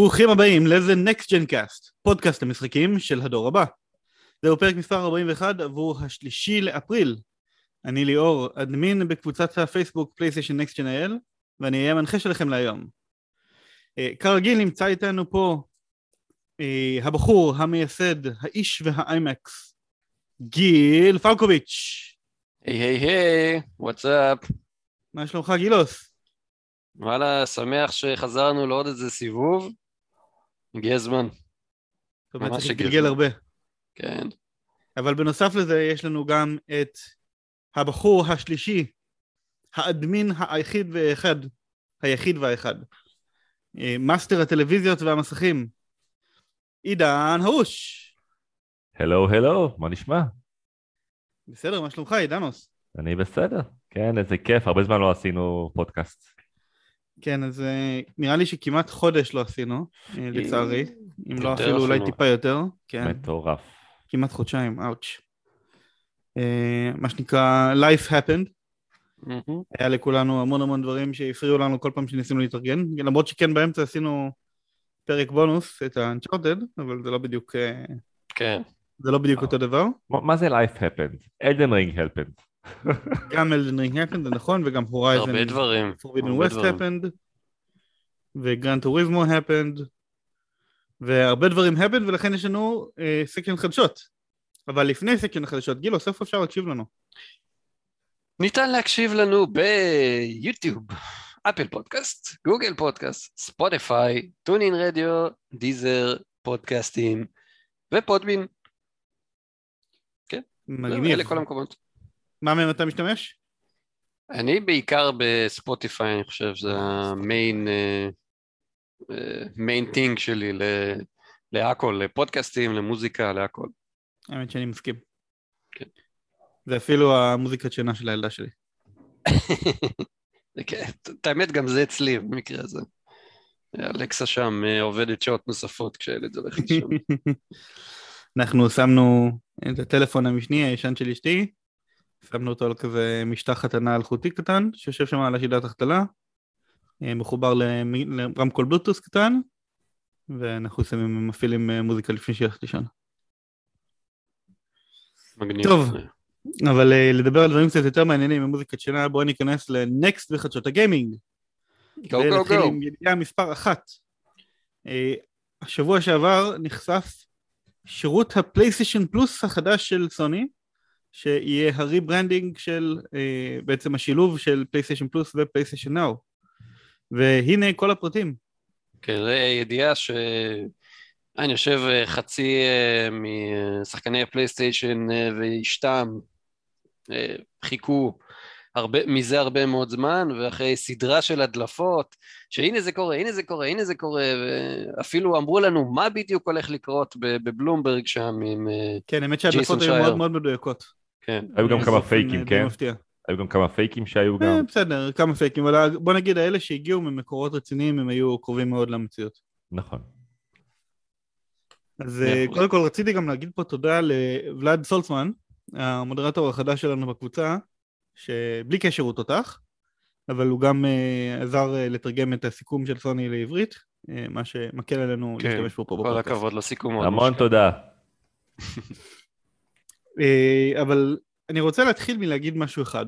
ברוכים הבאים ל-The Next Gen Cast, פודקאסט המשחקים של הדור הבא. זהו פרק מספר 41 עבור השלישי לאפריל. אני ליאור, אדמין בקבוצת הפייסבוק PlayStation Next Gen IL, ואני אהיה המנחה שלכם להיום. אה, כרגיל נמצא איתנו פה אה, הבחור, המייסד, האיש וה IMAX, גיל פלקוביץ'. היי היי היי, what's up. מה שלומך גילוס? וואלה, שמח שחזרנו לעוד איזה סיבוב. הגיע הזמן. זאת אומרת, ממש צריך הגיע להתגלגל הזמן. הרבה. כן. אבל בנוסף לזה יש לנו גם את הבחור השלישי, האדמין היחיד ואחד, היחיד והאחד, אה, מאסטר הטלוויזיות והמסכים, עידן הרוש. הלו הלו, מה נשמע? בסדר, מה שלומך עידנוס? אני בסדר. כן, איזה כיף, הרבה זמן לא עשינו פודקאסט. כן, אז אה, נראה לי שכמעט חודש לא עשינו, אה, לצערי, אם לא אפילו אולי. טיפה יותר, כן, מטורף. כמעט חודשיים, אאוץ'. אה, מה שנקרא Life happened. היה לכולנו המון המון דברים שהפריעו לנו כל פעם שניסינו להתארגן, למרות שכן באמצע עשינו פרק בונוס, את ה-Uncharted, אבל זה לא בדיוק, אה, כן. זה לא בדיוק אותו דבר. מה זה life happened? Elden Ring happened. גם Elden Ring זה נכון, וגם Horizon הרבה דברים. West דברים. happened, ו Gran Turismo happened, והרבה דברים happened, ולכן יש לנו section חדשות. אבל לפני section החדשות, גילו, איפה אפשר להקשיב לנו? ניתן להקשיב לנו ביוטיוב, Apple Podcast, Google Podcast, ספוטיפיי, TuneIn Radio, דיזר, פודקאסטים ופודבין. מגניב. אלה כל המקומות. מה מהם אתה משתמש? אני בעיקר בספוטיפיי, אני חושב, זה המיין מיין טינג שלי ל- להכל, לפודקאסטים, למוזיקה, להכל. האמת שאני מסכים. כן. זה אפילו המוזיקת שינה של הילדה שלי. כן, את האמת, גם זה אצלי במקרה הזה. אלכסה שם אה, עובדת שעות נוספות כשהילד הולך לישון. אנחנו שמנו את הטלפון המשני הישן של אשתי, שמנו אותו על כזה משטח התנה אלחוטי קטן, שיושב שם על השידת החתלה, אה, מחובר לרמקול בלוטוס קטן, ואנחנו שמים, מפעילים אה, מוזיקה לפני שהיא הולכת לישון. מגניב. טוב. אבל אה, לדבר על דברים קצת יותר מעניינים ממוזיקת שינה, בואו ניכנס ל next בחדשות הגיימינג. גו גו גו. עם ידיעה מספר אחת. השבוע שעבר נחשף שירות ה PlayStation Plus החדש של סוני, שיהיה ה rebranding של אה, בעצם השילוב של PlayStation Plus ו PlayStation Now. והנה כל הפרטים. כן, זו ידיעה ש... אני חושב אה, חצי אה, משחקני ה PlayStation אה, ואשתם אה, חיכו הרבה, מזה הרבה מאוד זמן, ואחרי סדרה של הדלפות, שהנה זה קורה, הנה זה קורה, הנה זה קורה, ואפילו אמרו לנו מה בדיוק הולך לקרות בבלומברג שם עם... אה, כן, האמת שהדלפות ג'ייסון היו שייר. מאוד מאוד מדויקות. כן, היו גם כמה באופן, אה, פייקים, כן? מפתיע. היו גם כמה פייקים שהיו אה, גם. בסדר, כמה פייקים, אבל בוא נגיד האלה שהגיעו ממקורות רציניים הם היו קרובים מאוד למציאות. נכון. אז אה, אחוז. קודם כל רציתי גם להגיד פה תודה לוולד סולצמן, המודרטור החדש שלנו בקבוצה, שבלי קשר הוא תותח, אבל הוא גם אה, עזר אה, לתרגם את הסיכום של סוני לעברית, אה, מה שמקל עלינו כן, להשתמש בו פה כל בפודקאסט. הכבוד לסיכום. המון. תודה. אה, אבל אני רוצה להתחיל מלהגיד משהו אחד.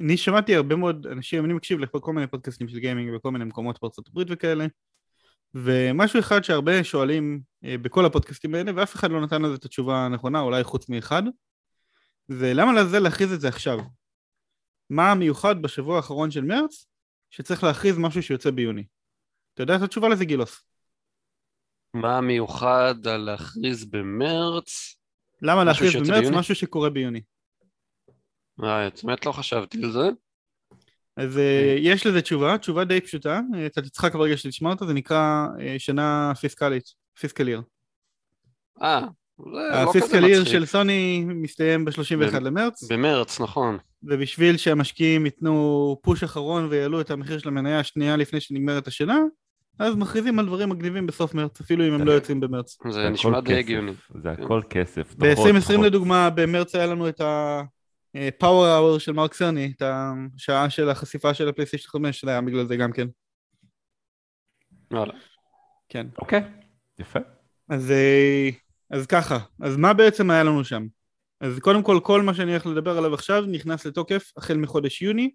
אני שמעתי הרבה מאוד אנשים, אני מקשיב לכל מיני פודקאסטים של גיימינג בכל מיני מקומות בארצות הברית וכאלה, ומשהו אחד שהרבה שואלים אה, בכל הפודקאסטים האלה, ואף אחד לא נתן לזה את התשובה הנכונה, אולי חוץ מאחד, זה למה לזה להכריז את זה עכשיו? מה המיוחד בשבוע האחרון של מרץ, שצריך להכריז משהו שיוצא ביוני? אתה יודע את התשובה לזה גילוס? מה המיוחד על להכריז במרץ? למה שיוצא במרץ ביוני? משהו שקורה ביוני? אה, באמת לא חשבתי על זה. אז אה, יש לזה תשובה, תשובה די פשוטה, אתה תצחק ברגע שתשמע אותה, זה נקרא אה, שנה פיסקלית, פיסקל ייר. אה, זה לא כזה הפיסקל מצחיק. של סוני מסתיים ב-31 ב- למרץ, במרץ, נכון. ובשביל שהמשקיעים ייתנו פוש אחרון ויעלו את המחיר של המניה השנייה לפני שנגמרת השנה, אז מכריזים על דברים מגניבים בסוף מרץ, אפילו אם הם לא יוצאים במרץ. זה נשמע די כסף. הגיוני. זה הכל כסף. דוחות, ב-2020 דוחות. לדוגמה, במרץ היה לנו את ה-Power Hour של מרק סרני, את השעה של החשיפה של הפלייסטיישן 5, זה היה בגלל זה גם כן. וואלה. כן. אוקיי, יפה. אז, אה, אז ככה, אז מה בעצם היה לנו שם? אז קודם כל, כל מה שאני הולך לדבר עליו עכשיו נכנס לתוקף החל מחודש יוני.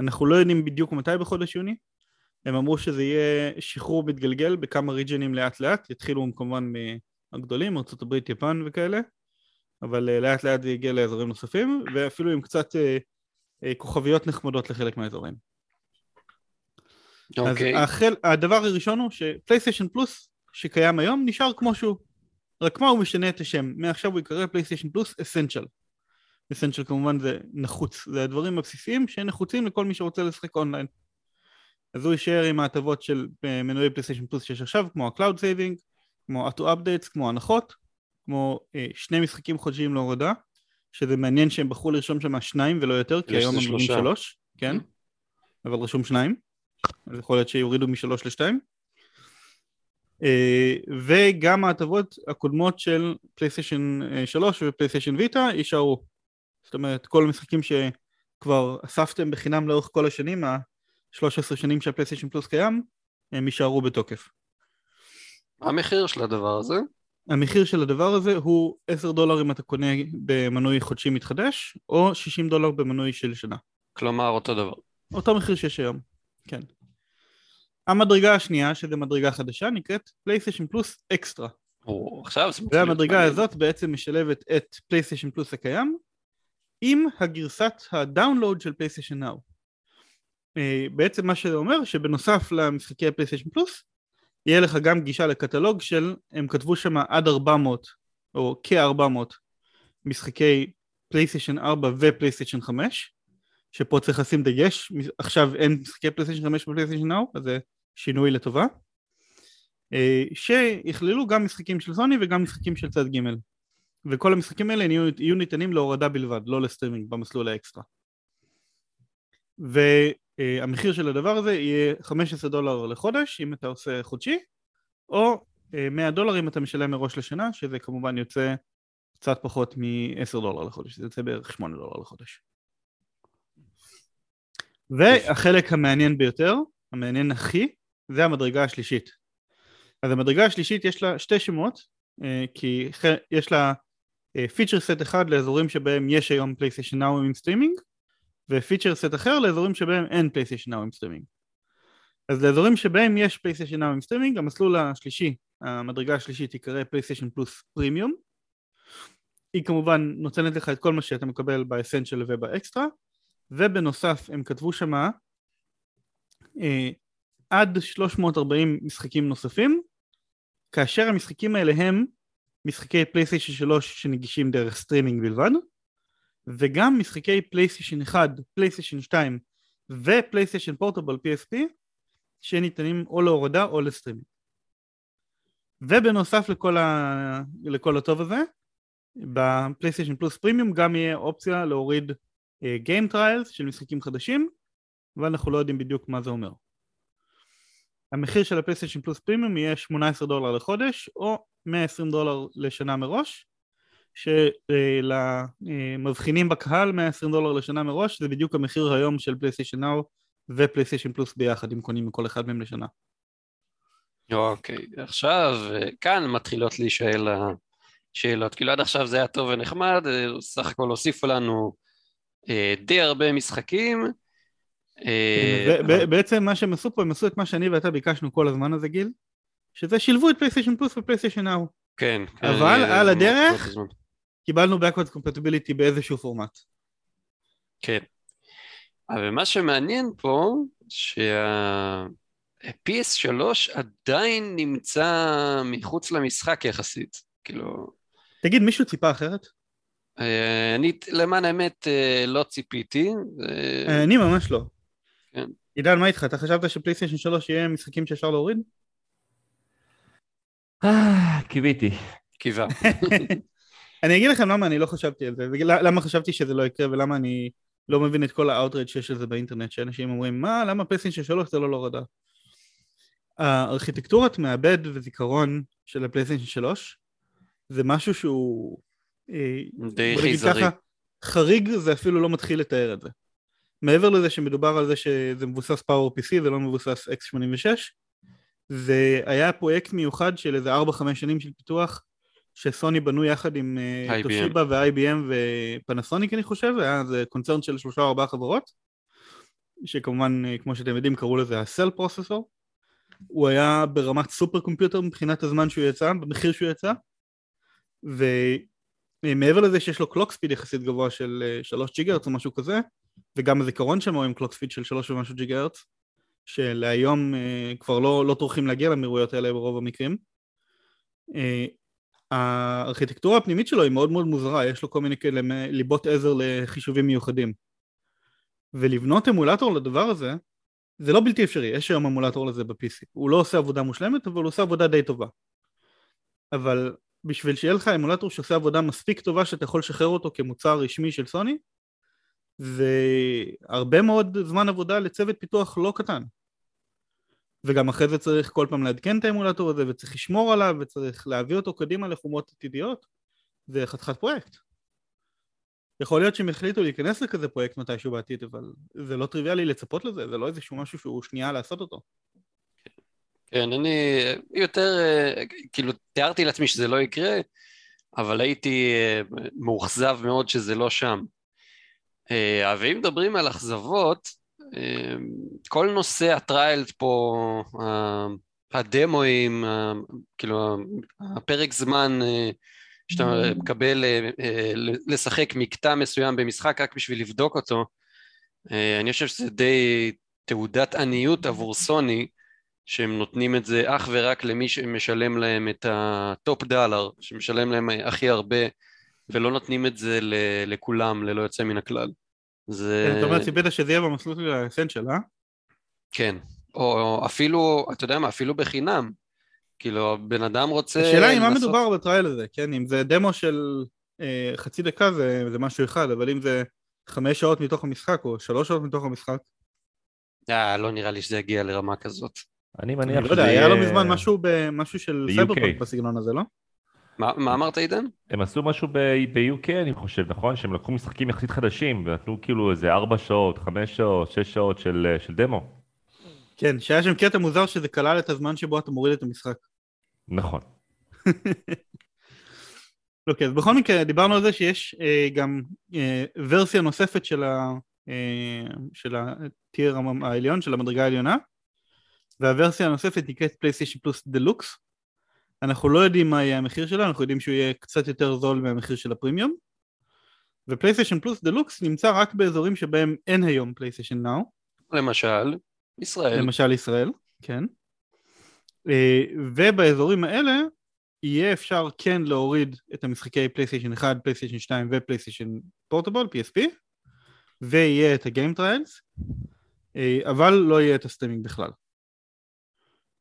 אנחנו לא יודעים בדיוק מתי בחודש יוני. הם אמרו שזה יהיה שחרור מתגלגל בכמה ריג'נים לאט לאט, יתחילו כמובן מהגדולים, ארה"ב, יפן וכאלה, אבל אה, לאט לאט זה יגיע לאזורים נוספים, ואפילו עם קצת אה, אה, כוכביות נחמדות לחלק מהאזורים. אוקיי. אז החל, הדבר הראשון הוא שפלייסטיישן פלוס שקיים היום נשאר כמו שהוא. רק מה הוא משנה את השם? מעכשיו הוא יקרא פלייסטיישן פלוס Essential. Essential כמובן זה נחוץ, זה הדברים הבסיסיים שנחוצים לכל מי שרוצה לשחק אונליין. אז הוא יישאר עם ההטבות של אה, מנויי פלייסטיישן פלוס שיש עכשיו, כמו ה-Cloud Saving, כמו auto updates, כמו הנחות, כמו אה, שני משחקים חודשיים להורדה, שזה מעניין שהם בחרו לרשום שם שניים ולא יותר, כי היום הם אומרים. שלוש, כן, אבל רשום שניים, אז יכול להיות שיורידו משלוש לשתיים. אה, וגם ההטבות הקודמות של פלייסטיישן אה, 3 ופלייסטיישן ויטה יישארו. זאת אומרת, כל המשחקים שכבר אספתם בחינם לאורך כל השנים, ה-13 שנים שהפלייסטיישן פלוס קיים, הם יישארו בתוקף. מה המחיר של הדבר הזה? המחיר של הדבר הזה הוא 10 דולר אם אתה קונה במנוי חודשי מתחדש, או 60 דולר במנוי של שנה. כלומר, אותו דבר. אותו מחיר שיש היום, כן. המדרגה השנייה, שזו מדרגה חדשה, נקראת פלייסטיישן פלוס אקסטרה. או, עכשיו זה מתחיל והמדרגה. הזאת בעצם משלבת את פלייסטיישן פלוס הקיים עם הגרסת ה download של פלייסטיישן Now. אה, בעצם מה שזה אומר שבנוסף למשחקי פלייסטיישן פלוס יהיה לך גם גישה לקטלוג של, הם כתבו שם עד 400 או כ-400 משחקי פלייסטיישן 4 ופלייסטיישן 5 שפה צריך לשים דגש, עכשיו אין משחקי פלייסטיישן 5 בפלייסטיישן Now אז זה שינוי לטובה אה, שיכללו גם משחקים של סוני וגם משחקים של צד ג' וכל המשחקים האלה יהיו, יהיו ניתנים להורדה בלבד, לא לסטרימינג במסלול האקסטרה. והמחיר של הדבר הזה יהיה 15 דולר לחודש אם אתה עושה חודשי, או אה, 100 דולר אם אתה משלם מראש לשנה, שזה כמובן יוצא קצת פחות מ-10 דולר לחודש, זה יוצא בערך 8 דולר לחודש. והחלק המעניין ביותר, המעניין הכי, זה המדרגה השלישית. אז המדרגה השלישית יש לה שתי שמות, אה, כי יש לה feature set אחד לאזורים שבהם יש היום פלייסטיישן Now עם סטרימינג, ו feature set אחר לאזורים שבהם אין פלייסטיישן Now עם סטרימינג. אז לאזורים שבהם יש פלייסטיישן Now עם סטרימינג, המסלול השלישי, המדרגה השלישית תיקרא פלייסטיישן פלוס פרימיום. היא כמובן נותנת לך את כל מה שאתה מקבל ב Essential וב Extra, ובנוסף הם כתבו שמה אה, עד 340 משחקים נוספים, כאשר המשחקים האלה הם משחקי פלייסטיישן 3 שנגישים דרך סטרימינג בלבד, וגם משחקי פלייסטיישן 1, פלייסטיישן 2 ופלייסטיישן Portable PSP שניתנים או להורדה או לסטרימינג. ובנוסף לכל, ה... לכל הטוב הזה, בפלייסטיישן פלוס פרימיום גם יהיה אופציה להוריד game uh, trials של משחקים חדשים, ואנחנו לא יודעים בדיוק מה זה אומר. המחיר של הפלייסטיישן פלוס פרימיום יהיה 18 דולר לחודש או 120 דולר לשנה מראש שלמבחינים בקהל 120 דולר לשנה מראש זה בדיוק המחיר היום של פלייסטיישן Now ופלייסטיישן פלוס ביחד אם קונים מכל אחד מהם לשנה. אוקיי, עכשיו אה, כאן מתחילות להישאל השאלות. כאילו עד עכשיו זה היה טוב ונחמד, אה, סך הכל הוסיפו לנו אה, די הרבה משחקים. אה, אבל- בעצם מה שהם עשו פה הם עשו את מה שאני ואתה ביקשנו כל הזמן הזה גיל שזה שילבו את פלייסטיישן פלוס ופלייסטיישן Now כן. אבל על הדרך-. קיבלנו backwards compatibility באיזשהו פורמט כן. אבל מה שמעניין פה, שה-PS3 עדיין נמצא מחוץ למשחק יחסית. כאילו, תגיד מישהו ציפה אחרת? אה, אני למען האמת אה, לא ציפיתי. אה, אני ממש לא. כן. עידן מה איתך? אתה חשבת שפלייסטיישן 3 יהיה משחקים שאפשר להוריד? אה, קיוויתי. קיווה. אני אגיד לכם למה אני לא חשבתי על זה, ולמה חשבתי שזה לא יקרה ולמה אני לא מבין את כל ה outrage שיש על זה באינטרנט, שאנשים אומרים מה, למה פלייסטיישן 3 זה לא להורדה? הארכיטקטורת מעבד וזיכרון של הפלייסטיישן 3 זה משהו שהוא אה, די חייזרי. ככה, חריג זה אפילו לא מתחיל לתאר את זה. מעבר לזה שמדובר על זה שזה מבוסס Power PC ולא מבוסס x86, זה היה פרויקט מיוחד של איזה 4-5 שנים של פיתוח שסוני בנו יחד עם אה, IBM. טושיבה ו-IBM ופנסוניק אני חושב, היה איזה קונצרן של שלושה או ארבעה חברות שכמובן אה, כמו שאתם יודעים קראו לזה ה Cell processor הוא היה ברמת super computer מבחינת הזמן שהוא יצא, במחיר שהוא יצא ומעבר לזה שיש לו clock speed יחסית גבוה של אה, 3 ג'יגה הרץ או משהו כזה וגם הזיכרון הוא עם clock speed של 3 ומשהו ג'יגה הרץ שלהיום אה, כבר לא, לא טורחים להגיע למהירויות האלה ברוב המקרים. הארכיטקטורה הפנימית שלו היא מאוד מאוד מוזרה, יש לו כל מיני כאלה ליבות עזר לחישובים מיוחדים. ולבנות אמולטור לדבר הזה, זה לא בלתי אפשרי, יש היום אמולטור לזה ב-PC. הוא לא עושה עבודה מושלמת, אבל הוא עושה עבודה די טובה. אבל בשביל שיהיה לך אמולטור שעושה עבודה מספיק טובה שאתה יכול לשחרר אותו כמוצר רשמי של סוני, זה הרבה מאוד זמן עבודה לצוות פיתוח לא קטן. וגם אחרי זה צריך כל פעם לעדכן את האמולטור הזה וצריך לשמור עליו וצריך להביא אותו קדימה לחומות עתידיות זה חתיכת פרויקט. יכול להיות שהם החליטו להיכנס לכזה פרויקט מתישהו בעתיד אבל זה לא טריוויאלי לצפות לזה זה לא איזשהו משהו שהוא שנייה לעשות אותו. כן, אני יותר, כאילו, תיארתי לעצמי שזה לא יקרה, אבל הייתי אה, מאוכזב מאוד שזה לא שם. אה, ואם מדברים על אכזבות, כל נושא ה trials פה, הדמואים, כאילו, הפרק זמן אה, שאתה מקבל אה, אה, לשחק מקטע מסוים במשחק רק בשביל לבדוק אותו, אני חושב שזה די תעודת עניות עבור סוני, שהם נותנים את זה אך ורק למי שמשלם להם את ה top dollar, שמשלם להם הכי הרבה, ולא נותנים את זה ל- לכולם, ללא יוצא מן הכלל. זה... אתה אומר ציפית שזה יהיה במסלול של האסנשל אה? כן. או, אפילו, אתה יודע מה, אפילו בחינם. כאילו, בן אדם רוצה... השאלה היא מה מדובר בטרייל הזה כן אם זה דמו של אה, חצי דקה זה, זה משהו אחד אבל אם זה חמש שעות מתוך המשחק או שלוש שעות מתוך המשחק אה, לא נראה לי שזה יגיע לרמה כזאת. אני אני מניח לא שזה יודע, היה יהיה... לא מזמן משהו של ב-UK. סייברפאנק בסגנון הזה, לא? מה, מה אמרת, עידן? הם עשו משהו ב-UK אני חושב, נכון? שהם לקחו משחקים יחסית חדשים ונתנו כאילו איזה 4 שעות, 5 שעות, 6 שעות של, של דמו. כן, שהיה שם קטע מוזר שזה כלל את הזמן שבו אתה מוריד את המשחק. נכון. אוקיי, אז בכל מקרה דיברנו על זה שיש אה, גם אה, ורסיה נוספת של, ה, אה, של ה tier העליון, של המדרגה העליונה, והוורסיה הנוספת נקראת פלייסטיישן פלוס דלוקס. אנחנו לא יודעים מה יהיה המחיר שלה, אנחנו יודעים שהוא יהיה קצת יותר זול מהמחיר של הפרימיום. ופלייסטיישן פלוס דלוקס נמצא רק באזורים שבהם אין היום פלייסטיישן Now. למשל, ישראל. למשל ישראל, כן. אה, ובאזורים האלה יהיה אפשר כן להוריד את המשחקי פלייסטיישן 1, פלייסטיישן 2 ופלייסטיישן portable, PSP, ויהיה את ה game trials, אבל לא יהיה את הסטרימינג בכלל.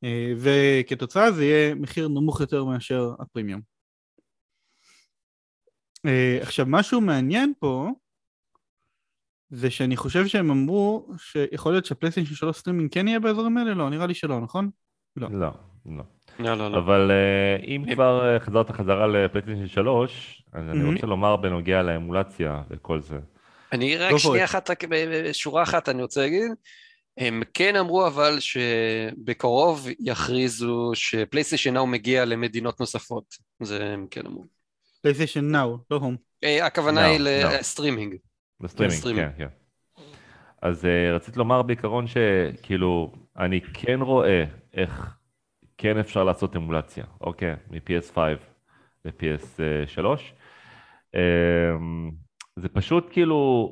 אה, וכתוצאה זה יהיה מחיר נמוך יותר מאשר הפרימיום. אה, עכשיו משהו מעניין פה זה שאני חושב שהם אמרו שיכול להיות שהפלייסטיישן 3 סטרימינג כן יהיה באזורים האלה? לא, נראה לי שלא, נכון? לא. לא, לא. לא, לא, לא. אבל אה, אם כבר אה, חזרת חזרה לפלייסטיישן 3, אז אני. רוצה לומר בנוגע לאמולציה וכל זה. אני רק פה שנייה. אחת, רק בשורה אחת אני רוצה להגיד. הם כן אמרו אבל שבקרוב יכריזו שפלייסטיישן נאו מגיע למדינות נוספות. זה הם כן אמרו. פלייסטיישן נאו, לא הום. אה, הכוונה היא. לסטרימינג. בסטרימינג. כן, כן. אז אה, רציתי לומר בעיקרון שכאילו, אני כן רואה איך כן אפשר לעשות אמולציה, אוקיי, מ-PS5 ל-PS3. אמ, זה פשוט כאילו,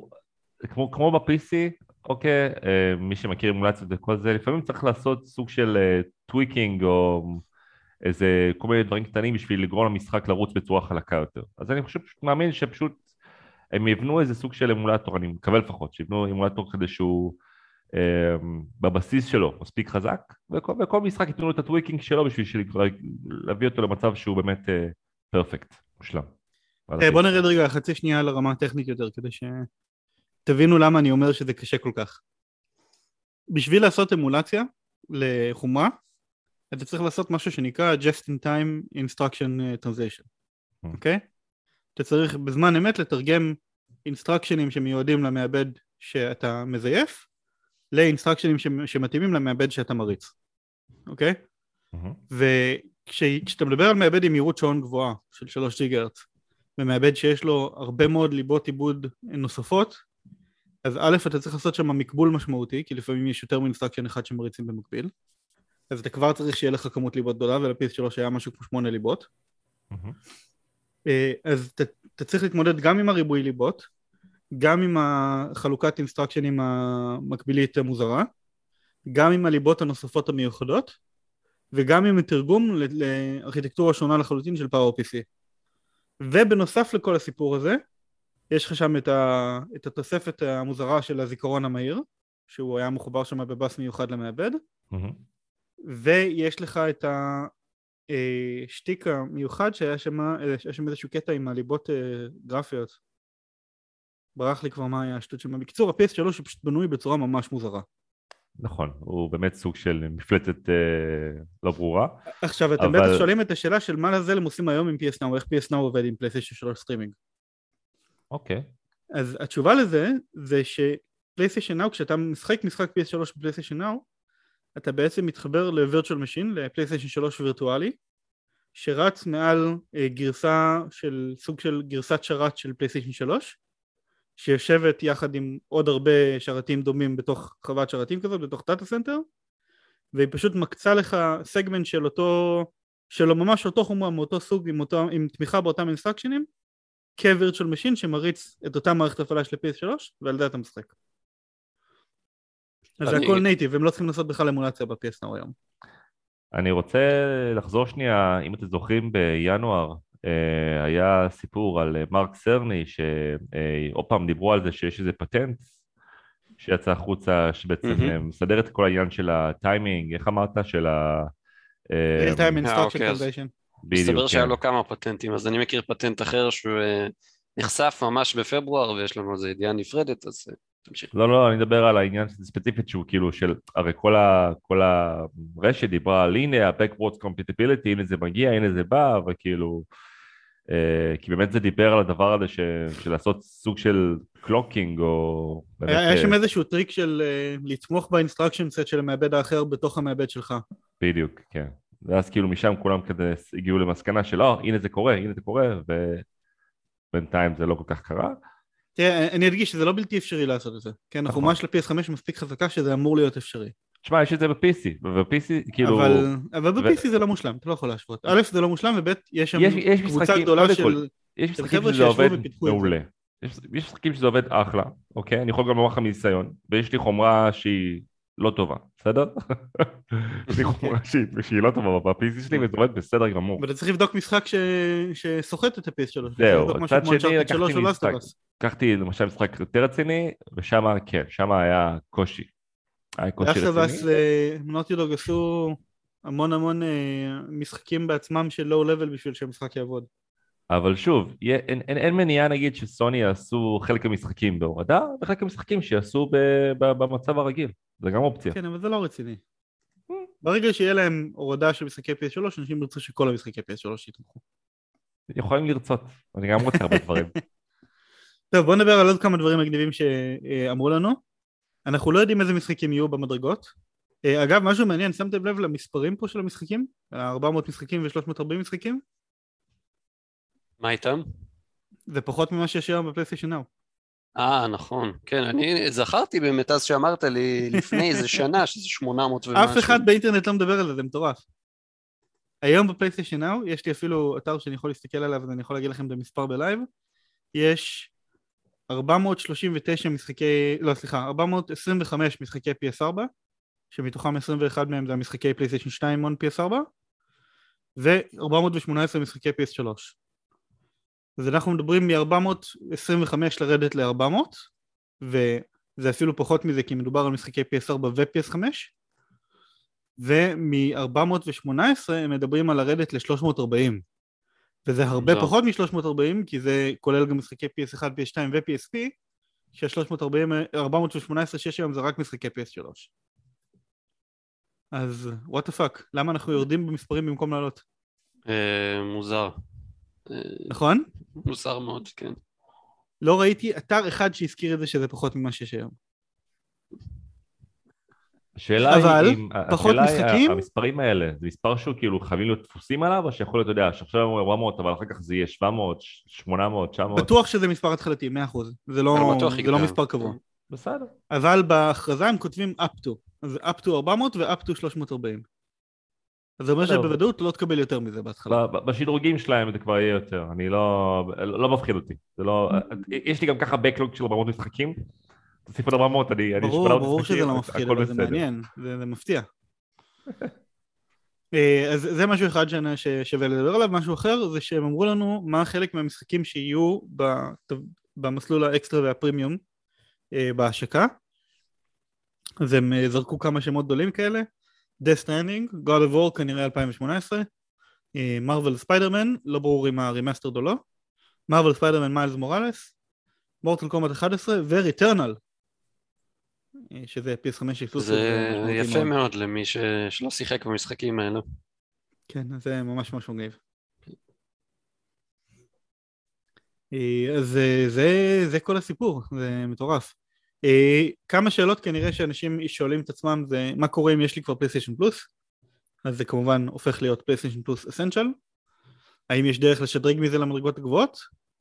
כמו, כמו ב-PC, אוקיי, אה, מי שמכיר אמולציות וכל זה, לפעמים צריך לעשות סוג של tweaking או איזה כל מיני דברים קטנים בשביל לגרום למשחק לרוץ בצורה חלקה יותר. אז אני חושב, פשוט מאמין שפשוט הם יבנו איזה סוג של אמולטור, אני מקווה לפחות, שיבנו אמולטור כדי שהוא אה, בבסיס שלו מספיק חזק, וכל, וכל משחק ייתנו לו את הטוויקינג שלו בשביל של, להביא אותו למצב שהוא באמת פרפקט, מושלם. אה, בוא נרד רגע חצי שנייה לרמה הטכנית יותר, כדי שתבינו למה אני אומר שזה קשה כל כך. בשביל לעשות אמולציה לחומרה, אתה צריך לעשות משהו שנקרא Just in Time Instruction אה, Translation, Mm. אוקיי? אתה צריך בזמן אמת לתרגם אינסטרקשנים שמיועדים למעבד שאתה מזייף, ל instructionים שמתאימים למעבד שאתה מריץ, אוקיי? מהמם. וכשאתה מדבר על מעבד עם מהירות שעון גבוהה של 3 ג'יגהרץ, ומעבד שיש לו הרבה מאוד ליבות עיבוד נוספות, אז א', אתה צריך לעשות שם מקבול משמעותי, כי לפעמים יש יותר מ instruction אחד שמריצים במקביל. אז אתה כבר צריך שיהיה לך כמות ליבות גדולה, ול-PS3 היה משהו כמו שמונה ליבות. אה, אז אתה, אתה צריך להתמודד גם עם הריבוי ליבות, גם עם החלוקת אינסטרקשנים המקבילית המוזרה, גם עם הליבות הנוספות המיוחדות, וגם עם התרגום לארכיטקטורה שונה לחלוטין של PowerPC. ובנוסף לכל הסיפור הזה, יש לך שם את, ה, את התוספת המוזרה של הזיכרון המהיר, שהוא היה מחובר שם בבאס מיוחד למעבד, מהמם. ויש לך את השטיק המיוחד שהיה שם, היה שם איזשהו קטע עם הליבות אה, גרפיות. ברח לי כבר מה היה השטות שם. בקיצור, ה-PS3 הוא פשוט בנוי בצורה ממש מוזרה. נכון, הוא באמת סוג של מפלטת אה, לא ברורה. עכשיו, אתם אבל- בטח שואלים את השאלה של מה לזה הם עושים היום עם PS Now, איך PS Now עובד עם פלייסטיישן 3 סטרימינג. אוקיי. אז התשובה לזה, זה שפלייסטיישן Now, כשאתה משחק משחק PS3 בפלייסטיישן Now, אתה בעצם מתחבר ל-Virtual Machine, לפלייסטיישן 3 וירטואלי, שרץ מעל אה, גרסה של, סוג של גרסת שרת של פלייסטיישן 3, שיושבת יחד עם עוד הרבה שרתים דומים בתוך חוות שרתים כזאת, בתוך data center, והיא פשוט מקצה לך סגמנט של אותו, שלו ממש אותו חומרה מאותו סוג עם, אותו, עם תמיכה באותם instructionים, כ-Virtual Machine שמריץ את אותה מערכת הפעלה של PS3 ועל זה אתה משחק. אז זה הכל native, הם לא צריכים לעשות בכלל אמולציה ב-PS Now היום. אני רוצה לחזור שנייה, אם אתם זוכרים בינואר אה, היה סיפור על אה, מרק סרני שעוד פעם דיברו על זה שיש איזה פטנט שיצא החוצה שבעצם. אה, מסדר את כל העניין של הטיימינג, איך אמרת? של ה... אה, real time instruction אוקיי. בדיוק, מסתבר שהיה כן. לו כמה פטנטים, אז אני מכיר פטנט אחר שהוא אה, נחשף ממש בפברואר ויש לנו על זה ידיעה נפרדת, אז אה, תמשיך. לא, לא, אני מדבר על העניין של- ספציפית שהוא כאילו של, הרי כל, ה, כל הרשת דיברה על הנה ה-Backwards Compatibility, הנה זה מגיע, הנה זה בא, וכאילו, אה, כי באמת זה דיבר על הדבר הזה ש, של לעשות סוג של clocking או... באמת, היה היה שם אה, איזשהו טריק של אה, לתמוך ב instruction set של המעבד האחר בתוך המעבד שלך. בדיוק, כן. ואז כאילו משם כולם כזה הגיעו למסקנה של, אה, הנה זה קורה, הנה זה קורה, ובינתיים זה לא כל כך קרה. תראה, אני אדגיש שזה לא בלתי אפשרי לעשות את זה. כן. החומה של ה-PS5 מספיק חזקה שזה אמור להיות אפשרי. תשמע, יש את זה ב-PC, וב-PC כאילו... אבל, אבל ב-PC זה לא מושלם, אתה לא יכול להשוות. א', זה לא מושלם, וב', יש שם יש- יש קבוצה משחקים, גדולה של... יש של משחקים חבר'ה שזה שישבו עובד ופיתחו את זה. מעולה. יש, יש משחקים שזה עובד אחלה, אוקיי? אני יכול גם לומר לך מניסיון, ויש לי חומרה שהיא לא טובה, בסדר? יש לי חומרה שהיא, לא טובה ב-PC שלי וזה עובד בסדר גמור. ואתה צריך לבדוק משחק. שסוחט את ה-PS3. זהו, לבדוק משהו מצד שני לקחתי 3 או Last משחק. of Us. לקחתי למשל משחק יותר רציני, ושם כן, שם היה קושי. היה קושי רציני. נוטי דוג עשו המון המון אה, משחקים בעצמם של לואו לבל בשביל שהמשחק יעבוד. אבל שוב, אין, אין, אין מניעה נגיד שסוני יעשו חלק מהמשחקים בהורדה, וחלק מהמשחקים שיעשו ב, ב, במצב הרגיל. זה גם אופציה. כן, אבל זה לא רציני. ברגע שיהיה להם הורדה של משחקי PS3, אנשים ירצו שכל המשחקי PS3 יתמכו. יכולים לרצות, אני גם רוצה הרבה דברים. טוב, בוא נדבר על עוד כמה דברים מגניבים שאמרו לנו. אנחנו לא יודעים איזה משחקים יהיו במדרגות. אה, אגב, משהו מעניין, שמתם לב למספרים פה של המשחקים? 400 משחקים ו-340 משחקים? מה איתם? זה פחות ממה שיש היום בפלייסטיישן נאו. אה, נכון. כן, אני זכרתי באמת אז שאמרת לי לפני איזה שנה שזה 800 ומשהו. אף אחד באינטרנט לא מדבר על זה, זה מטורף. היום בפלייסטיישן נאו, יש לי אפילו אתר שאני יכול להסתכל עליו, אז אני יכול להגיד לכם את המספר ב live. יש 439 משחקי, לא סליחה, 425 משחקי PS4, שמתוכם 21 מהם זה המשחקי פלייסטיישן 2 on PS4, ו-418 משחקי PS3. אז אנחנו מדברים מ-425 לרדת ל-400, וזה אפילו פחות מזה כי מדובר על משחקי PS4 ו-PS5, ומ-418 הם מדברים על לרדת ל-340, וזה הרבה זהו. פחות מ-340 כי זה כולל גם משחקי PS1, PS2 ו-PSP, שה-340, 418 שיש היום זה רק משחקי PS3. אז the fuck, למה אנחנו יורדים במספרים במקום לעלות? אה, מוזר. אה, נכון? מוזר מאוד, כן. לא ראיתי אתר אחד שהזכיר את זה שזה פחות ממה שיש היום. השאלה אבל היא, אם- פחות השאלה משחקים? המספרים האלה, זה מספר שהוא כאילו חייבים להיות דפוסים עליו, או שיכול להיות, אתה יודע, שעכשיו הוא 400, אבל אחר כך זה יהיה 700, 800, 900, בטוח שזה מספר התחלתי, 100%. זה לא, זה. לא מספר קבוע. בסדר. אבל בהכרזה הם כותבים up to. אז up to 400 ו-up to 340. זה אומר. שבוודאות לא תקבל יותר מזה בהתחלה. בשדרוגים שלהם זה כבר יהיה יותר, אני לא, לא מפחיד אותי, זה לא, יש לי גם ככה בקלוג של 400 משחקים, תוסיף עוד 400, אני, ברור, 800 ברור שזה לא מפחיד, אבל זה. מעניין, זה, מפתיע. אה, אז זה משהו אחד ששווה לדבר עליו, משהו אחר זה שהם אמרו לנו מה חלק מהמשחקים שיהיו במסלול האקסטרה והפרימיום אה, בהשקה. אז הם אה, זרקו כמה שמות גדולים כאלה, Death Stranding, God of War כנראה 2018, Marvel's Spider-Man, לא ברור אם ה remastered או לא, Marvel's Spider-Man Miles Morales, Mortal Kombat 11 ו-Returnal, אה, שזה PS5 exclusive. זה יפה מאוד. למי ש- שלא שיחק במשחקים האלה. כן, זה ממש ממש מגניב. אה, אז אה, זה, זה כל הסיפור, זה מטורף. אה, כמה שאלות כנראה שאנשים שואלים את עצמם זה מה קורה אם יש לי כבר פלייסטיישן פלוס? אז זה כמובן הופך להיות פלייסטיישן פלוס Essential. האם יש דרך לשדרג מזה למדרגות הגבוהות?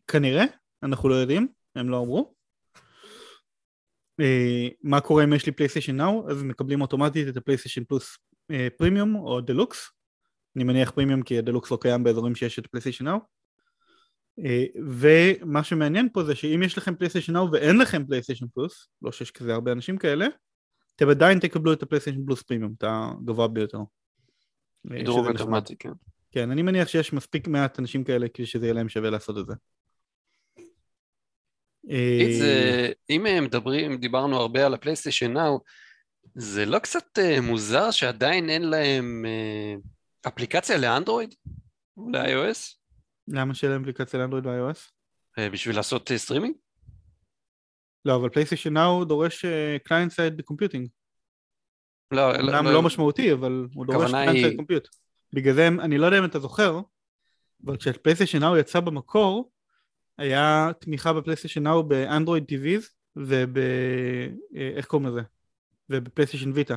כנראה, אנחנו לא יודעים, הם לא אמרו. אה, מה קורה אם יש לי פלייסטיישן נאו? אז מקבלים אוטומטית את הפלייסטיישן פלוס פרימיום או דלוקס. אני מניח פרימיום כי הדלוקס לא קיים באזורים שיש את פלייסטיישן נאו. אה, ומה שמעניין פה זה שאם יש לכם פלייסטיישן נאו ואין לכם פלייסטיישן פלוס, לא שיש כזה הרבה אנשים כאלה, אתם עדיין תקבלו את הפלייסטיישן פלוס פרימיום, את הגבוה ביותר. אה, נחמד. אוטומטי, כן. כן, אני מניח שיש מספיק מעט אנשים כאלה כדי שזה יהיה להם שווה לעשות את זה. אה, זה- אם מדברים, דיברנו הרבה על הפלייסטיישן נאו, זה לא קצת מוזר שעדיין אין להם אפליקציה לאנדרואיד? ל-iOS? למה שאין להם אפליקציה לאנדרואיד ו-iOS? אה, בשביל לעשות אה, סטרימינג? לא, אבל PlayStation Now דורש client side computing. לא, אומנם לא משמעותי, אבל הוא דורש client היא- side compute. בגלל זה, אני לא יודע אם אתה זוכר, אבל כש PlayStation Now יצא במקור, היה תמיכה ב PlayStation Now באנדרואיד TVs וב... אה, איך קוראים לזה? ובפלייסטיישן ויטה.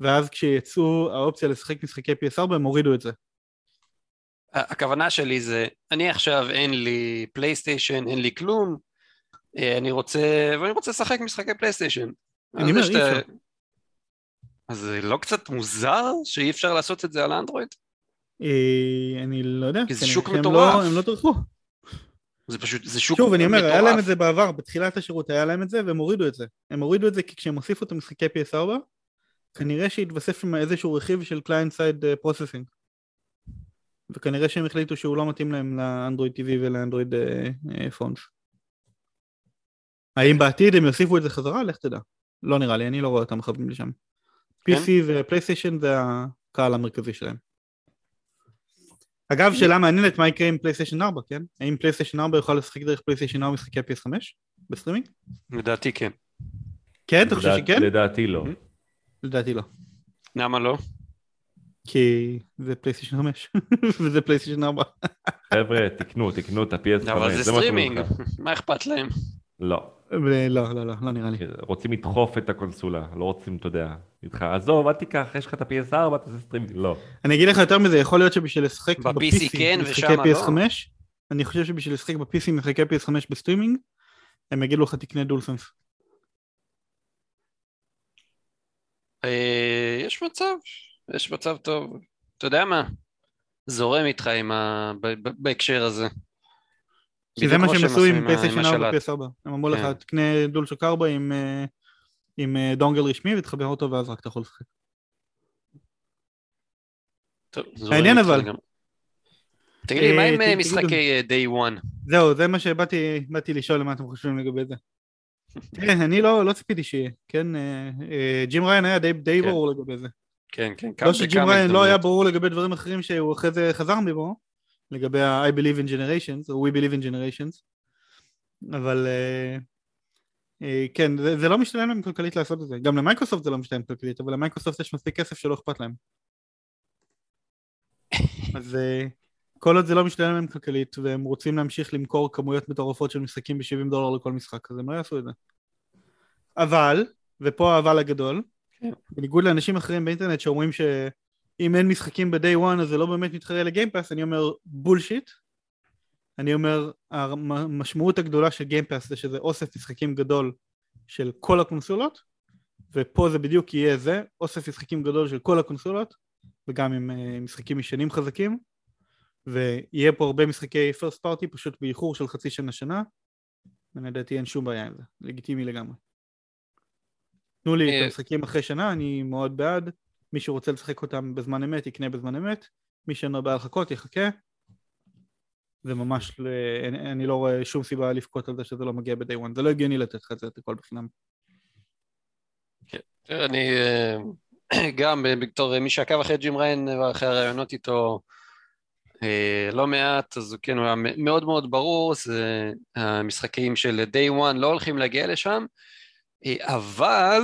ואז כשיצאו האופציה לשחק משחקי PS4 הם הורידו את זה. הכוונה שלי זה, אני עכשיו אין לי פלייסטיישן, אין לי כלום, אה, אני רוצה, ואני רוצה לשחק משחקי פלייסטיישן. אני אומר, אי אפשר. אז זה לא קצת מוזר שאי אפשר לעשות את זה על אנדרואיד? אה, אני לא יודע. כי זה שוק שהם מטורף. לא- הם לא טרחו. זה פשוט, זה שוק שוב, אני אומר, היה מטורף. להם את זה בעבר, בתחילת השירות היה להם את זה, והם הורידו את זה. הם הורידו את זה כי כשהם הוסיפו את המשחקי PS4, כנראה שהתווסף שם איזשהו רכיב של Side אה, Processing. וכנראה שהם החליטו שהוא לא מתאים להם לאנדרואיד TV ולאנדרואיד phones. האם בעתיד הם יוסיפו את זה חזרה? לך תדע. לא נראה לי, אני לא רואה אותם מכוונים לשם. כן? PC ופלייסטיישן זה הקהל המרכזי שלהם. אגב, שאלה מעניינת, מה יקרה עם פלייסטיישן 4, כן? האם פלייסטיישן 4 יוכל לשחק דרך פלייסטיישן 4 משחקי PS5 בסטרימינג? לדעתי כן. כן, אתה חושב שכן? לדעתי לא. לדעתי לא. למה לא? כי זה פלייסטיישן 5 וזה פלייסטיישן 4. חבר'ה, תקנו, תקנו את ה-PS5. אבל זה סטרימינג. מה אכפת להם? לא. לא, לא, לא, לא נראה לי. רוצים לדחוף את הקונסולה, לא רוצים, אתה יודע, איתך, עזוב, אל תיקח, יש לך את ה-PS4, תעשה סטרימינג. לא. אני אגיד לך יותר מזה, יכול להיות שבשביל לשחק ב-PC כן, משחקי ושמה לא. PS5, אני חושב שבשביל לשחק ב-PC משחקי PS5 בסטרימינג, הם יגידו לך תקנה DualSense. אה, יש מצב, יש מצב טוב. אתה יודע מה? זורם איתך עם ה... ב- ב- בהקשר הזה. כי זה מה שהם עשו עם פלייסטיישן 4 השלט. ו-PS4. הם אמרו לך, כן. תקנה DualShock 4 עם, אה, עם אה, dongle רשמי ותחבר אותו ואז רק אתה יכול לשחק. מעניין איתך אבל. תגיד לי, מה אה, עם אה, תגידו. משחקי Day One? זהו, זה מה שבאתי באתי לשאול מה אתם חושבים לגבי זה. תראה, אני לא לא ציפיתי שיהיה, כן? ג'ים ריין היה די- די כן. ברור לגבי זה. כן, כן, לא כמה שג'ים בכמה ריין לא היה. ברור לגבי דברים אחרים שהוא אחרי זה חזר מבו, לגבי ה-I believe in generations, או we believe in generations, אבל אה, אה, כן, זה, זה לא משתלם להם כלכלית לעשות את זה, גם למייקרוסופט זה לא משתלם כלכלית, אבל למייקרוסופט יש מספיק כסף שלא אכפת להם. אז אה, כל עוד זה לא משתלם להם כלכלית, והם רוצים להמשיך למכור כמויות מטורפות של משחקים ב-70 דולר לכל משחק, אז הם לא יעשו את זה. אבל, ופה האבל הגדול. בניגוד לאנשים אחרים באינטרנט שאומרים שאם אין משחקים ב-day one אז זה לא באמת מתחרה ל Game Pass, אני אומר bullshit. אני אומר, המשמעות הגדולה של Game Pass זה שזה אוסף משחקים גדול של כל הקונסולות, ופה זה בדיוק יהיה זה, אוסף משחקים גדול של כל הקונסולות, וגם עם אה, משחקים ישנים חזקים, ויהיה פה הרבה משחקי first party פשוט באיחור של חצי שנה שנה, ולדעתי אין שום בעיה עם זה, לגיטימי לגמרי. תנו לי את אה, המשחקים אחרי שנה, אני מאוד בעד, מי שרוצה לשחק אותם בזמן אמת יקנה בזמן אמת, מי שאין לו בעיה לחכות יחכה, וממש ל- אני, לא רואה שום סיבה לבכות על זה שזה לא מגיע ב-day one, זה לא הגיוני לתת לך את זה את הכל בחינם. אני אה, גם בתור מי שעקב אחרי ג'ים ראיין ואחרי הרעיונות איתו אה, לא מעט, אז הוא כן, הוא היה מאוד מאוד ברור, זה המשחקים של day one לא הולכים להגיע לשם, אה, אבל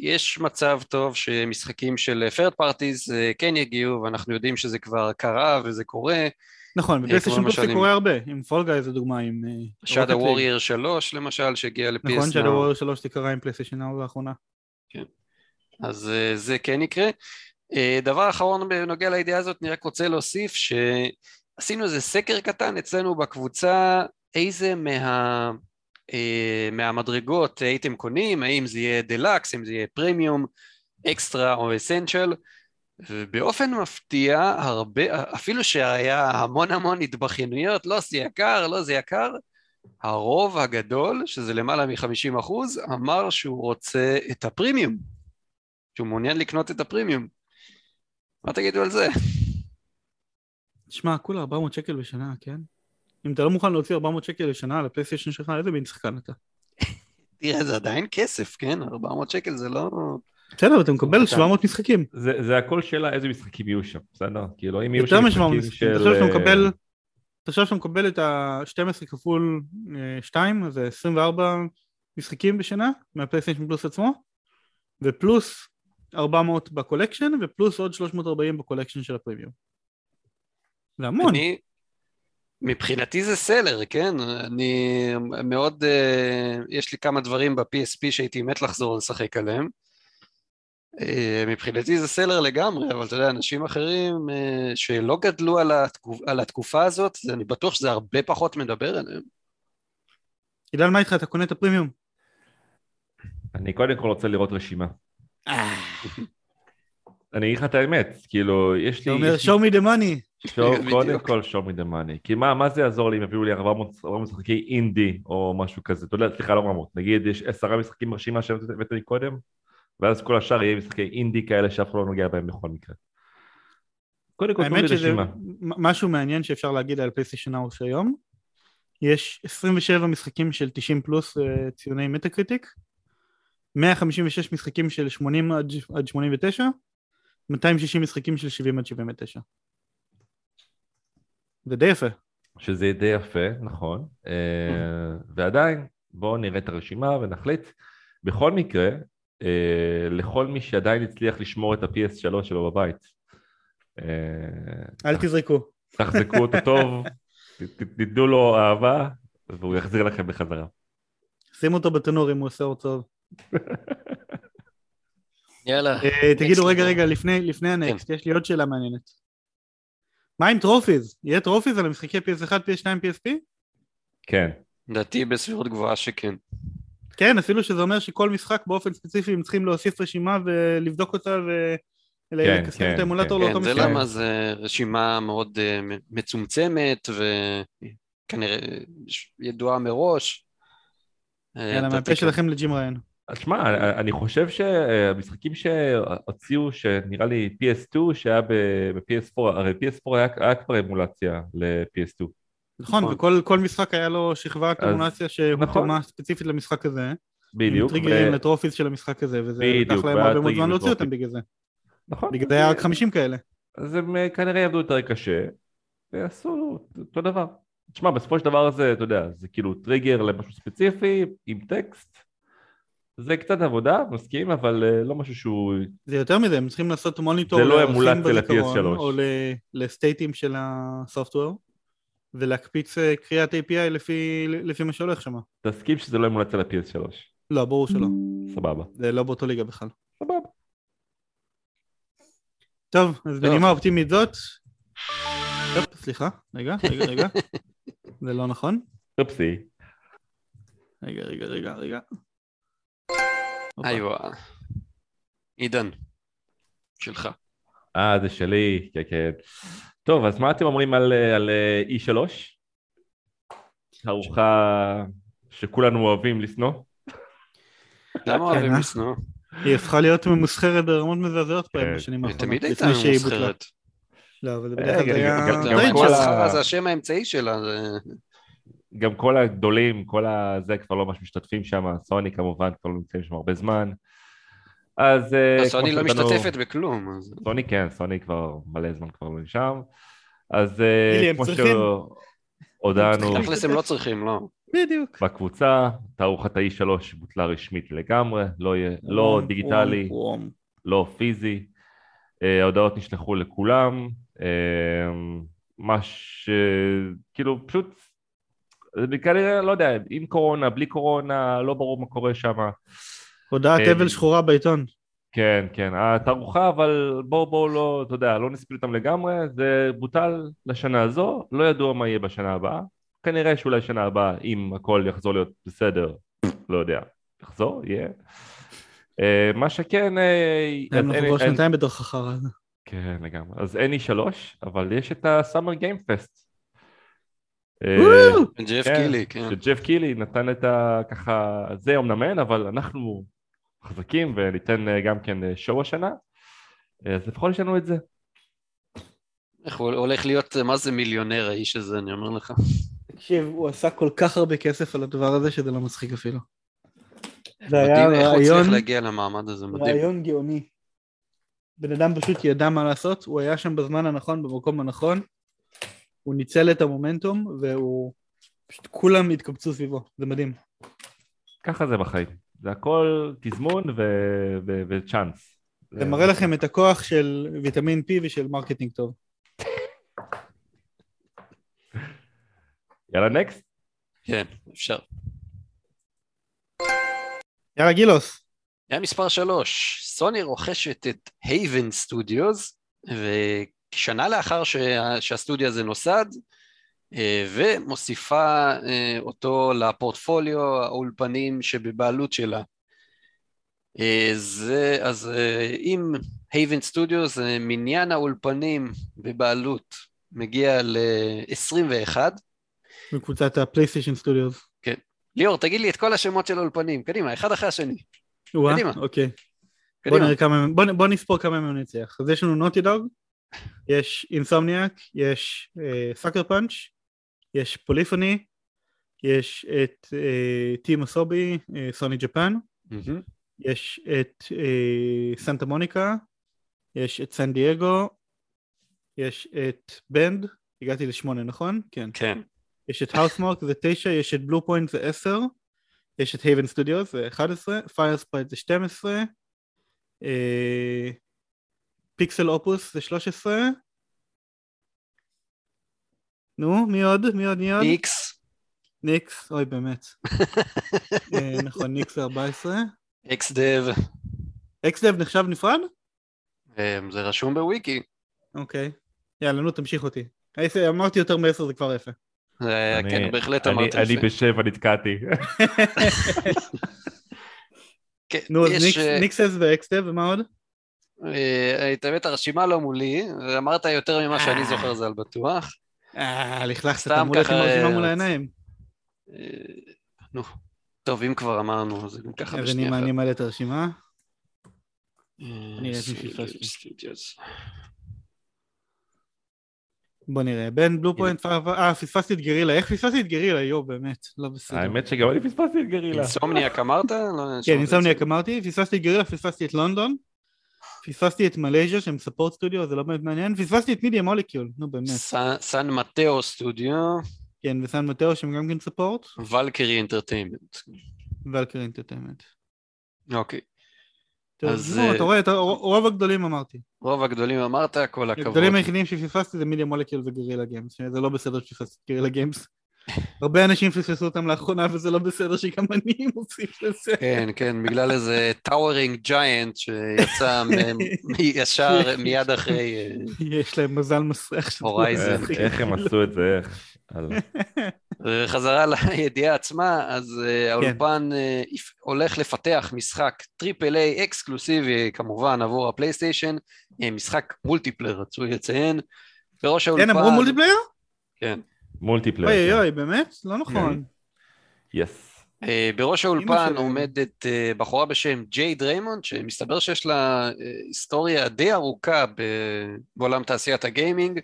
יש מצב טוב שמשחקים של third parties כן יגיעו, ואנחנו יודעים שזה כבר קרה וזה קורה. נכון, ב PlayStation Plus זה קורה הרבה, עם Fall Guys זה דוגמה, עם... אה, Shadow Warrior 3 למשל, שהגיע ל-PS נכון. Shadow Warrior 3 זה קרה עם פלייסטיישן 4 לאחרונה. אז אה, זה כן יקרה. אה, דבר אחרון בנוגע לידיעה הזאת, אני רק רוצה להוסיף שעשינו איזה סקר קטן אצלנו בקבוצה, איזה מה, אה, מהמדרגות הייתם קונים, האם זה יהיה דלקס, אם זה יהיה Premium, Extra או Essential, ובאופן מפתיע, הרבה, אפילו שהיה המון המון התבכיינויות, לא זה יקר, לא זה יקר, הרוב הגדול, שזה למעלה מ-50 אחוז, אמר שהוא רוצה את הפרימיום. שהוא מעוניין לקנות את הפרימיום. מה תגידו על זה? תשמע, כולה 400 שקל בשנה, כן? אם אתה לא מוכן להוציא 400 שקל לשנה על הפלייסטיישן שלך, איזה מין שחקן אתה? תראה, זה עדיין כסף, כן? 400 שקל זה לא... בסדר, אתה מקבל קטן. 700 משחקים. זה, זה הכל שאלה איזה משחקים יהיו שם, בסדר? כאילו אם יהיו שם מ-700 משחקים. של... אה, מקבל... תחשוב שאתה מקבל את ה-12 כפול 2, אז זה 24 משחקים בשנה מה PlayStation Plus עצמו, ופלוס 400 ב collection, ופלוס עוד 340 ב collection של הפרימיום. זה המון. אני... מבחינתי זה seller, כן? אני מאוד... אה, יש לי כמה דברים ב-PSP שהייתי מת לחזור לשחק עליהם. אה, מבחינתי זה seller לגמרי, אבל אתה יודע, אנשים אחרים אה, שלא גדלו על, התקופ... על התקופה הזאת, אני בטוח שזה הרבה פחות מדבר עליהם. עידן, מה איתך? אתה קונה את הפרימיום? אני קודם כל רוצה לראות רשימה. אני אגיד לך את האמת, כאילו, יש אתה לי... אומר, יש לי- show me the money. קודם כל show me the money. כי מה, מה זה יעזור לי אם יביאו לי 400 400 משחקי אינדי או משהו כזה? אתה יודע, סליחה, לא 400. נגיד יש עשרה משחקים ברשימה שהבאת לי קודם, ואז כל השאר יהיה משחקי אינדי כאלה שאף אחד לא נוגע בהם בכל מקרה. קודם כל תנו לי רשימה. משהו מעניין שאפשר להגיד על פלייסטיישן אאוס היום. יש 27 משחקים של 90 פלוס אה, ציוני מטה קריטיק, 156 משחקים של 80 עד עד 89, 260 משחקים של 70 עד 79. זה די יפה. שזה די יפה, נכון. אה, ועדיין, בואו נראה את הרשימה ונחליט. בכל מקרה, אה, לכל מי שעדיין הצליח לשמור את ה-PS3 שלו בבית, אה, אל תזרקו. תחזקו אותו טוב, תיתנו לו אהבה, והוא יחזיר לכם בחזרה. שימו אותו בתנור אם הוא עושה אור טוב. יאללה. תגידו רגע. רגע לפני לפני ה next יש לי עוד שאלה מעניינת. מה עם trophies? יהיה trophies על המשחקי PS1, PS2, PSP? כן, לדעתי בסבירות גבוהה שכן. כן, אפילו שזה אומר שכל משחק באופן ספציפי הם צריכים להוסיף רשימה ולבדוק אותה ולקסם כן, את האמולטור כן. לאותו כן, זה משחק. למה זה רשימה מאוד אה, מצומצמת וכנראה ידועה מראש. אה, יאללה, לדעתי מהפה כן. שלכם לג'ים ריין. אז שמע, אני חושב שהמשחקים שהוציאו, שנראה לי PS2, שהיה ב-PS4, הרי PS4 היה, היה כבר אמולציה ל-PS2. נכון, נכון. וכל כל משחק היה לו שכבת אז- אמונציה שהותאמה נכון. ספציפית למשחק הזה. עם בדיוק. טריגרים ו- ל trophies של המשחק הזה, וזה בדיוק, לקח להם הרבה מאוד זמן להוציא. אותם בגלל זה. נכון. בגלל זה היה רק 50 כאלה. אז הם אה, כנראה יעבדו יותר קשה, ויעשו אותו דבר. תשמע, בסופו של דבר זה, אתה יודע, זה כאילו טריגר למשהו ספציפי, עם טקסט. זה קצת עבודה, מסכים, אבל אה, לא משהו שהוא... זה יותר מזה, הם צריכים לעשות מוניטור זה לא אמולציה בזיכרון, ל-PS3. או ל state ים של ה software, ולהקפיץ אה, קריאת API לפי, לפי מה שהולך שם. תסכים שזה לא אמולציה ל-PS3. לא, ברור שלא. סבבה. זה לא באותו ליגה בכלל. סבבה. טוב, אז. בנימה אופטימית זאת... טוב, סליחה, רגע, רגע, רגע. זה לא נכון. אופסי. רגע, רגע, רגע, רגע. איווה. עידן, שלך. אה, זה שלי, כן, כן. טוב, אז מה אתם אומרים על, על אה, E3? ארוחה שכולנו אוהבים לשנוא? למה אוהבים אה? לשנוא? היא הפכה להיות ממוסחרת ברמות מזעזעות פה כן. בשנים היא האחרונות. תמיד הייתה. ממוסחרת. לא, אבל זה אה, בדרך כלל היה... גם- כל זה השם האמצעי שלה. גם כל הגדולים, כל הזה כבר לא ממש משתתפים שם, סוני כמובן כבר לא נמצאים שם הרבה זמן. אז... אה, כמו סוני לא משתתפת בכלום. אז- סוני כן, סוני כבר מלא זמן כבר לא שם. אז אה, כמו צריכים. שהודענו תכלס הם לא צריכים, לא. בדיוק. בקבוצה, תערוכת ה-E3 בוטלה רשמית לגמרי, לא, לא דיגיטלי. לא פיזי. אה, ההודעות נשלחו לכולם, אה, מה ש... כאילו פשוט, כנראה, לא יודע, עם קורונה, בלי קורונה, לא ברור מה קורה שם. הודעת אה, אבל שחורה בעיתון. כן, כן, התערוכה, אבל בואו בואו לא, אתה יודע, לא נספיל אותם לגמרי, זה בוטל לשנה הזו, לא ידוע מה יהיה בשנה הבאה, כנראה שאולי שנה הבאה, אם הכל יחזור להיות בסדר, לא יודע, יחזור, יהיה. אה, מה שכן, אה, כבר אין- שנתיים בתוך החרא הזה. כן, לגמרי, אז אין E3, אבל יש את. אה, וואו! ג'ף כן, קילי, כן. שג'ף קילי נתן את ה... ככה, זה אמנם אין, אבל אנחנו חזקים וניתן אה, גם כן אה, שואו השנה, אה, אז לפחות יש לנו את זה. איך הוא הולך להיות, מה זה מיליונר האיש הזה, אני אומר לך. תקשיב, הוא עשה כל כך הרבה כסף על הדבר הזה שזה לא מצחיק אפילו. זה היה מדהים איך הוא רעיון, הצליח להגיע למעמד הזה, מדהים. רעיון גאוני. בן אדם פשוט ידע מה לעשות, הוא היה שם בזמן הנכון, במקום הנכון, הוא ניצל את המומנטום, והוא... פשוט כולם התקבצו סביבו, זה מדהים. ככה זה בחיים, זה הכל תזמון ו- ו- וצ'אנס. זה מראה לכם את הכוח של ויטמין P ושל marketing טוב. יאללה next. כן, אפשר. יאללה גילוס, ידיעה מספר שלוש, סוני רוכשת את Haven Studios, ושנה לאחר שה, שהסטודיו הזה נוסד, אה, ומוסיפה אה, אותו לפורטפוליו האולפנים שבבעלות שלה. אה, זה, אז עם Haven Studios, מניין האולפנים בבעלות מגיע ל-21, מקבוצת הפלייסטיישן סטודיוס. ליאור, תגיד לי את כל השמות של האולפנים, קדימה, אחד אחרי השני. וואה, קדימה. אוקיי. בוא קדימה. נראה כמה, בוא, בוא נספור כמה מהם נצליח. אז יש לנו Naughty Dog, יש Insomniac, יש Sucker Punch, יש Polyphony, יש את Team Asobi, Sony Japan. יש את אה, Santa Monica, יש את San Diego, יש את Bend, הגעתי לשמונה נכון? כן. כן. יש את Housemarque זה תשע, יש את Bluepoint זה עשר, יש את Haven Studios זה 11, Firesprite זה 12, אה, PixelOpus זה 13, נו, מי עוד? מי עוד? מי עוד? Nixxes, Nixxes, אוי באמת. אה, נכון, Nixxes זה 14. XDev, XDev נחשב נפרד? זה רשום בוויקי. אוקיי. יאללה, נו, תמשיך אותי. אמרתי יותר מעשר זה כבר יפה. כן, בהחלט אני- אמרת אני יפה. בשבע נתקעתי. כן, נו, אז Nixxes- אה, Nixxes ו-XDev, ומה עוד? אה, את האמת הרשימה לא מולי, אמרת יותר ממה שאני אה. זוכר זה על בטוח. אה, לכלכת, סתם אתה מולך עם הרשימה אה, מול העיניים. נו, טוב, אם כבר אמרנו, זה גם ככה בשנייה אני אחת. אני מעלה את הרשימה. את. בוא נראה. Bend, Bluepoint. אה, פספסתי את גרילה. איך פספסתי את גרילה? יואו, באמת. לא בסדר. האמת שגם אני פספסתי את Guerrilla. Insomniac אמרת? לא, כן, את Insomniac. אמרתי. פספסתי את גרילה, פספסתי את London. פספסתי את Malaysia שהם support studio, זה לא באמת מעניין. פספסתי את Media Molecule, נו באמת. San- Mateo Studio, כן, ו-San Mateo שהם גם כן support. Valkyrie Entertainment. Valkyrie Entertainment. אוקיי, אז, נו, אה, אתה רואה, רוב הגדולים אמרתי. רוב הגדולים אמרת, כל הכבוד. הגדולים היחידים שפספסתי זה Media Molecule ו-Guerrilla Games. זה לא בסדר שפספסתי את Guerrilla Games. הרבה אנשים פספסו אותם לאחרונה וזה לא בסדר שגם אני מוסיף לזה. כן, כן, בגלל איזה towering giant שיצא ישר מיד אחרי אה, יש להם מזל מסריח. שזה Horizon. מצחיק. איך הם עשו את זה, איך? וחזרה לידיעה עצמה, אז אה, האולפן אה, הולך לפתח משחק triple A אקסקלוסיבי כמובן עבור ה-PlayStation, משחק multiplayer רצוי לציין. בראש האולפן... כן, אמרו multiplayer? כן. Multiplayer. אוי כן. אוי, באמת? לא נכון. Yes. אה, בראש האולפן. עומדת אה, בחורה בשם ג'ייד ריימונד, שמסתבר שיש לה אה, היסטוריה די ארוכה בעולם תעשיית הגיימינג.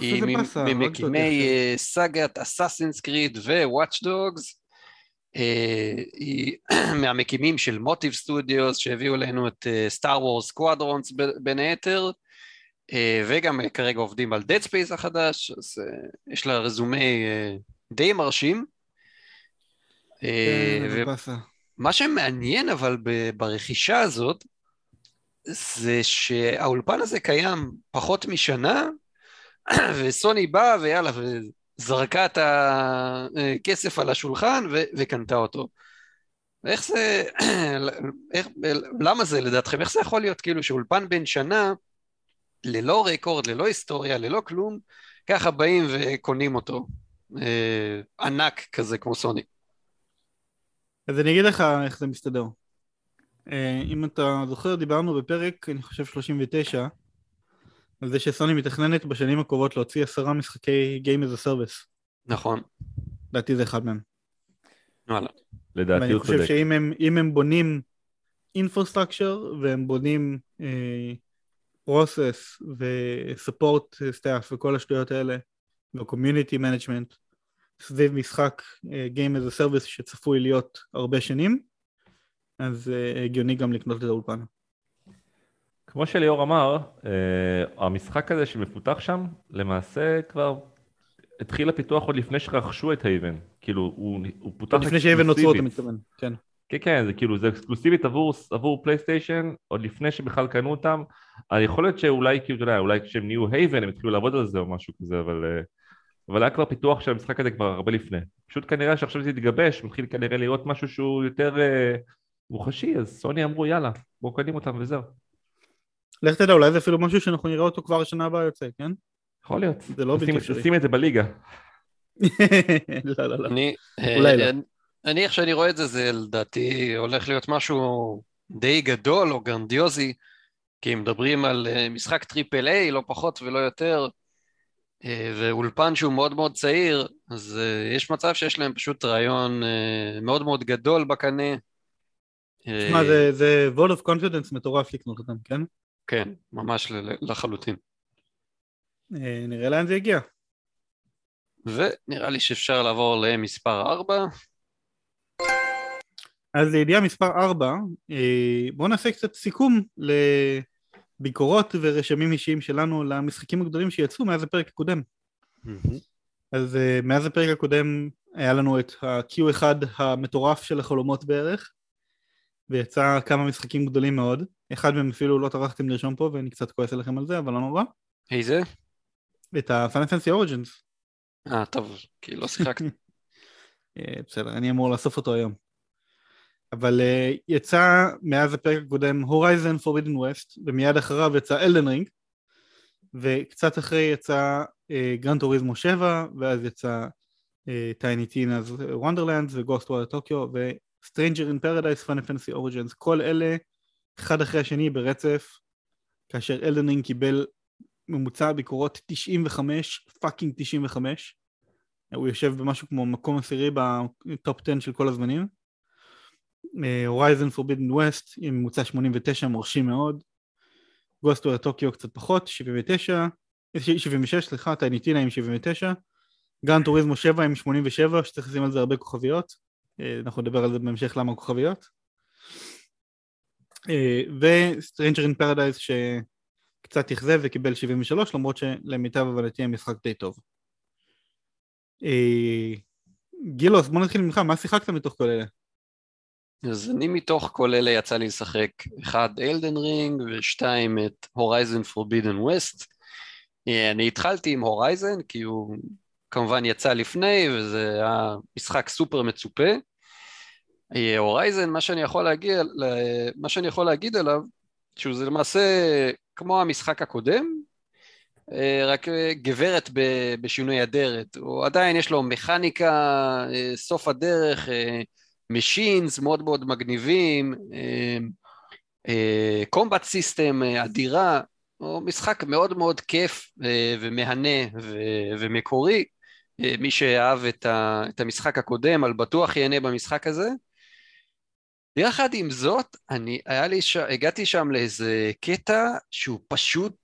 היא. לא ממקימי סאגת Assassin's Creed ו-Watch Dogs. היא מהמקימים של Motive Studios שהביאו אלינו את Star Wars Squadrons בין היתר, וגם אה, כרגע עובדים על Dead Space החדש, אז אה, יש לה רזומי אה, די מרשים. אה, כן. מה שמעניין אבל ברכישה הזאת, זה שהאולפן הזה קיים פחות משנה, וסוני באה ויאללה, וזרקה את הכסף על השולחן ו- וקנתה אותו. ואיך זה, איך, למה זה לדעתכם? איך זה יכול להיות כאילו שאולפן בן שנה, ללא רקורד, ללא היסטוריה, ללא כלום, ככה באים וקונים אותו. אה, ענק כזה כמו סוני. אז אני אגיד לך איך זה מסתדר. אה, אם אתה זוכר, דיברנו בפרק, אני חושב 39, על זה שסוני מתכננת בשנים הקרובות להוציא עשרה משחקי Game as a Service. נכון. לדעתי זה אחד מהם. וואלה. לדעתי ואני הוא חושב צודק. שאם הם, הם בונים infrastructure והם בונים פרוסס ו-support staff וכל השטויות האלה ו-community management סביב משחק אה, Game as a Service שצפוי להיות הרבה שנים, אז אה, הגיוני גם לקנות את האולפן. כמו שליאור אמר, אה, המשחק הזה שמפותח שם, למעשה כבר התחיל הפיתוח עוד לפני שרכשו את האבן. כאילו, הוא, הוא פותח לפני שהאבן נוצרו אתה. מתכוון, כן. כן, כן, זה כאילו, זה אקסקלוסיבית עבור, עבור פלייסטיישן, עוד לפני שבכלל קנו אותם. אה, יכול להיות שאולי, כאילו, אתה יודע, אולי כשהם נהיו הייבן הם התחילו לעבוד על זה או משהו כזה, אבל, אה, אבל היה כבר פיתוח של המשחק הזה כבר הרבה לפני. פשוט כנראה שעכשיו זה יתגבש, מתחיל כנראה להיות משהו שהוא יותר אה, מוחשי, אז סוני אמרו, יאללה, בואו קנים אותם וזהו. לך תדע, אולי זה אפילו משהו שאנחנו נראה אותו כבר השנה הבאה יוצא, כן? יכול להיות. זה לא בלתי אפשרי. שים את זה בליגה. לא, לא, לא. אני, אולי לא. אני, איך שאני רואה את זה, זה לדעתי הולך להיות משהו די גדול או גרנדיוזי, כי אם מדברים על אה, משחק triple A, לא פחות ולא יותר, אה, ואולפן שהוא מאוד מאוד צעיר, אז אה, יש מצב שיש להם פשוט רעיון מאוד מאוד גדול בקנה. תשמע, זה- זה vote of confidence מטורף לקנות אותם, כן? כן, ממש לחלוטין. אה, נראה לאן זה יגיע. ונראה לי שאפשר לעבור למספר 4. אז לידיעה מספר 4, בואו נעשה קצת סיכום לביקורות ורשמים אישיים שלנו למשחקים הגדולים שיצאו מאז הפרק הקודם. אז uh, מאז הפרק הקודם היה לנו את ה-Q1 המטורף של החלומות בערך, ויצא כמה משחקים גדולים מאוד. אחד מהם אפילו לא טרחתם לרשום פה ואני קצת כועס עליכם על זה, אבל לא נורא. איזה? את ה-Final Origins. אה, טוב, כי לא שיחקתי. אה, בסדר, אני אמור לאסוף אותו היום. אבל אה, יצא מאז הפרק הקודם Horizon Forbidden West, ומיד אחריו יצא Elden Ring, וקצת אחרי יצא Gran Turismo 7, ואז יצא Tiny Tina's Wonderlands ו-Ghostwire Tokyo ו-Stranger in Paradise, Final Fantasy Origins, כל אלה אחד אחרי השני ברצף, כאשר Elden Ring קיבל ממוצע ביקורות 95, fucking 95, הוא יושב במשהו כמו מקום עשירי ב-top 10 של כל הזמנים. Horizon Forbidden West עם ממוצע 89 מרשים מאוד. Ghostwire Tokyo קצת פחות, 79, 76 סליחה, Tiny Tina עם 79. Gran Turismo 7 עם 87, שצריך לשים על זה הרבה כוכביות. אנחנו נדבר על זה בהמשך למה כוכביות. ו-Stranger in Paradise שקצת אכזב וקיבל 73 למרות שלמיטב הבנתי המשחק די טוב. גילוס, בוא נתחיל ממך, מה שיחקת מתוך כל אלה? אז אני מתוך כל אלה יצא לי לשחק אחד Elden Ring ושתיים את Horizon Forbidden West. אני התחלתי עם Horizon כי הוא כמובן יצא לפני, וזה היה משחק סופר מצופה. Horizon, מה שאני יכול להגיד, מה שאני יכול להגיד עליו, שהוא זה למעשה כמו המשחק הקודם, אה, רק גברת בשינוי אדרת. הוא עדיין יש לו מכניקה, אה, סוף הדרך, משינס מאוד מאוד מגניבים, קומבט סיסטם אדירה, הוא משחק מאוד מאוד כיף ומהנה ומקורי. מי שאהב את המשחק הקודם, על בטוח ייהנה במשחק הזה. יחד עם זאת, אני, היה לי ש... הגעתי שם לאיזה קטע שהוא פשוט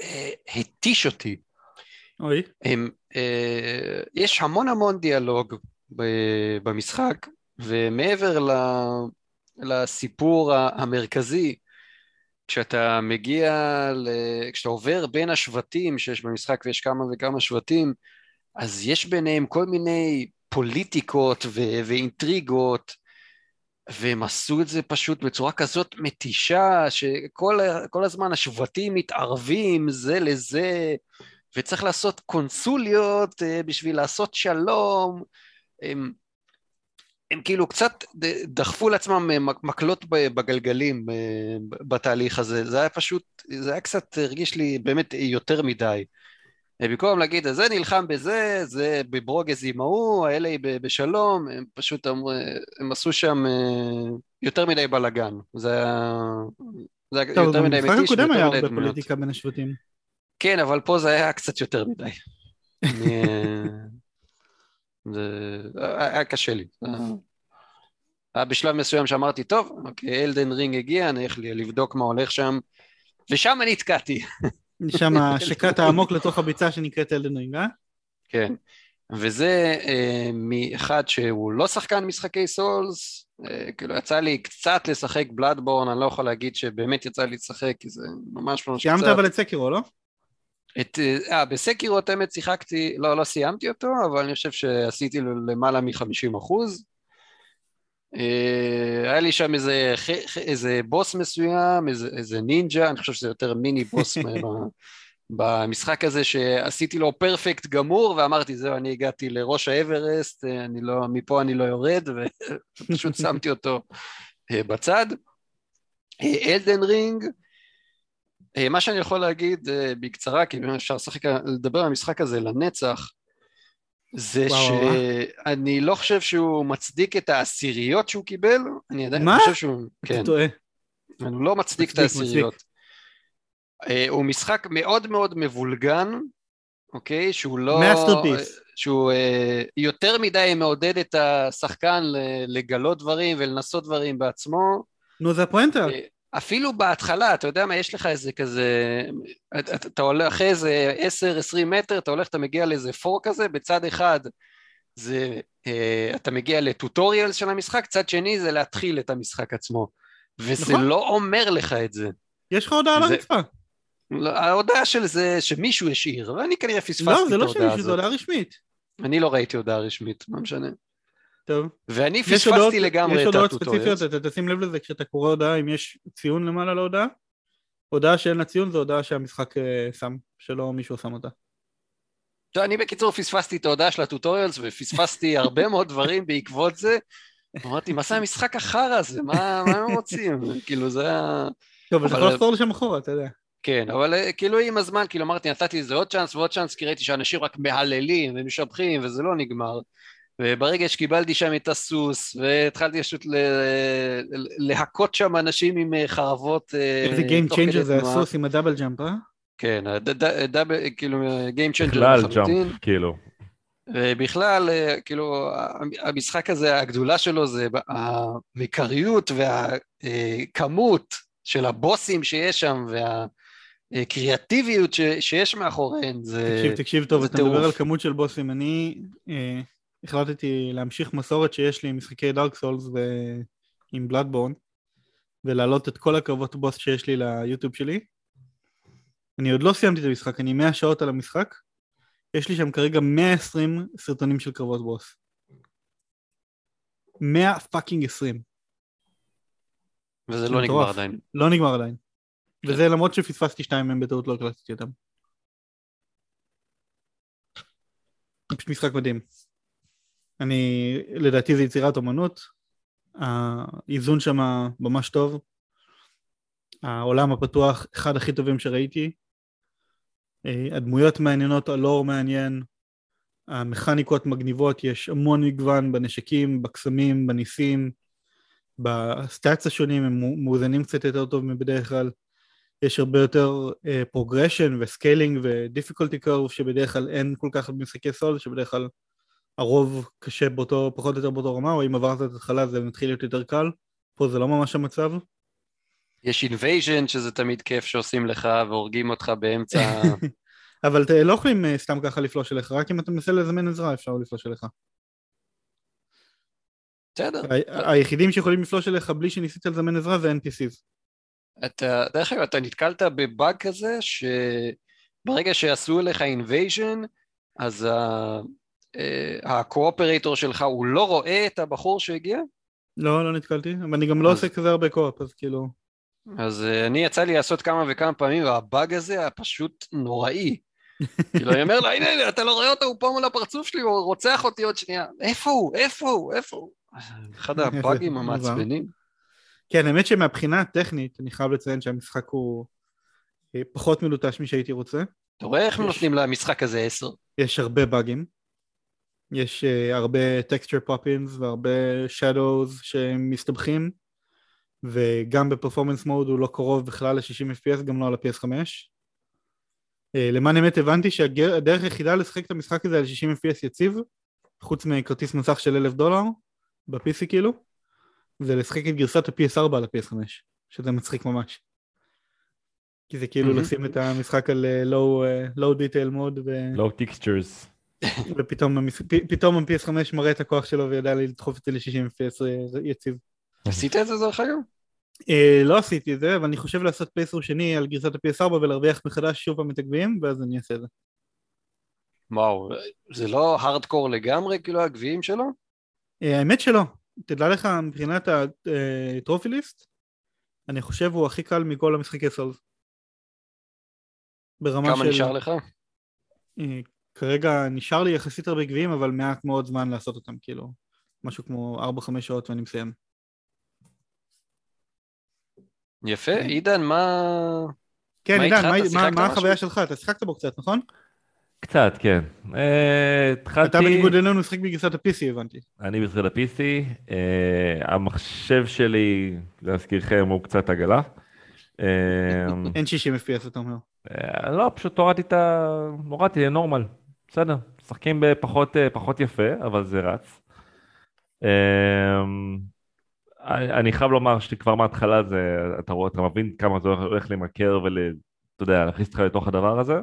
אה, התיש אותי. אוי. הם, אה, יש המון המון דיאלוג ב, במשחק, ומעבר ל, לסיפור המרכזי, כשאתה מגיע, ל... כשאתה עובר בין השבטים שיש במשחק ויש כמה וכמה שבטים, אז יש ביניהם כל מיני פוליטיקות ו... ואינטריגות, והם עשו את זה פשוט בצורה כזאת מתישה, שכל הזמן השבטים מתערבים זה לזה, וצריך לעשות קונסוליות אה, בשביל לעשות שלום. הם, הם כאילו קצת דחפו לעצמם אה, מקלות בגלגלים אה, בתהליך הזה, זה היה פשוט, זה היה קצת, הרגיש לי באמת יותר מדי. במקום להגיד, זה נלחם בזה, זה בברוגז עם ההוא, האלה היא בשלום, הם פשוט אמרו, הם עשו שם אה, יותר מדי בלאגן. זה היה, זה היה טוב, יותר מדי מתיש במשחק הקודם היה הרבה. פוליטיקה בין השבטים. כן, אבל פה זה היה קצת יותר מדי. אני, אה, זה היה קשה לי. זה- היה בשלב מסוים שאמרתי, טוב, אוקיי, אלדן רינג הגיע, אני הולך לבדוק מה הולך שם, ושם נתקעתי. שם שקעת עמוק לתוך הביצה שנקראת אלדן רינג, אה? כן, וזה אה, מאחד שהוא לא שחקן משחקי סולס, אה, כאילו יצא לי קצת לשחק בלאדבורן, אני לא יכול להגיד שבאמת יצא לי לשחק, כי זה ממש ממש סיימת קצת. אבל את סקירו, לא? את, אה, אה, בסקירו את האמת שיחקתי, לא, לא סיימתי אותו, אבל אני חושב שעשיתי למעלה מ-50 אחוז. אה, היה לי שם איזה, איזה בוס מסוים, איזה, איזה נינג'ה, אני חושב שזה יותר מיני בוס במשחק הזה שעשיתי לו פרפקט גמור ואמרתי זהו אני הגעתי לראש האברסט, אה, אני לא, מפה אני לא יורד ופשוט שמתי אותו אה, בצד. אלדן רינג, מה שאני יכול להגיד אה, בקצרה, כי אפשר לשחק, לדבר על המשחק הזה לנצח, זה. שאני לא חושב שהוא מצדיק את העשיריות שהוא קיבל, אני עדיין מה? חושב שהוא, אתה כן, טועה. אני לא מצדיק את מצדיק, העשיריות. אה, הוא משחק מאוד מאוד מבולגן, אוקיי? שהוא לא... Masterpiece. שהוא אה, יותר מדי מעודד את השחקן לגלות דברים ולנסות דברים בעצמו. נו, זה הפואנטה. אפילו בהתחלה, אתה יודע מה, יש לך איזה כזה, אתה, אתה הולך אחרי איזה 10-20 מטר, אתה הולך, אתה מגיע לאיזה פור כזה, בצד אחד זה, אה, אתה מגיע לטוטוריאל של המשחק, צד שני זה להתחיל את המשחק עצמו. וזה נכון. לא אומר לך את זה. יש לך הודעה על זה- הרצפה. לא, ההודעה של זה שמישהו השאיר, ואני כנראה פספסתי לא, את זה לא ההודעה שמישהו, זו הזאת. הודעה רשמית. אני לא ראיתי הודעה רשמית, מה משנה. טוב. ואני יש הודעות- פספסתי לגמרי יש את הודעות הטוטוריאל. ספציפיות, אתה תשים לב לזה כשאתה קורא הודעה, אם יש ציון למעלה להודעה. הודעה שאין לה ציון זו הודעה שהמשחק אה, שם, שלא מישהו שם אותה. טוב, אני בקיצור פספסתי את ההודעה של הטוטוריאלס ופספסתי הרבה מאוד דברים בעקבות זה. אמרתי, מה זה המשחק החרא הזה? מה מה הם רוצים? כאילו זה היה... טוב, אתה אבל- יכול לחזור לשם אחורה, אתה יודע. כן, אבל אה, כאילו עם הזמן, כאילו אמרתי, נתתי לזה עוד צ'אנס ועוד צ'אנס, כי ראיתי שאנשים רק מהללים ומשבחים וזה לא נגמר. וברגע שקיבלתי שם את הסוס, והתחלתי פשוט להכות שם אנשים עם אה, חרבות אה, איזה Game Changer זה. הסוס עם הדאבל ג'אמפ, אה? כן, דאבל, כאילו, Game Changer בכלל. ג'אמפ, כאילו. ובכלל, אה, כאילו, המשחק הזה, הגדולה שלו זה המקריות והכמות של הבוסים שיש שם והקריאטיביות ש- שיש מאחוריהן, זה... תקשיב, תקשיב טוב, זה אתה מדבר. על כמות של בוסים. אני אה, החלטתי להמשיך מסורת שיש לי עם משחקי Dark Souls ועם Bloodborne, ולהעלות את כל הקרבות בוס שיש לי ליוטיוב שלי. אני עוד לא סיימתי את המשחק, אני 100 שעות על המשחק. יש לי שם כרגע 120 סרטונים של קרבות בוס. 100 fucking 20. וזה זה לא נגמר. עדיין. לא נגמר עדיין. כן. וזה למרות שפספסתי שתיים מהם בטעות לא הקלטתי אותם. פשוט משחק מדהים. אני, לדעתי זה יצירת אומנות, האיזון שם ממש טוב, העולם הפתוח, אחד הכי טובים שראיתי, הדמויות מעניינות, הלור מעניין, המכניקות מגניבות, יש המון מגוון בנשקים, בקסמים, בניסים, בסטאצ השונים, הם מאוזנים קצת יותר טוב מבדרך כלל. יש הרבה יותר progression ו scaling ו difficulty curve שבדרך כלל אין כל כך במשחקי סול, שבדרך כלל הרוב קשה באותו, פחות או יותר באותו רמה, או אם עברת את התחלה זה מתחיל להיות יותר קל, פה זה לא ממש המצב. יש invasion שזה תמיד כיף שעושים לך והורגים אותך באמצע... אבל אתם לא יכולים אה, סתם ככה לפלוש אליך, רק אם אתה מנסה לזמן עזרה אפשר לפלוש אליך. בסדר. היחידים שיכולים לפלוש אליך בלי שניסית לזמן עזרה זה NPCs. אתה, דרך אגב, אתה נתקלת בבאג כזה שברגע שעשו אליך invasion, אז ה cooperator שלך הוא לא רואה את הבחור שהגיע? לא, לא נתקלתי, אבל אני גם לא עושה כזה הרבה co-op, אז כאילו... אז אני יצא לי לעשות כמה וכמה פעמים, והבאג הזה היה פשוט נוראי. כאילו, אני אומר לו, הנה, הנה, אתה לא רואה אותו, הוא פה מול הפרצוף שלי, הוא רוצח אותי עוד שנייה. איפה הוא? איפה הוא? איפה הוא? אחד הבאגים המעצבנים. כן, האמת שמבחינה הטכנית, אני חייב לציין שהמשחק הוא אה, פחות מלוטש משהייתי רוצה. אתה רואה איך נותנים למשחק הזה עשר? יש הרבה באגים. יש uh, הרבה texture poppins והרבה shadows שמסתבכים, וגם בפרפורמנס מוד הוא לא קרוב בכלל ל-60 FPS, גם לא על ה-PS5. Uh, למען האמת הבנתי שהדרך היחידה לשחק את המשחק הזה על 60 FPS יציב, חוץ מכרטיס מסך של אלף דולר, ב-PC כאילו, זה לשחק את גרסת ה-PS4 על ה-PS5, שזה מצחיק ממש. כי זה כאילו mm-hmm. לשים את המשחק על uh, low, uh, low detail mode ו... low textures. ופתאום פתאום ה-PS5 מראה את הכוח שלו וידע לי לדחוף את זה ל-60 FPS יציב. עשית את זה דרך אגב? Uh, לא עשיתי את זה, אבל אני חושב לעשות פייסור שני על גרסת ה-PS4 ולהרוויח מחדש שוב פעם את הגביעים, ואז אני אעשה את זה. וואו, זה לא הארדקור לגמרי, כאילו הגביעים שלו? Uh, האמת שלא. תדע לך, מבחינת הטרופיליסט, ליסט, אני חושב הוא הכי קל מכל המשחקי סולס. ברמה כמה של... כמה נשאר לך? כרגע נשאר לי יחסית הרבה גביעים, אבל מעט מאוד זמן לעשות אותם, כאילו, משהו כמו 4-5 שעות ואני מסיים. יפה, כן. עידן, מה... כן, עידן, מה, מה, מה החוויה שלך? אתה שיחקת בו קצת, נכון? קצת, כן. אה, התחלתי... אתה בניגוד אלינו משחק בגרסת ה-PC, הבנתי. אני בגרסת ה-PC. אה, המחשב שלי, להזכירכם, הוא קצת עגלה. אה, אין 60 FPS, אתה אומר. לא, פשוט הורדתי את ה... הורדתי לנורמל. בסדר, משחקים בפחות יפה, אבל זה רץ. אני חייב לומר שכבר מההתחלה זה, אתה רואה, אתה מבין כמה זה הולך למכר ואתה יודע, להכניס אותך לתוך הדבר הזה.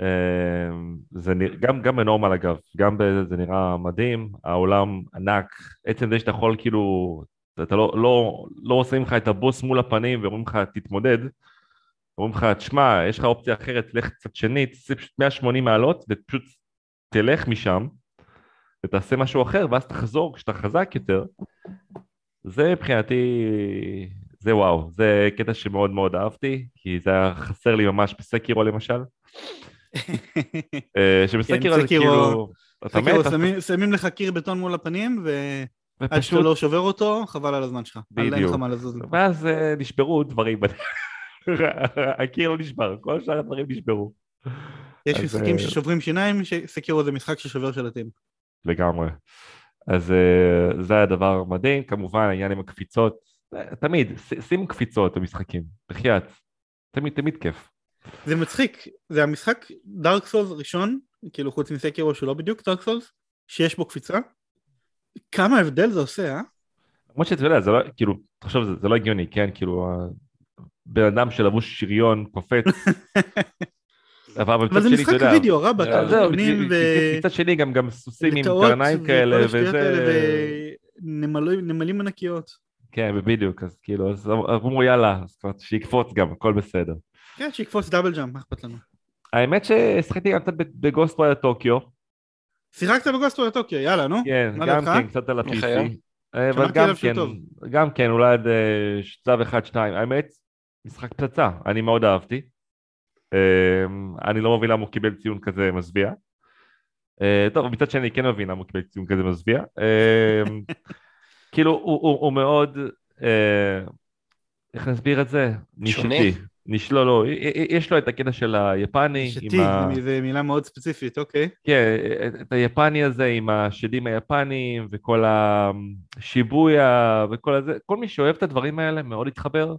אמ, זה נרא... גם, גם בנורמל אגב, גם בזה זה נראה מדהים, העולם ענק, עצם זה שאתה יכול כאילו, אתה לא, לא, לא עושים לך את הבוס מול הפנים ואומרים לך תתמודד, אומרים לך תשמע, יש לך אופציה אחרת, לך קצת שני, תעשה פשוט 180 מעלות ופשוט תלך משם ותעשה משהו אחר ואז תחזור כשאתה חזק יותר, זה מבחינתי, זה וואו, זה קטע שמאוד מאוד אהבתי, כי זה היה חסר לי ממש בסקירו למשל. אה, שבסקירו זה כאילו... סקירו שמים לך קיר בטון מול הפנים ועד שאתה לא שובר אותו, חבל על הזמן שלך. בדיוק. ואז אה, נשברו דברים. הקיר לא נשבר, כל שאר הדברים נשברו. יש משחקים אה, ששוברים שיניים, סקירו זה משחק ששובר שלטים. לגמרי. אז זה היה דבר מדהים, כמובן העניין עם הקפיצות, תמיד, שים קפיצות במשחקים, בחייאת, תמיד תמיד כיף. זה מצחיק, זה המשחק דארק סולס ראשון, כאילו חוץ מסקירו שלא בדיוק דארק סולס, שיש בו קפיצה. כמה הבדל זה עושה, אה? למרות שאתה יודע, זה לא, כאילו, תחשוב, זה, זה לא הגיוני, כן? כאילו, בן אדם שלבוש שריון קופץ. אבל זה משחק וידאו, רבאק, ו... מצד שני גם, גם סוסים עם קרניים כאלה, וזה... נמלים ענקיות. כן, בדיוק, אז כאילו, אז אמרו יאללה, אז כבר שיקפוץ גם, הכל בסדר. כן, שיקפוץ double jump, מה אכפת לנו? האמת ששחקתי גם קצת ב Ghostwire Tokyo. שיחקת ב Ghostwire Tokyo, יאללה, נו. כן, גם כן, קצת על ה-PC. אה, אבל גם כן, גם כן, אולי עד אה, צו אחד, שתיים. האמת, משחק פצצה, אני מאוד אהבתי. אה, אני לא מבין למה הוא קיבל ציון כזה מזוויע. אה, טוב, מצד שני כן מבין למה הוא קיבל ציון כזה מזוויע. אה, כאילו, הוא- הוא הוא מאוד, אה, איך נסביר את זה? נישתי. נש- לא, לא, יש לו את הקטע של היפני, שתי. זו מילה מאוד ספציפית, אוקיי. כן, את היפני הזה עם השדים היפניים וכל השיבויה וכל הזה, כל מי שאוהב את הדברים האלה מאוד יתחבר.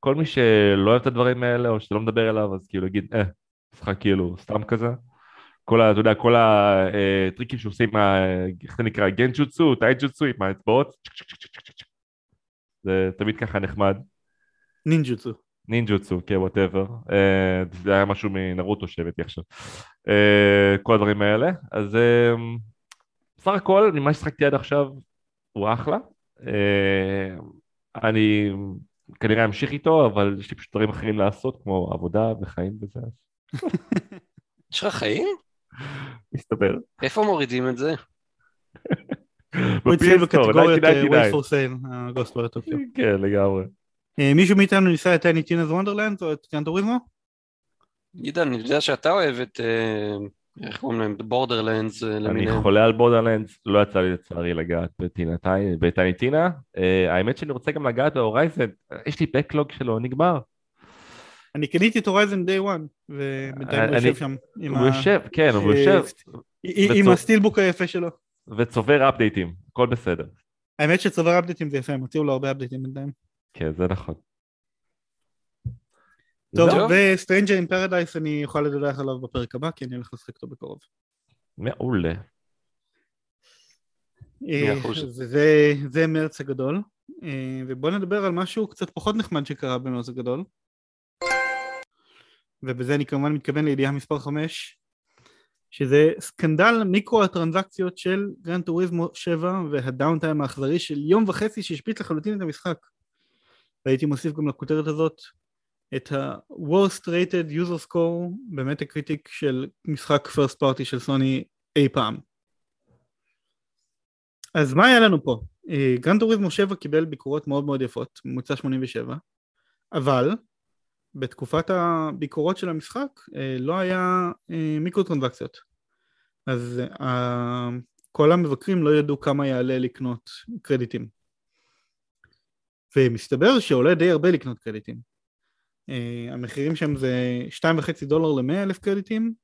כל מי שלא אוהב את הדברים האלה או שלא מדבר אליו אז כאילו יגיד אה, משחק כאילו סתם כזה. כל ה... אתה יודע, כל הטריקים שהוא עושה עם ה... איך זה נקרא? גנג'וצו, טייג'וצו עם האצבעות. זה תמיד ככה נחמד. נינג'וצו. נינג'וצו, כן, whatever. זה היה משהו מנרוטו שהבאתי עכשיו. אה, כל הדברים האלה. אז אה, בסך הכל, ממה ששחקתי עד עכשיו, הוא אחלה. אה, אני כנראה אמשיך איתו, אבל יש לי פשוט דברים אחרים לעשות, כמו עבודה וחיים וזה. יש לך חיים? מסתבר. איפה מורידים את זה? הוא התחיל בקטגוריית אה, 1999. Wait for Sale, טוקיו. כן, לגמרי. אה, מישהו מאיתנו ניסה את Tiny Tina's Wonderland או את Gran Turismo? עידן, אני יודע שאתה אוהב את, אה, איך קוראים להם? Borderlands אני למיניהם. חולה על Borderlands, לא יצא לי לצערי לגעת ב Tina Ti- ב Tiny Tina. אה, האמת שאני רוצה גם לגעת ב Horizon, יש לי backlog שלא נגמר. אני קניתי את Horizon day 1 ובינתיים הוא אני- יושב שם הוא יושב, כן, הוא אה, יושב עם- ה steelbook היפה שלו. וצובר אפדייטים, הכל בסדר. האמת שצובר אפדייטים זה יפה, הם הוציאו לו הרבה אפדייטים בינתיים. כן, זה נכון. טוב. ו Stranger in Paradise אני אוכל לדווח עליו בפרק הבא, כי אני הולך לשחק אותו בקרוב. מעולה. אה, זה, מרץ הגדול, אה, ובואו נדבר על משהו קצת פחות נחמד שקרה במרץ הגדול. ובזה אני כמובן מתכוון לידיעה מספר 5, שזה סקנדל מיקרו הטרנזקציות של Gran Turismo 7 וה downtime האכזרי של יום וחצי שהשבית לחלוטין את המשחק. והייתי מוסיף גם לכותרת הזאת את ה-Worst Rated User Score ב Metacritic של משחק first party של סוני אי פעם. אז מה היה לנו פה? Gran Turismo 7 קיבל ביקורות מאוד מאוד יפות, ממוצע 87, אבל בתקופת הביקורות של המשחק אה, לא היה אה, מיקרו טרנזקציות. אז אה, כל המבקרים לא ידעו כמה יעלה לקנות קרדיטים. ומסתבר שעולה די הרבה לקנות קרדיטים. אה, המחירים שם זה 2.5 דולר ל-100 אלף קרדיטים,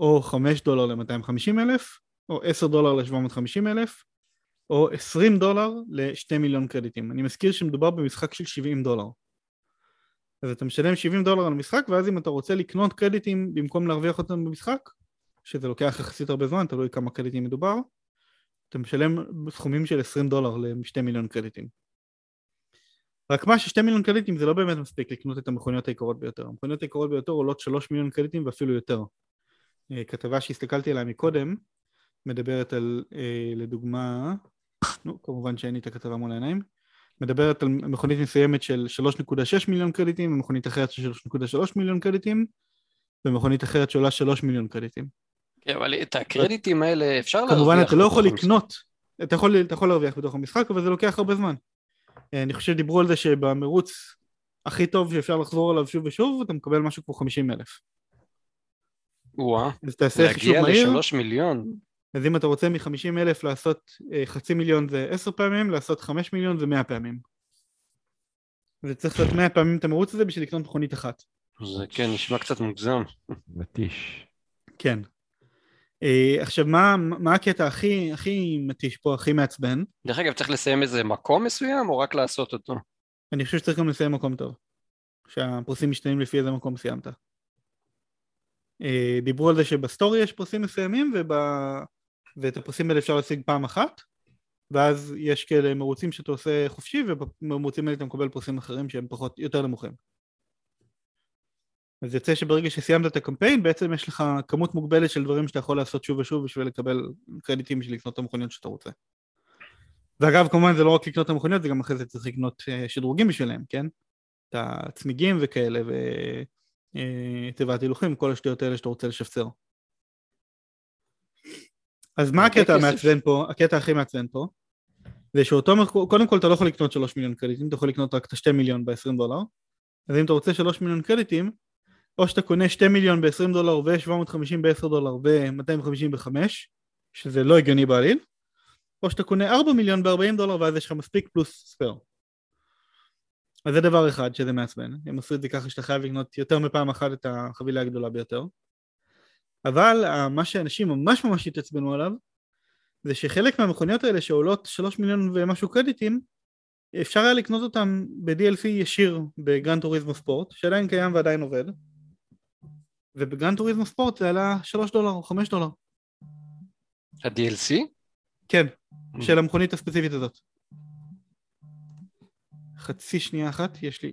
או 5 דולר ל-250 אלף, או 10 דולר ל-750 אלף, או 20 דולר ל-2 מיליון קרדיטים. אני מזכיר שמדובר במשחק של 70 דולר. אז אתה משלם 70 דולר על המשחק, ואז אם אתה רוצה לקנות קרדיטים במקום להרוויח אותם במשחק, שזה לוקח יחסית הרבה זמן, תלוי כמה קרדיטים מדובר, אתה משלם סכומים של 20 דולר ל-2 מיליון קרדיטים. רק מה ש-2 מיליון קרדיטים זה לא באמת מספיק לקנות את המכוניות היקרות ביותר. המכוניות היקרות ביותר עולות 3 מיליון קרדיטים ואפילו יותר. אה, כתבה שהסתכלתי עליה מקודם, מדברת על, אה, לדוגמה, נו, כמובן שאין לי את הכתבה מול העיניים, מדברת על מכונית מסוימת של 3.6 מיליון קרדיטים, ומכונית אחרת של 3.3 מיליון קרדיטים, ומכונית אחרת שעולה 3 מיליון קרדיטים. כן, אבל את הקרדיטים האלה אפשר להרוויח. כמובן אתה לא יכול. לקנות, אתה יכול, אתה יכול להרוויח בתוך המשחק, אבל זה לוקח הרבה זמן. אני חושב שדיברו על זה שבמרוץ הכי טוב שאפשר לחזור עליו שוב ושוב, אתה מקבל משהו כמו 50 אלף. וואה, אז תעשה חישוב להגיע מהיר, לשלוש מיליון. אז אם אתה רוצה מ-50 אלף לעשות אה, חצי מיליון זה 10 פעמים, לעשות 5 מיליון זה 100 פעמים. וצריך לעשות 100 פעמים את המרוץ הזה בשביל לקנות מכונית אחת. זה כן, נשמע קצת מוגזם. מתיש. כן. אה, עכשיו מה, מה הקטע הכי, הכי מתיש פה, הכי מעצבן? דרך אגב, צריך לסיים איזה מקום מסוים, או רק לעשות אותו? אני חושב שצריך גם לסיים מקום טוב. שהפרסים משתנים לפי איזה מקום סיימת. אה, דיברו על זה שבסטורי יש פרסים מסוימים וב... ואת הפרסים האלה אפשר להשיג פעם אחת ואז יש כאלה מרוצים שאתה עושה חופשי ובמרוצים האלה אתה מקבל פרסים אחרים שהם פחות, יותר נמוכים. אז יוצא שברגע שסיימת את הקמפיין בעצם יש לך כמות מוגבלת של דברים שאתה יכול לעשות שוב ושוב בשביל לקבל קרדיטים בשביל לקנות את המכוניות שאתה רוצה. ואגב כמובן זה לא רק לקנות את המכוניות זה גם אחרי זה צריך לקנות אה, שדרוגים בשבילם, כן? את הצמיגים וכאלה ותיבת הילוכים, כל השטויות האלה שאתה רוצה לשפצר. אז מה הקטע. המעצבן פה, הקטע הכי מעצבן פה, זה שאותו, קודם כל אתה לא יכול לקנות 3 מיליון קרדיטים, אתה יכול לקנות רק את ה-2 מיליון ב-20 דולר, אז אם אתה רוצה 3 מיליון קרדיטים, או שאתה קונה 2 מיליון ב-20 דולר ו-750 ב-10 דולר ו-250 ב-5, שזה לא הגיוני בעליל, או שאתה קונה 4 מיליון ב-40 דולר ואז יש לך מספיק פלוס ספייר. אז זה דבר אחד שזה מעצבן, הם עשו את זה ככה שאתה חייב לקנות יותר מפעם אחת את החבילה הגדולה ביותר. אבל אה, מה שאנשים ממש ממש התעצבנו עליו זה שחלק מהמכוניות האלה שעולות 3 מיליון ומשהו קרדיטים אפשר היה לקנות אותם ב-DLC ישיר ב Gran Turismo Sport שעדיין קיים ועדיין עובד וב Gran Turismo Sport זה עלה 3 דולר או 5 דולר ה-DLC? כן, של המכונית הספציפית הזאת חצי שנייה אחת, יש לי...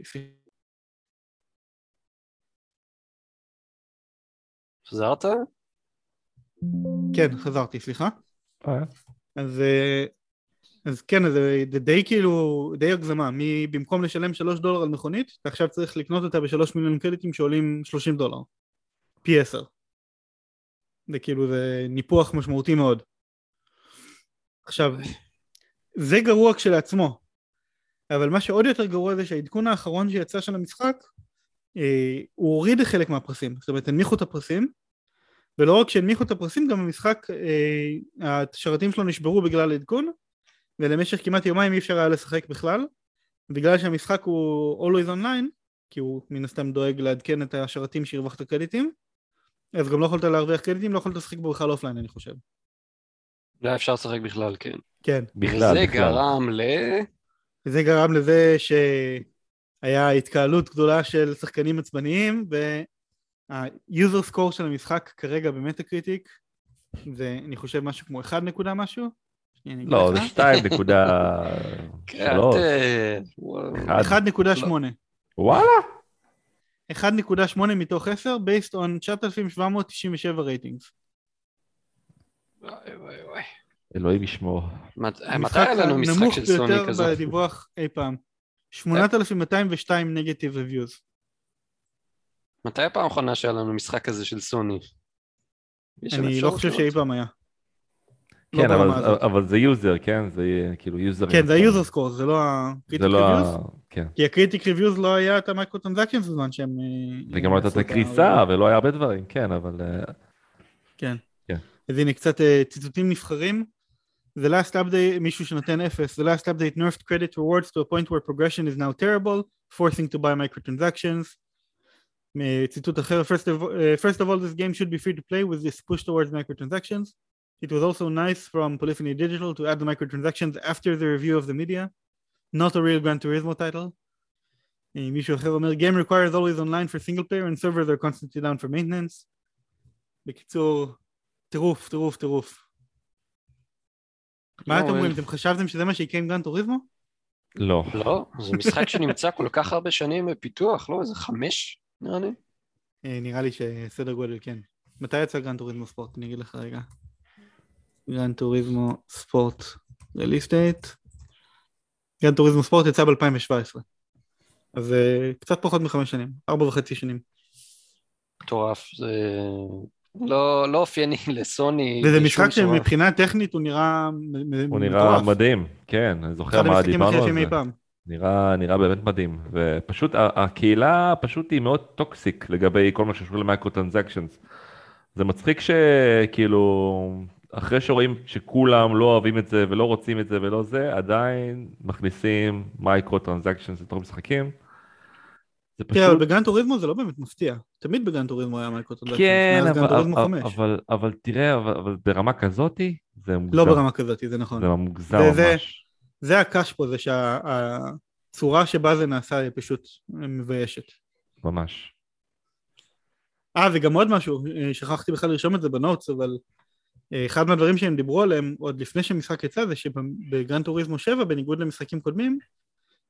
חזרת? כן, חזרתי, סליחה. אה. אז, אה, אז כן, אז זה די כאילו, די הגזמה, מי במקום לשלם שלוש דולר על מכונית, אתה עכשיו צריך לקנות אותה בשלוש מיליון קרדיטים שעולים שלושים דולר. פי עשר. זה כאילו, זה ניפוח משמעותי מאוד. עכשיו, זה גרוע כשלעצמו, אבל מה שעוד יותר גרוע זה שהעדכון האחרון שיצא של המשחק אה, הוא הוריד חלק מהפרסים, זאת אומרת הנמיכו את הפרסים ולא רק שהנמיכו את הפרסים גם המשחק, אה, השרתים שלו נשברו בגלל העדכון ולמשך כמעט יומיים אי אפשר היה לשחק בכלל בגלל שהמשחק הוא always online כי הוא מן הסתם דואג לעדכן את השרתים שהרווחת קרדיטים אז גם לא יכולת להרוויח קרדיטים, לא יכולת לשחק בו בכלל offline אני חושב. לא היה אפשר לשחק בכלל, כן. כן. בכלל, וזה בכלל. גרם ל... וזה גרם לזה שהיה התקהלות גדולה של שחקנים עצבניים וה-user score של המשחק כרגע ב Metacritic זה אני חושב משהו כמו 1 נקודה משהו? לא. זה שתיים נקודה כן, שלוש. אה, וואו. אחד. 1.8 וואלה? 1.8 מתוך 10 based on 9,797 רייטינגס וואי, וואי, וואי. אלוהים ישמור. מת- מתי היה לנו משחק של סוני ביותר כזה? בדיווח אי פעם 8,202 נגטיב reviews מתי הפעם האחרונה שהיה לנו משחק כזה של סוני? אני לא חושב? שאי פעם היה כן, ברמה אבל-. אבל זה user, כן? זה יהיה כאילו user. כן זה ה-user score זה לא ה-critic לא reviews ה... כן. כי ה critic reviews לא היה את ה micro transaction בזמן שהם... אה, וגם לא הייתה את הקריסה, ולא היה הרבה דברים, כן, אבל... אה, כן. כן. אז הנה קצת אה, ציטוטים נבחרים. The last update, מישהו שנותן אפס, the last update nerfed credit rewards to a point where progression is now terrible, forcing to buy microtransactions. אה, ציטוט אחר, first of, uh, first of all this game should be free to play with this push towards microtransactions. It was also nice from Polyphony Digital to add the microtransactions after the review of the media. Not a real Gran Turismo title. אה, מישהו אחר אומר Game requires always online for single player and servers are constantly down for maintenance. בקיצור, טירוף, טירוף, טירוף. מה לא, אתם אומרים? אתם חשבתם שזה מה שיקרה עם גרן טוריזמו? לא. לא, זה משחק שנמצא כל כך הרבה שנים בפיתוח, לא? איזה חמש, נראה לי. אה, נראה לי שסדר גודל כן. מתי יצא Gran Turismo Sport? אני אגיד לך רגע. Gran Turismo Sport release date. Gran Turismo Sport יצא ב-2017. אז אה, קצת פחות מחמש שנים, ארבע וחצי שנים. מטורף, זה לא לא אופייני לסוני. וזה משחק. שמבחינה טכנית הוא נראה מ- מ- הוא נראה מטורף. מדהים, כן, אני זוכר מה דיברנו על זה. נראה, נראה באמת מדהים, ופשוט ה- הקהילה פשוט היא מאוד toxic לגבי כל מה שקשור למייקרו טרנזקשנס. זה מצחיק שכאילו, אחרי שרואים שכולם לא אוהבים את זה ולא רוצים את זה ולא זה, עדיין מכניסים microtransactions לתוך משחקים. זה תראה, אבל פשוט, בגרן טוריזמו זה לא באמת מפתיע. תמיד בגרן טוריזמו היה microtransactions. כן, אבל, אבל, 5. אבל, אבל תראה, אבל, אבל ברמה כזאתי, זה מוגזם. לא ברמה כזאת, זה נכון. זה מוגזם זה- זה- ממש. זה הקש פה, זה שהצורה שבה זה נעשה היא פשוט מביישת. ממש. אה, וגם עוד משהו, אה, שכחתי בכלל לרשום את זה בנוטס, אבל אחד מהדברים שהם דיברו עליהם עוד לפני שהמשחק יצא זה שבגרן טוריזמו 7, בניגוד למשחקים קודמים,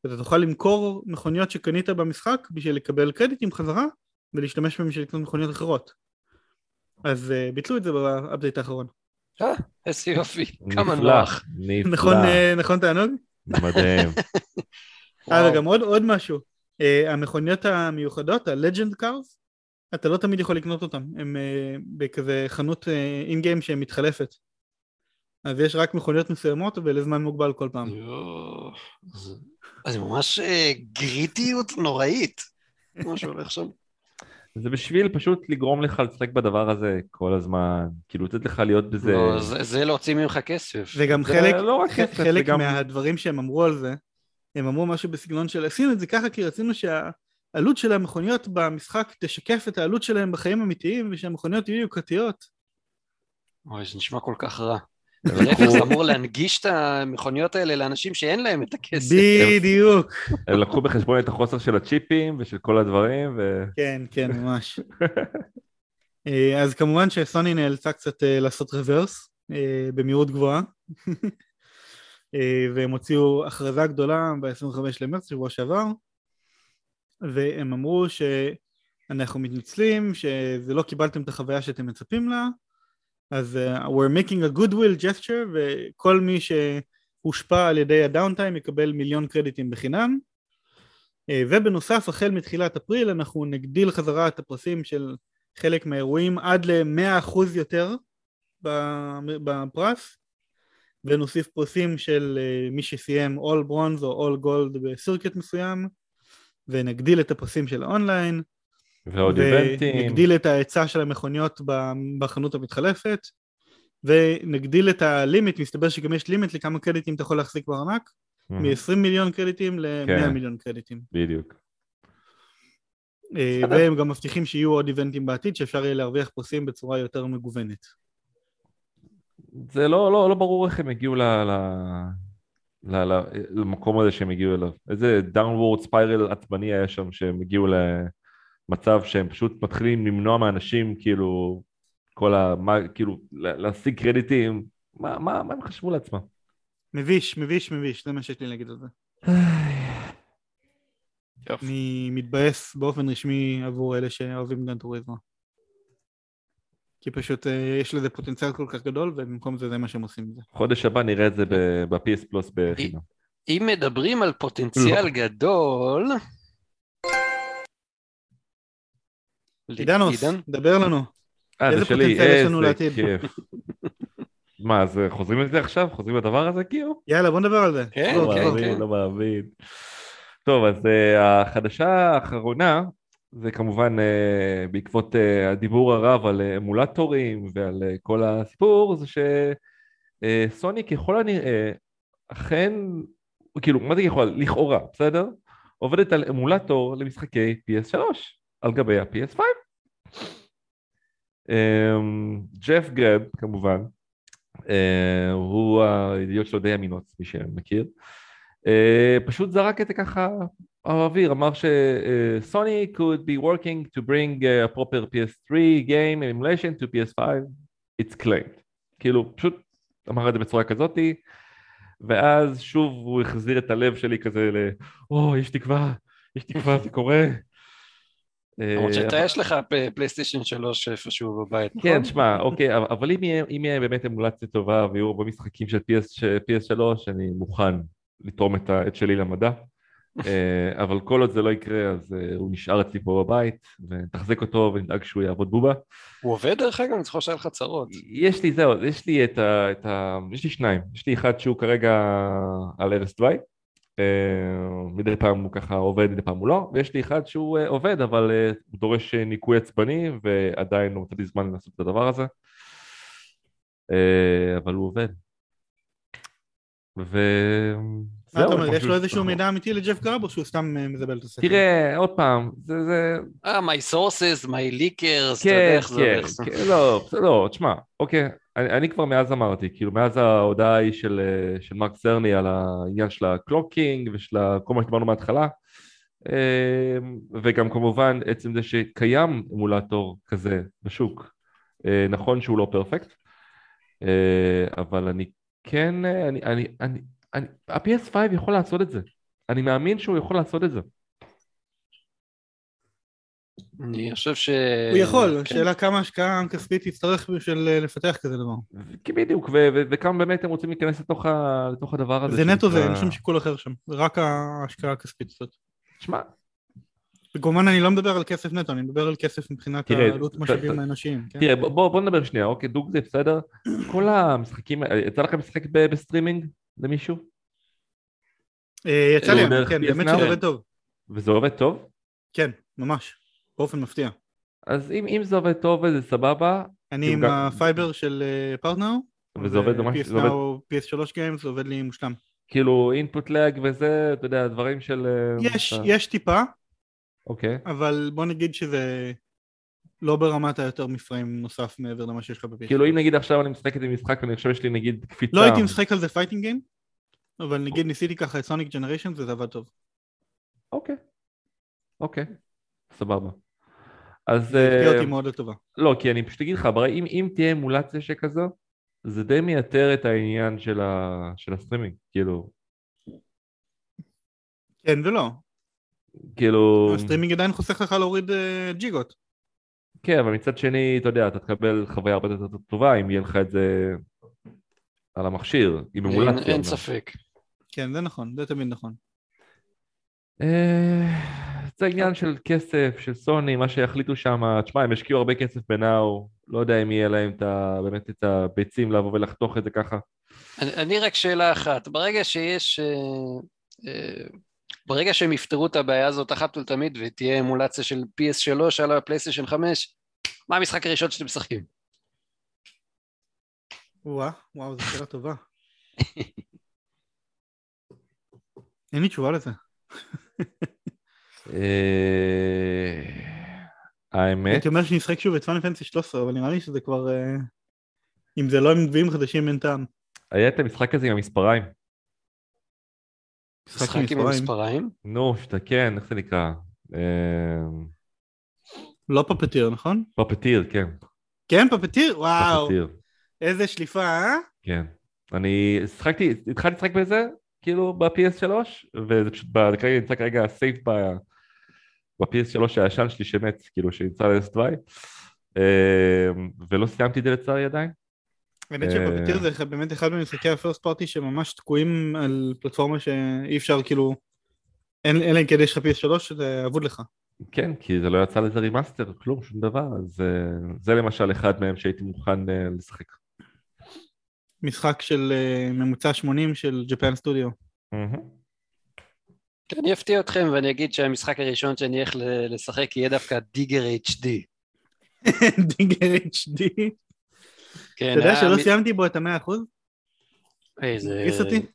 אתה תוכל למכור מכוניות שקנית במשחק בשביל לקבל קרדיטים חזרה ולהשתמש בהם בשביל לקנות מכוניות אחרות. אז אה, ביטלו את זה באפדייט האחרון. אה, איזה יופי, כמה נוח. נפלא, נכון, אה, נכון תענוג? מדהים. אה. וגם עוד, עוד משהו, uh, המכוניות המיוחדות, ה-Legend Cars, אתה לא תמיד יכול לקנות אותן, הם uh, בכזה חנות אין uh, גיים שמתחלפת. אז יש רק מכוניות מסוימות ולזמן מוגבל כל פעם. יואו, זה- זה ממש אה, גריטיות נוראית, מה שהולך שם. זה בשביל פשוט לגרום לך לשחק בדבר הזה כל הזמן, כאילו לתת לך להיות בזה... לא, זה, זה להוציא ממך כסף. וגם זה חלק, לא רק זה חלק גם- מהדברים שהם אמרו על זה, הם אמרו משהו בסגנון של עשינו את זה ככה כי רצינו שהעלות של המכוניות במשחק תשקף את העלות שלהם בחיים אמיתיים ושהמכוניות יהיו יוקרתיות. אוי, זה נשמע כל כך רע. זה אמור להנגיש את המכוניות האלה לאנשים שאין להם את הכסף. בדיוק. הם לקחו בחשבון את החוסר של הצ'יפים ושל כל הדברים, ו... כן, כן, ממש. אה, אז כמובן שסוני נאלצה קצת אה, לעשות רוורס אה, במהירות גבוהה. והם הוציאו הכרזה גדולה ב-25 למרץ, שבוע שעבר, והם אמרו שאנחנו מתנצלים, שזה לא קיבלתם את החוויה שאתם מצפים לה, אז uh, we're making a goodwill gesture, וכל מי שהושפע על ידי ה downtime יקבל מיליון קרדיטים בחינם. אה, ובנוסף, החל מתחילת אפריל אנחנו נגדיל חזרה את הפרסים של חלק מהאירועים עד ל-100% יותר בפרס, ונוסיף פרסים של אה, מי שסיים All Bronze או All Gold ב circuit מסוים, ונגדיל את הפרסים של האונליין, ועוד איבנטים. ונגדיל את ההיצע של המכוניות בחנות המתחלפת, ונגדיל את הלימיט, מסתבר שגם יש לימיט לכמה קרדיטים אתה יכול להחזיק בארנק, מהמם, מ-20 מיליון קרדיטים ל-100 כן. מיליון קרדיטים. בדיוק. אה. והם גם מבטיחים שיהיו עוד איבנטים בעתיד שאפשר יהיה להרוויח פרסים בצורה יותר מגוונת. זה לא, לא, לא ברור איך הם הגיעו ל, ל, למקום הזה שהם הגיעו אליו. איזה downward spiral עצבני היה שם שהם הגיעו למצב שהם פשוט מתחילים למנוע מאנשים כאילו כל ה... מה, כאילו לה- להשיג קרדיטים. מה, מה, מה הם חשבו לעצמם? מביש, מביש, מביש, זה מה שיש לי להגיד על זה. אני מתבאס באופן רשמי עבור אלה שאוהבים גן טוריזמו. כי פשוט אה, יש לזה פוטנציאל כל כך גדול, ובמקום זה זה מה שהם עושים עם זה. חודש הבא נראה את זה ב-PS פלוס בחינם. אם מדברים על פוטנציאל גדול... עידנוס? דבר לנו. אה, זה איזה שלי, פוטנציאל יש לנו איזה לעתיד? כיף. מה, אז אה, חוזרים לזה עכשיו? חוזרים לדבר הזה כאילו? יאללה, בוא נדבר על זה. כן, לא כן, מאמין, כן. לא מאמין. טוב, אז uh, החדשה האחרונה, זה כמובן uh, בעקבות uh, הדיבור הרב על uh, אמולטורים ועל כל הסיפור, זה שסוני ככל הנראה, אכן, כאילו, מה זה יכול? לכאורה, בסדר? עובדת על אמולטור למשחקי PS3 על גבי ה-PS5. אמ, ג'ף גרב, כמובן, אה, הוא הידיעות שלו די אמינות, מי שמכיר. אה, פשוט זרק את זה ככה באוויר, אמר שסוני could be working to bring a proper PS3 game emulation to PS5, it's claimed. כאילו, פשוט אמר את זה בצורה כזאתי, ואז שוב הוא החזיר את הלב שלי כזה ל... או, יש תקווה, יש תקווה, זה קורה. למרות אה, שאתה יש לך פלייסטיישן 3 איפשהו בבית, נכון? כן, שמע, אוקיי, אבל- אם יהיה, באמת אמולציה טובה ויהיו הרבה משחקים של PS, ש- PS3, אני מוכן לתרום את שלי למדע. אה, אבל כל עוד זה לא יקרה, אז אה, הוא נשאר אצלי פה בבית, ונתחזק אותו ונדאג שהוא יעבוד בובה. הוא עובד דרך אגב? אני זוכר שהיה לך צרות. יש לי, זהו, יש לי את ה... את ה יש לי שניים. יש לי אחד שהוא כרגע על ערש דווי. אה, מדי פעם הוא ככה עובד, מדי פעם הוא לא, ויש לי אחד שהוא עובד, אבל הוא דורש ניקוי עצבני, ועדיין לא מצא לי זמן לעשות את הדבר הזה. אבל הוא עובד. ו... מה אתה אומר, יש לו איזשהו מידע אמיתי לג'ף גרב, או שהוא סתם אה, מזבל את הספר? תראה, עוד פעם, זה... אה, my sources, my leakers, אתה יודע כן, איך זה כן, הולך. זה. כן, לא, לא, תשמע, אוקיי, אני, אני כבר מאז אמרתי, כאילו מאז ההודעה ההיא של, אה, של מרק סרני על העניין של ה clocking ושל כל מה שדיברנו מההתחלה, אה, וגם כמובן עצם זה שקיים אמולטור כזה בשוק, אה, נכון שהוא לא פרפקט, אבל אני כן, אני, אני, אני, אני, ה-PS5 יכול לעשות את זה, אני מאמין שהוא יכול לעשות את זה. אני חושב ש... הוא יכול, כן. השאלה כמה השקעה כספית יצטרך בשביל אה, לפתח כזה דבר. כי בדיוק, ו- ו- וכמה באמת הם רוצים להיכנס לתוך, ה- לתוך הדבר הזה. זה נטו זה, אין שום שיקול אחר שם, זה רק ההשקעה הכספית הזאת. שמע, וכמובן אני לא מדבר על כסף נטו, אני מדבר על כסף מבחינת תראה, העלות משאבים ת- האנושיים. כן? תראה, בוא, בוא נדבר שנייה, אוקיי, דוג זה בסדר? כל המשחקים, יצא לכם לשחק ב- בסטרימינג למישהו? אה, יצא לי, כן, באמת? שזה עובד טוב. וזה עובד טוב? כן, ממש, באופן מפתיע. אז אם, אם זה עובד טוב וזה סבבה, אני עם גם- הפייבר של פרטנר, וזה עובד ממש, PS Now, PS3 games, זה עובד לי מושלם. כאילו input lag וזה, אתה יודע, דברים של... אה, יש, אה, יש טיפה, אוקיי. אבל בוא נגיד שזה לא ברמת היותר מ frame נוסף מעבר למה שיש לך בפיס. כאילו אם נגיד עכשיו אני משחק איזה משחק ואני חושב שיש לי נגיד קפיצה... לא הייתי משחק על זה fighting game, אבל נגיד ניסיתי ככה את Sonic Generations וזה עבד טוב. אוקיי. אוקיי. סבבה. אז... זה הפתיע אה, אותי מאוד לטובה. לא, כי אני פשוט אגיד לך, אם, אם תהיה אמולציה שכזו, זה די מייתר את העניין של, ה, של הסטרימינג, כאילו, כן ולא, כאילו, הסטרימינג עדיין חוסך לך להוריד אה, ג'יגות. כן, אבל מצד שני, אתה יודע, אתה תקבל חוויה הרבה יותר טובה אם יהיה לך את זה על המכשיר, עם אין, אמולציה. אין אומנם. ספק. כן, זה נכון, זה תמיד נכון. אה, זה עניין של כסף, של סוני, מה שיחליטו שם, תשמע, הם השקיעו הרבה כסף ב Now, לא יודע אם יהיה להם את ה, באמת את הביצים לבוא ולחתוך את זה ככה. אני, אני רק שאלה אחת, ברגע שיש... אה, אה, ברגע שהם יפתרו את הבעיה הזאת אחת ולתמיד ותהיה אמולציה של PS3 על הפלייסטיישן 5, מה המשחק הראשון שאתם משחקים? וואו, וואו, זו שאלה טובה. אין לי תשובה לזה. אה, האמת, הייתי אומר שנשחק שוב את פאנל פנסי 13, אבל נראה לי שזה כבר... אה, אם זה לא עם נביאים חדשים אין טעם. היה את המשחק הזה עם המספריים. משחק עם המספריים? נו, שאתה כן, איך זה נקרא? אה, לא פפטיר, נכון? פפטיר, כן. כן, פפטיר? וואו, פפטיר, איזה שליפה, אה? כן. אני שחקתי, התחלתי לשחק בזה, כאילו ב-PS3, וזה פשוט, כרגע נמצא כרגע סייף ב-PS3 הישן שלי שמת, כאילו שנמצא על S2, אה, ולא סיימתי את זה לצערי עדיין. האמת אה. ש Puppeteer זה אחד- באמת אחד ממשחקי ה first party שממש תקועים על פלטפורמה שאי אפשר כאילו... אין- אלא אם כן יש לך PS3 שזה אבוד לך. כן, כי זה לא יצא לזה remaster, כלום, שום דבר, אז אה, זה למשל אחד מהם שהייתי מוכן אה, לשחק. משחק של אה, ממוצע 80 של Japan Studio. אני אפתיע אתכם ואני אגיד שהמשחק הראשון שאני אלך לשחק יהיה דווקא Digger HD. Digger HD. כן, אתה יודע היה שלא מ- סיימתי בו את המאה אחוז? איזה... הרגיס אותי.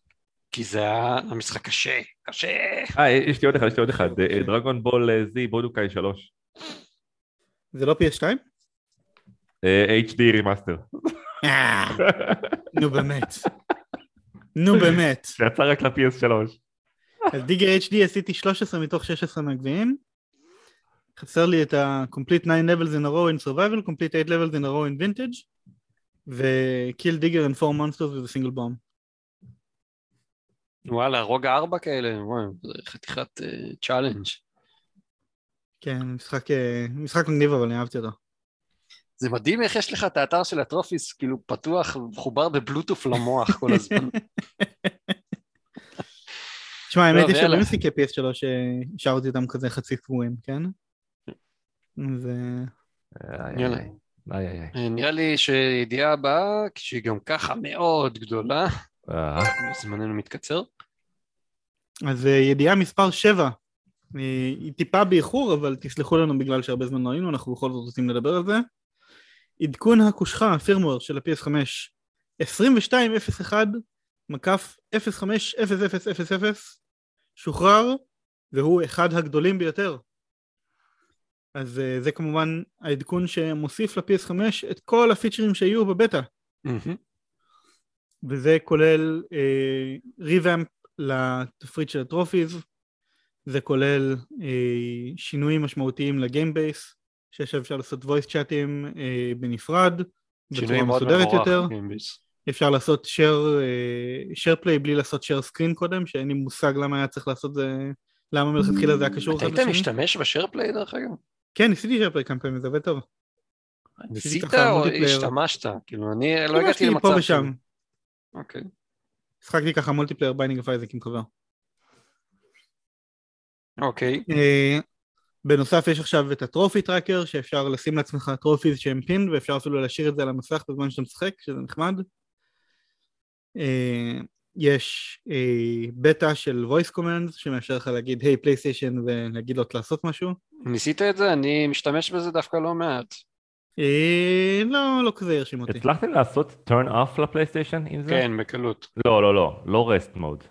כי זה היה המשחק קשה, קשה. אה, יש לי עוד אחד, יש לי עוד אחד, אה, Dragon Ball אה, Z Budokai 3. זה לא PS2? אה, HD remaster. אה, נו באמת. נו באמת. שיצא רק ל-PS3. אז Digger HD עשיתי 13 מתוך 16 מהגביעים. חסר לי את ה-complete 9 levels in a row in survival, complete 8 levels in a row in vintage, digger and 4 monsters with a single bomb. וואלה, רוגע ארבע כאלה, וואי, זה חתיכת challenge. כן, משחק, אה, משחק מגניב אבל אני אהבתי אותו. זה מדהים איך יש לך את האתר של ה trophies, כאילו פתוח, מחובר בבלוטוף למוח כל הזמן. תשמע, האמת טוב, יש יאללה. הרבה משחקי PS3 שהשארתי אותם כזה חצי קבועים, כן? זה... איי, יאללה. איי, איי. אה, נראה לי שידיעה הבאה, שהיא גם ככה מאוד גדולה, אה, זמננו מתקצר. אז אה, ידיעה מספר 7, אה, היא טיפה באיחור, אבל תסלחו לנו בגלל שהרבה זמן לא היינו, אנחנו בכל זאת רוצים לדבר על זה. עדכון הקושחה, הפירמוור של ה-PS5, 2201 מקף 050000 שוחרר, והוא אחד הגדולים ביותר. אז אה, זה כמובן העדכון שמוסיף ל-PS5 את כל הפיצ'רים שהיו בבטא. מהמם. וזה כולל אה, ריוואמפ לתפריט של הטרופיז, זה כולל אה, שינויים משמעותיים לגיים בייס, שעכשיו אפשר לעשות voice צ'אטים אה, בנפרד, בצורה מסודרת. יותר. אפשר לעשות share, אה, share play בלי לעשות share screen קודם, שאין לי מושג למה היה צריך לעשות זה, למה מלכתחילה זה היה קשור אתה אחד היית לשני. משתמש ב share play דרך אגב? כן, ניסיתי share play כמה פעמים, זה עובד טוב. ניסית או. השתמשת? כאילו אני לא הגעתי למצב... פה ושם, אוקיי. שחקתי ככה multiplayer ב Binding of Isaac עם חבר. אוקיי. אה, בנוסף יש עכשיו את ה trophy tracker שאפשר לשים לעצמך trophies שהם pinned ואפשר אפילו להשאיר את זה על המסך בזמן שאתה משחק שזה נחמד. יש אה, בטא של voice commands שמאפשר לך להגיד היי פלייסטיישן ולהגיד לו לעשות משהו. ניסית את זה? אני משתמש בזה דווקא לא מעט. אה, לא, לא כזה הרשים אותי. הצלחתם לעשות turn off לפלייסטיישן עם זה? כן, בקלות. לא, לא, לא, לא rest mode.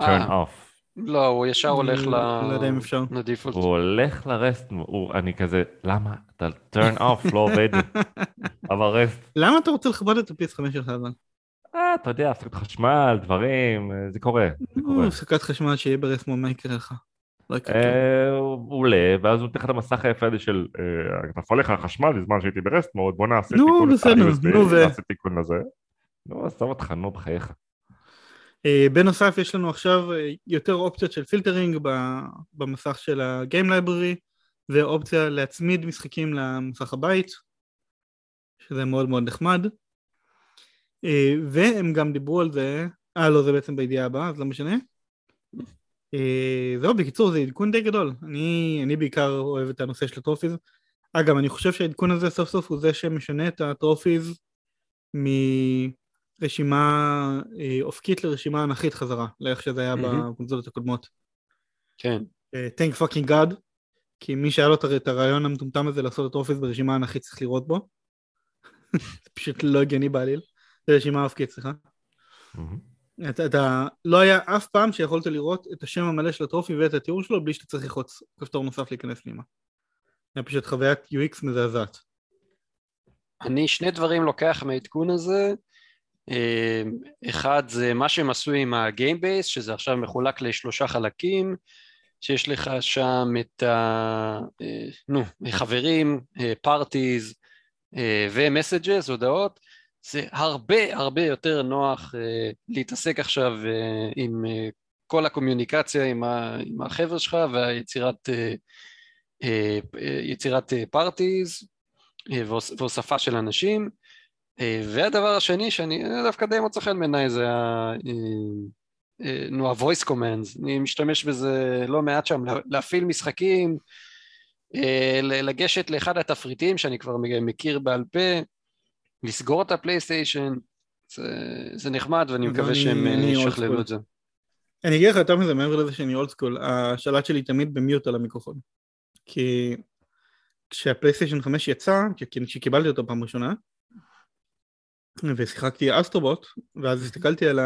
turn אה, off. לא, הוא ישר הולך ל... לא יודע אם אפשר. לדיפולט. הוא הולך לרסט, הוא, אני כזה, למה? אתה turn off לא עובד, אבל rest, למה אתה רוצה לכבות את ה-PS5 שלך אבל? אה, אתה יודע, הפסקת חשמל, דברים, אה, זה קורה, זה קורה. הפסקת חשמל שיהיה מוד, מה יקרה לך? לא יקרה כלום. אה, הוא עולה, ואז הוא נותן לך את המסך היפה הזה של, אה, נפל לך החשמל בזמן שהייתי ב rest mode, בוא נעשה נו, תיקון בסדר, ל-USB, נו, ו- נעשה תיקון לזה. נו, עזוב אותך, נו, בחייך. אה, בנוסף יש לנו עכשיו אה, יותר אופציות של filtering במסך של ה-game library ואופציה להצמיד משחקים למסך הבית שזה מאוד מאוד נחמד אה, והם גם דיברו על זה אה לא זה בעצם בידיעה הבאה אז לא משנה. אה, זהו בקיצור זה עדכון די גדול. אני, אני בעיקר אוהב את הנושא של הטרופיז. אגב אני חושב שהעדכון הזה סוף סוף הוא זה שמשנה את הטרופיז מרשימה אה, אופקית לרשימה אנכית חזרה לאיך שזה היה מהמם. בקונסולות הקודמות. כן. אה, thank fucking god כי מי שהיה לו את הרעיון המטומטם הזה לעשות את אופיס ברשימה אנכית צריך לראות בו. זה פשוט לא הגיוני בעליל רשימה אופקית סליחה. אתה, אתה לא היה אף פעם שיכולת לראות את השם המלא של הטרופי ואת התיאור שלו בלי שאתה צריך ללחוץ כפתור נוסף להיכנס פנימה. היה פשוט חוויית UX מזעזעת. אני שני דברים לוקח מהעדכון הזה. אה, אחד זה מה שהם עשו עם ה Game Base, שזה עכשיו מחולק לשלושה חלקים, שיש לך שם את ה... אה, נו, חברים, parties ו messages, הודעות. זה הרבה הרבה יותר נוח אה, להתעסק עכשיו אה, עם אה, כל הקומיוניקציה עם, ה, עם החבר'ה שלך והיצירת אה, אה, אה, יצירת parties והוספה של אנשים. אה, והדבר השני שאני דווקא די מוצא חן בעיניי זה ה... אה, אה, נו, ה-voice commands, אני משתמש בזה לא מעט שם, לה- להפעיל משחקים, אה, לגשת לאחד התפריטים שאני כבר מכיר בעל פה, לסגור את הפלייסטיישן, זה, זה נחמד ואני מקווה שהם אה, ישכללו. את זה. אני אגיד לך יותר מזה מעבר לזה שאני אולד סקול, השלט שלי תמיד במיוט על המיקרופון. כי כשהפלייסטיישן 5 יצא, כשקיבלתי אותו פעם ראשונה, ושיחקתי Astro Bot, ואז הסתכלתי על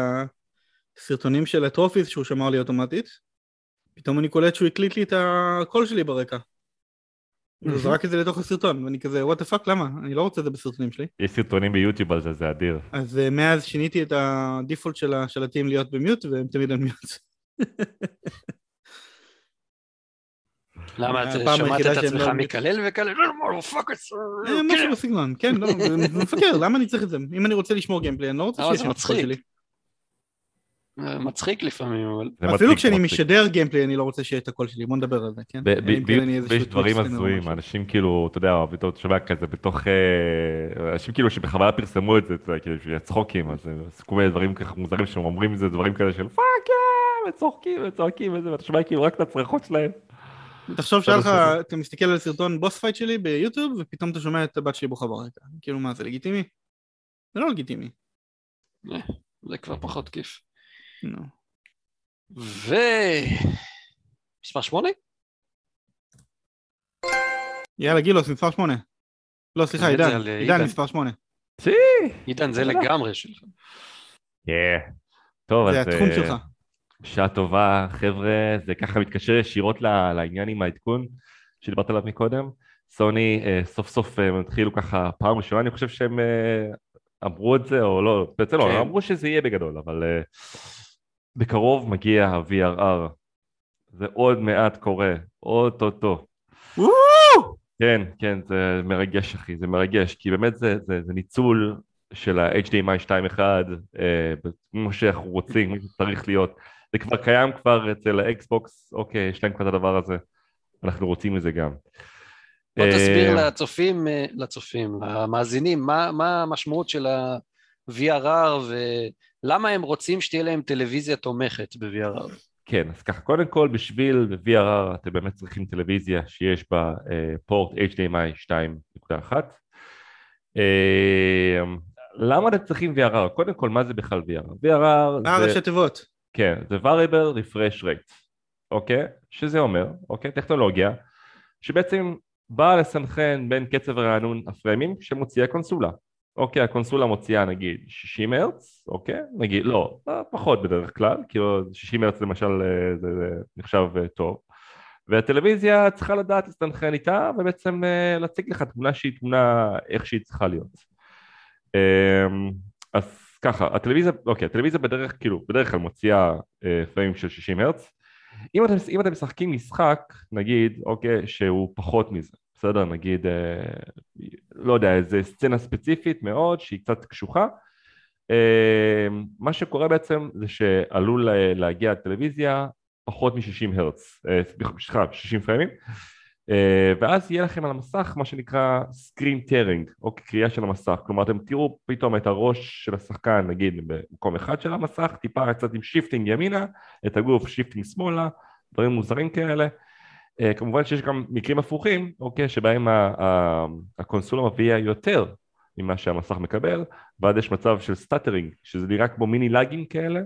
הסרטונים של ה trophies שהוא שמר לי אוטומטית, פתאום אני קולט שהוא הקליט לי את הקול שלי ברקע. הוא זרק את זה לתוך הסרטון, ואני כזה, what the fuck, למה? אני לא רוצה את זה בסרטונים שלי. יש סרטונים ביוטיוב על זה, זה אדיר. אז אה, מאז שיניתי את ה default של השלטים להיות ב mute, והם תמיד על mute. למה, אתה שמעת את שהם עצמך לא- מקלל וכאלה? לא, משהו בסגנון, כן, לא, מפגר, למה אני צריך את זה? אם אני רוצה לשמור gameplay, אני לא רוצה שיש את. שלי. מצחיק לפעמים, אבל... זה אפילו מצחיק, כשאני מצחיק. משדר gameplay אני לא רוצה שיהיה את הקול שלי, בוא נדבר על זה, כן? ויש דברים הזויים. אנשים כאילו, אתה יודע, פתאום אתה שומע כזה בתוך, אה, אנשים כאילו שבכוונה פרסמו את זה, אתה יודע, כאילו בשביל צחוקים, אז הם עשו כל מיני דברים ככה מוזרים שהם אומרים את זה, דברים כאלה של fuck yeah, וצוחקים וצועקים וזה, ואתה שומע כאילו רק את הצרחות שלהם. תחשוב שהיה לך, בסדר. אתה מסתכל על סרטון boss fight שלי ביוטיוב, ופתאום אתה שומע את הבת שלי בוכה ברקע. כאילו מה, זה לגיטימי? זה לא לגיטימי. זה כבר פחות כיף. נו. ו... מספר שמונה? יאללה גילוס, מספר שמונה. לא, סליחה, זה עידן, עידן. מספר שמונה. עידן, זה. לגמרי שלך. טוב, זה אז התחום אה, שלך. בשעה טובה, חבר'ה, זה ככה מתקשר ישירות ל- לעניין עם העדכון שדיברת עליו מקודם. סוני אה, סוף סוף אה, הם התחילו ככה פעם ראשונה, אני חושב שהם אמרו את זה, או לא, בעצם לא, כן. הם אמרו שזה יהיה בגדול, אבל בקרוב מגיע ה-VRR. זה עוד מעט קורה, אוטוטו. כן, כן, זה מרגש אחי, זה מרגש, כי באמת זה, זה, זה ניצול של ה-HDMI 2.1 אה, כמו שאנחנו רוצים, כמו שצריך להיות. זה כבר קיים כבר אצל האקסבוקס, אוקיי, יש להם כבר את הדבר הזה, אנחנו רוצים את זה גם. בוא תסביר אה, לצופים, אה, לצופים, למאזינים, מה, מה המשמעות של ה-VRR ולמה הם רוצים שתהיה להם טלוויזיה תומכת ב-VRR. כן, אז ככה, קודם כל בשביל VRR אתם באמת צריכים טלוויזיה שיש בה אה, פורט HDMI 2.1. אה, למה אתם צריכים VRR? קודם כל, מה זה בכלל VRR? VRR מה זה... ראשי תיבות? כן, זה variable refresh rate, אוקיי? שזה אומר, אוקיי? טכנולוגיה, שבעצם באה לסנכרן בין קצב הרענון הפריימים שמוציאה הקונסולה. אוקיי, הקונסולה מוציאה נגיד 60 הרץ, אוקיי? נגיד, לא, פחות בדרך כלל, כאילו 60 הרץ למשל אה, זה, נחשב אה, טוב. והטלוויזיה צריכה לדעת להסתנכרן איתה ובעצם אה, להציג לך תמונה שהיא תמונה איך שהיא צריכה להיות. אמ, אז ככה, הטלוויזיה, אוקיי, הטלוויזיה בדרך, כאילו, בדרך כלל מוציאה פריים של 60 הרץ. אם אתם, אם אתם משחקים משחק, נגיד, אוקיי, שהוא פחות מזה, בסדר? נגיד, אה, לא יודע, איזה סצנה ספציפית מאוד שהיא קצת קשוחה. אה, מה שקורה בעצם זה שעלול להגיע לטלוויזיה פחות מ-60 הרץ, אה, סליחה, 60 פריימים. אה, ואז יהיה לכם על המסך מה שנקרא screen tearing או קריעה של המסך כלומר אתם תראו פתאום את הראש של השחקן נגיד במקום אחד של המסך טיפה קצת עם shifting ימינה את הגוף shifting שמאלה דברים מוזרים כאלה אה, כמובן שיש גם מקרים הפוכים אוקיי שבהם הקונסולה מביאה יותר ממה שהמסך מקבל ואז יש מצב של stuttering שזה נראה כמו מיני לאגים כאלה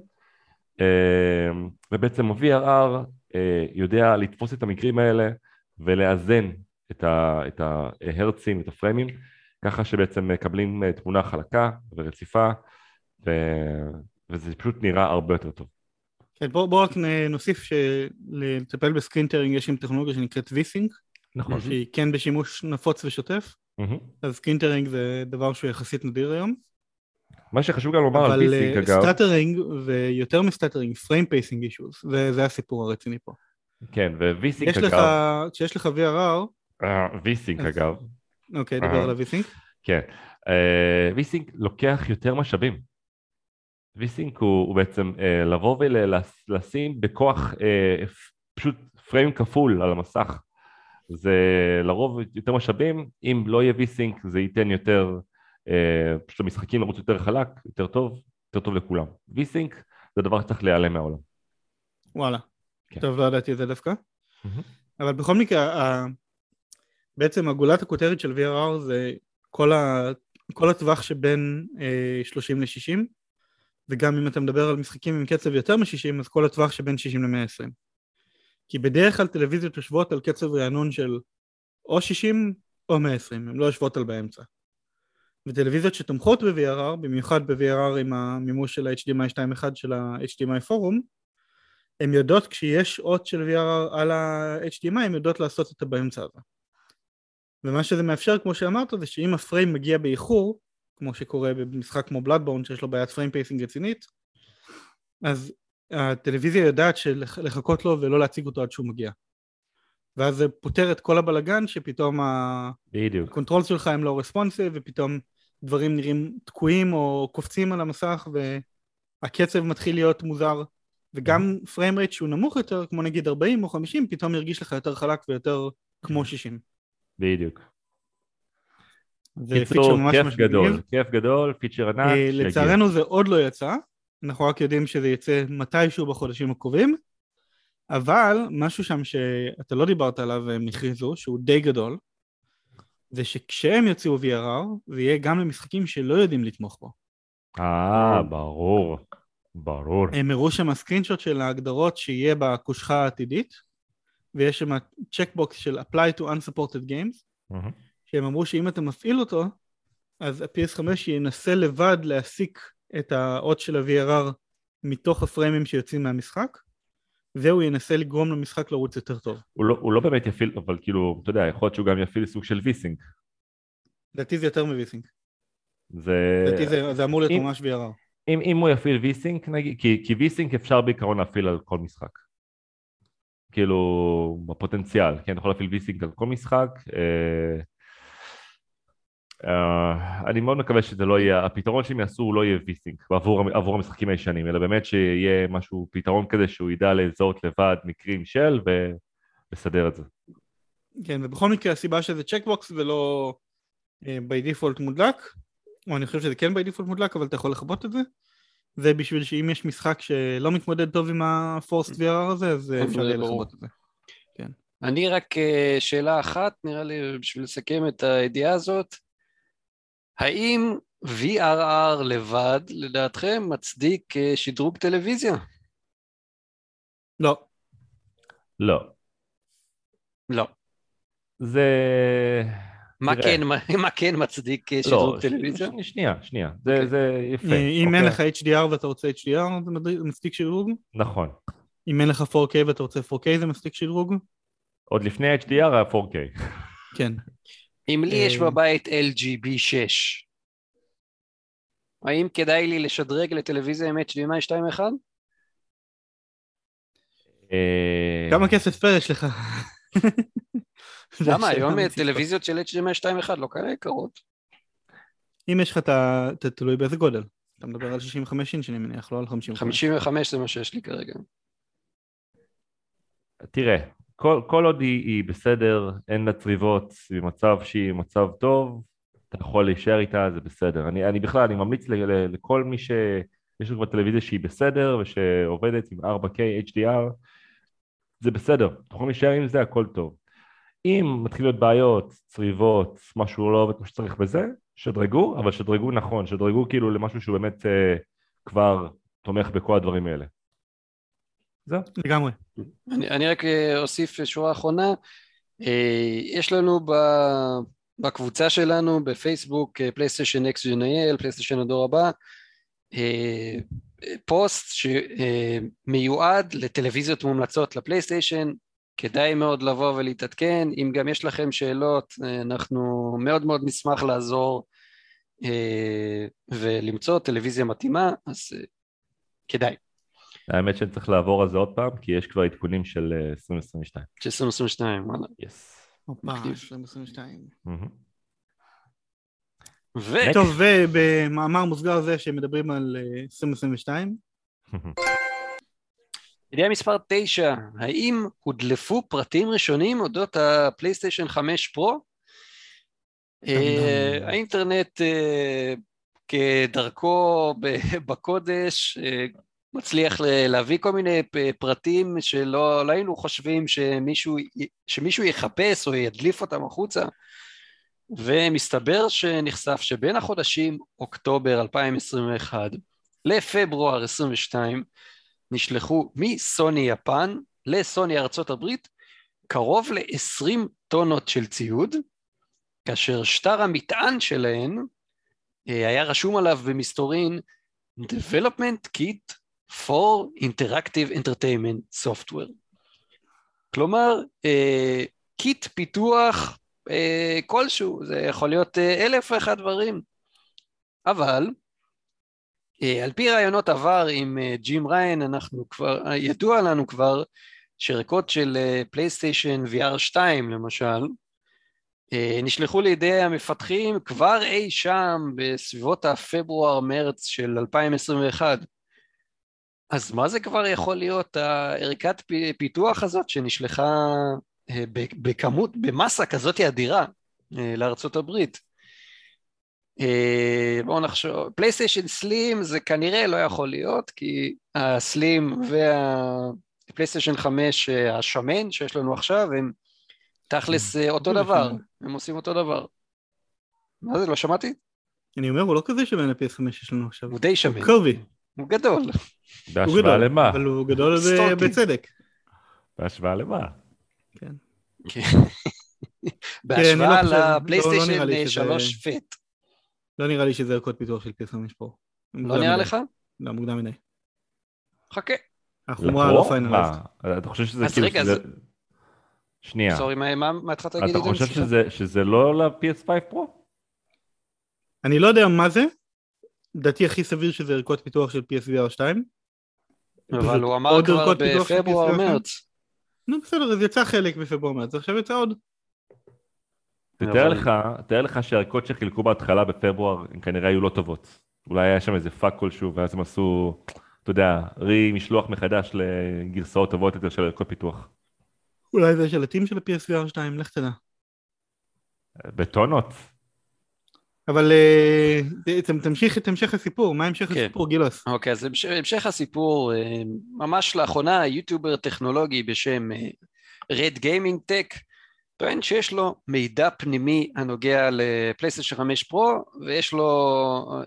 אה, ובעצם ה-VRR יודע לתפוס את המקרים האלה ולאזן את, ה, את ההרצים, את הפריימים, ככה שבעצם מקבלים אה, תמונה חלקה ורציפה, ו, וזה פשוט נראה הרבה יותר טוב. כן, בואו בוא רק נוסיף שלטפל ב screen tearing יש גם טכנולוגיה שנקראת V-Sync, נכון. שהיא כן בשימוש נפוץ ושוטף, Mm-hmm. אז screen tearing זה דבר שהוא יחסית נדיר היום. מה שחשוב גם לומר על אבל V-Sync אה, אגב, stuttering ויותר מ stuttering, frame pacing issues, זה הסיפור הרציני פה. כן, ו-V-Sync יש לך, אגב, כשיש לך VRR, אה, V-Sync אז- אגב, אוקיי, דבר אהה. על ה-V-Sync, כן, אה, V-Sync לוקח יותר משאבים. V-Sync הוא, הוא בעצם אה, לבוא ולשים בכוח אה, פשוט פריים כפול על המסך. זה לרוב יותר משאבים, אם לא יהיה V-Sync זה ייתן יותר, אה, פשוט המשחקים לרוץ יותר חלק, יותר טוב, יותר טוב לכולם. V-Sync זה דבר שצריך להיעלם מהעולם. וואלה. כן. טוב, לא ידעתי את זה דווקא. מהמם. אבל בכל מקרה, בעצם הגולת הכותרת של VRR זה כל, ה... כל הטווח שבין אה, 30 ל-60, וגם אם אתה מדבר על משחקים עם קצב יותר מ-60, אז כל הטווח שבין 60 ל-120. כי בדרך כלל טלוויזיות יושבות על קצב רענון של או 60 או 120, הן לא יושבות על באמצע. וטלוויזיות שתומכות ב-VRR, במיוחד ב-VRR עם המימוש של ה-HDMI 2.1 של ה-HDMI פורום, הן יודעות כשיש אות של VRR על ה-HDMI, הן יודעות לעשות את הבאמצע הזה. ומה שזה מאפשר, כמו שאמרת, זה שאם הפריים מגיע באיחור, כמו שקורה במשחק כמו Bloodborne שיש לו בעיית frame pacing רצינית, אז הטלוויזיה יודעת לחכות לו ולא להציג אותו עד שהוא מגיע. ואז זה פותר את כל הבלגן שפתאום בדיוק. ה controls שלך הם לא responsive ופתאום דברים נראים תקועים או קופצים על המסך והקצב מתחיל להיות מוזר וגם frame rate שהוא נמוך יותר כמו נגיד 40 או 50 פתאום ירגיש לך יותר חלק ויותר כמו 60 בדיוק. זה פיצ'ר קיצור, ממש כיף ממש גדול. כיף גדול, פיצ'ר ענק, אה. לצערנו זה עוד לא יצא אנחנו רק יודעים שזה יצא מתישהו בחודשים הקרובים אבל משהו שם שאתה לא דיברת עליו והם הכריזו שהוא די גדול זה שכשהם יוציאו VRR זה יהיה גם למשחקים שלא יודעים לתמוך בו אה, ברור, ברור. הם הראו שם סקרינשוט של ההגדרות שיהיה בקושחה העתידית ויש שם צ'קבוקס של apply to unsupported games מהמם. שהם אמרו שאם אתה מפעיל אותו אז ה-PS5 ינסה לבד להסיק את האות של ה-VRR מתוך הפריימים שיוצאים מהמשחק והוא ינסה לגרום למשחק לרוץ יותר טוב. הוא לא- הוא לא באמת יפעיל, אבל כאילו, אתה יודע, יכול להיות שהוא גם יפעיל סוג של V-Sync. לדעתי זה יותר מ V-Sync. זה... לדעתי זה, זה אמור להיות אם- ממש VRR. אם, אם הוא יפעיל V-Sync נגיד, כי, כי V-Sync אפשר בעיקרון להפעיל על כל משחק. כאילו, בפוטנציאל, כן, אתה יכול להפעיל V-Sync על כל משחק. אה, אה, אני מאוד מקווה שזה לא יהיה, הפתרון שהם יעשו הוא לא יהיה V-Sync עבור, עבור המשחקים הישנים, אלא באמת שיהיה משהו, פתרון כזה שהוא ידע לזהות לבד מקרים של ולסדר את זה. כן, ובכל מקרה הסיבה שזה checkbox ולא by default מודלק, או אני חושב שזה כן by default מודלק, אבל אתה יכול לכבות את זה, זה בשביל שאם יש משחק שלא מתמודד טוב עם ה-forced VR הזה, אז טוב, אפשר יהיה. לכבות את זה. אני רק אה, שאלה אחת, נראה לי, בשביל לסכם את הידיעה הזאת. האם VRR לבד, לדעתכם, מצדיק אה, שדרוג טלוויזיה? לא. לא. לא. זה... מה תראה. כן, מה, מה כן מצדיק אה, לא, שדרוג ש- טלוויזיה? ש- שנייה, שנייה. זה, אוקיי. זה יפה. אם אין אוקיי? לך HDR ואתה רוצה HDR זה מספיק שדרוג? נכון. אם אין לך 4K ואתה רוצה 4K זה מספיק שדרוג? עוד לפני ה-HDR היה 4K. כן. אם לי יש אה, בבית LG B6, האם כדאי לי לשדרג לטלוויזיה עם HDMI 2.1? אה, כמה כסף ספייר יש לך? למה? היום. טלוויזיות של HDMI 2.1 לא כאלה יקרות. אם יש לך את ה... אתה תלוי באיזה גודל. אתה מדבר על 65 אינץ' אני מניח, לא על 55. 55 זה מה שיש לי כרגע. תראה, כל, כל עוד היא, היא בסדר, אין לה צריבות, היא במצב שהיא במצב טוב, אתה יכול להישאר איתה, זה בסדר. אני, אני בכלל, אני ממליץ ל, ל, לכל מי שיש לו כבר טלוויזיה שהיא בסדר ושעובדת עם 4K HDR, זה בסדר, אתם יכולים להישאר עם זה, הכל טוב. אם מתחיל להיות בעיות, צריבות, משהו לא עובד כמו שצריך בזה, שדרגו, אבל שדרגו נכון, שדרגו כאילו למשהו שהוא באמת אה, כבר תומך בכל הדברים האלה. זהו. לגמרי. אני, אני רק אה, אוסיף שורה אחרונה. אה, יש לנו ב, בקבוצה שלנו בפייסבוק אה, פלייסטיישן NextGen IL, פלייסטיישן הדור הבא, פוסט שמיועד לטלוויזיות מומלצות לפלייסטיישן, כדאי מאוד לבוא ולהתעדכן, אם גם יש לכם שאלות, אנחנו מאוד מאוד נשמח לעזור ולמצוא טלוויזיה מתאימה, אז כדאי, האמת שאני צריך לעבור על זה עוד פעם, כי יש כבר עדכונים של אה, 2022. של 2022, וואלה. יס. הופה, מגניב. 2022. מהמם. ו... טוב, ובמאמר מוסגר זה שמדברים על אה, 2022, ידיעה מספר 9, האם הודלפו פרטים ראשונים אודות הפלייסטיישן 5 פרו? אה, האינטרנט אה, כדרכו בקודש אה, מצליח להביא כל מיני פרטים שלא לא היינו חושבים שמישהו, שמישהו יחפש או ידליף אותם החוצה ומסתבר שנחשף שבין החודשים אוקטובר 2021 לפברואר 22 נשלחו מסוני יפן לסוני ארצות הברית קרוב ל-20 טונות של ציוד, כאשר שטר המטען שלהן אה, היה רשום עליו במסתורין Development Kit for Interactive Entertainment Software. כלומר, אה, קיט פיתוח אה, כלשהו, זה יכול להיות אה, אלף ואחד דברים. אבל אה, על פי ראיונות עבר עם אה, ג'ים ראיין, אנחנו כבר, אה, ידוע לנו כבר שערכות של פלייסטיישן VR 2 למשל, אה, נשלחו לידי המפתחים כבר אי שם בסביבות הפברואר-מרץ של 2021. אז מה זה כבר יכול להיות הערכת פיתוח הזאת שנשלחה אה, בכמות, במסה כזאת אדירה אה, לארצות הברית? אה, בואו נחשוב, פלייסטיישן סלים זה כנראה לא יכול להיות, כי הסלים והפלייסטיישן 5 אה, השמן שיש לנו עכשיו הם תכלס אותו דבר. הם עושים אותו דבר. מה זה, לא שמעתי? אני אומר, הוא לא כזה שמן ל-PS5 יש לנו עכשיו. הוא די שמן, קרבי, הוא גדול. בהשוואה גדול, למה? אבל הוא גדול. בצדק. בהשוואה למה? כן. בהשוואה לא חושב- לא- לא לפלייסטיישן נראה לי אה, שזה- 3 פט. לא נראה לי שזה ערכות פיתוח של PS5 פה. לא נראה לך? לא, מוקדם מדי. חכה. החומרה? לא פיינליסט. אתה חושב שזה אז כאילו... רגע, שזה- זה- שנייה. סורי, מה- התחלת להגיד? אתה עידן? חושב סליחה. שזה- שזה לא ל- PS5 Pro? אני לא יודע מה זה. לדעתי הכי סביר שזה ערכות פיתוח של PSVR 2. אבל הוא אמר כבר בפברואר PS5? מרץ. נו בסדר, אז יצא חלק בפברואר מרץ, עכשיו יצא עוד. תתאר לך, תאר לך שהערכות שחילקו בהתחלה בפברואר הן כנראה היו לא טובות. אולי היה שם איזה פאק כלשהו ואז הם עשו, אתה יודע, re משלוח מחדש לגרסאות טובות יותר של ערכות פיתוח. אולי זה השלטים של ה-PSVR 2, לך תדע. בטונות. אבל אה, תמשיך את המשך הסיפור, מה המשך כן. הסיפור גילוס? אוקיי, אז המש- המשך הסיפור, אה, ממש לאחרונה יוטיובר טכנולוגי בשם אה, Red Gaming Tech טוען שיש לו מידע פנימי הנוגע לפלייסטיישן 5 פרו, ויש לו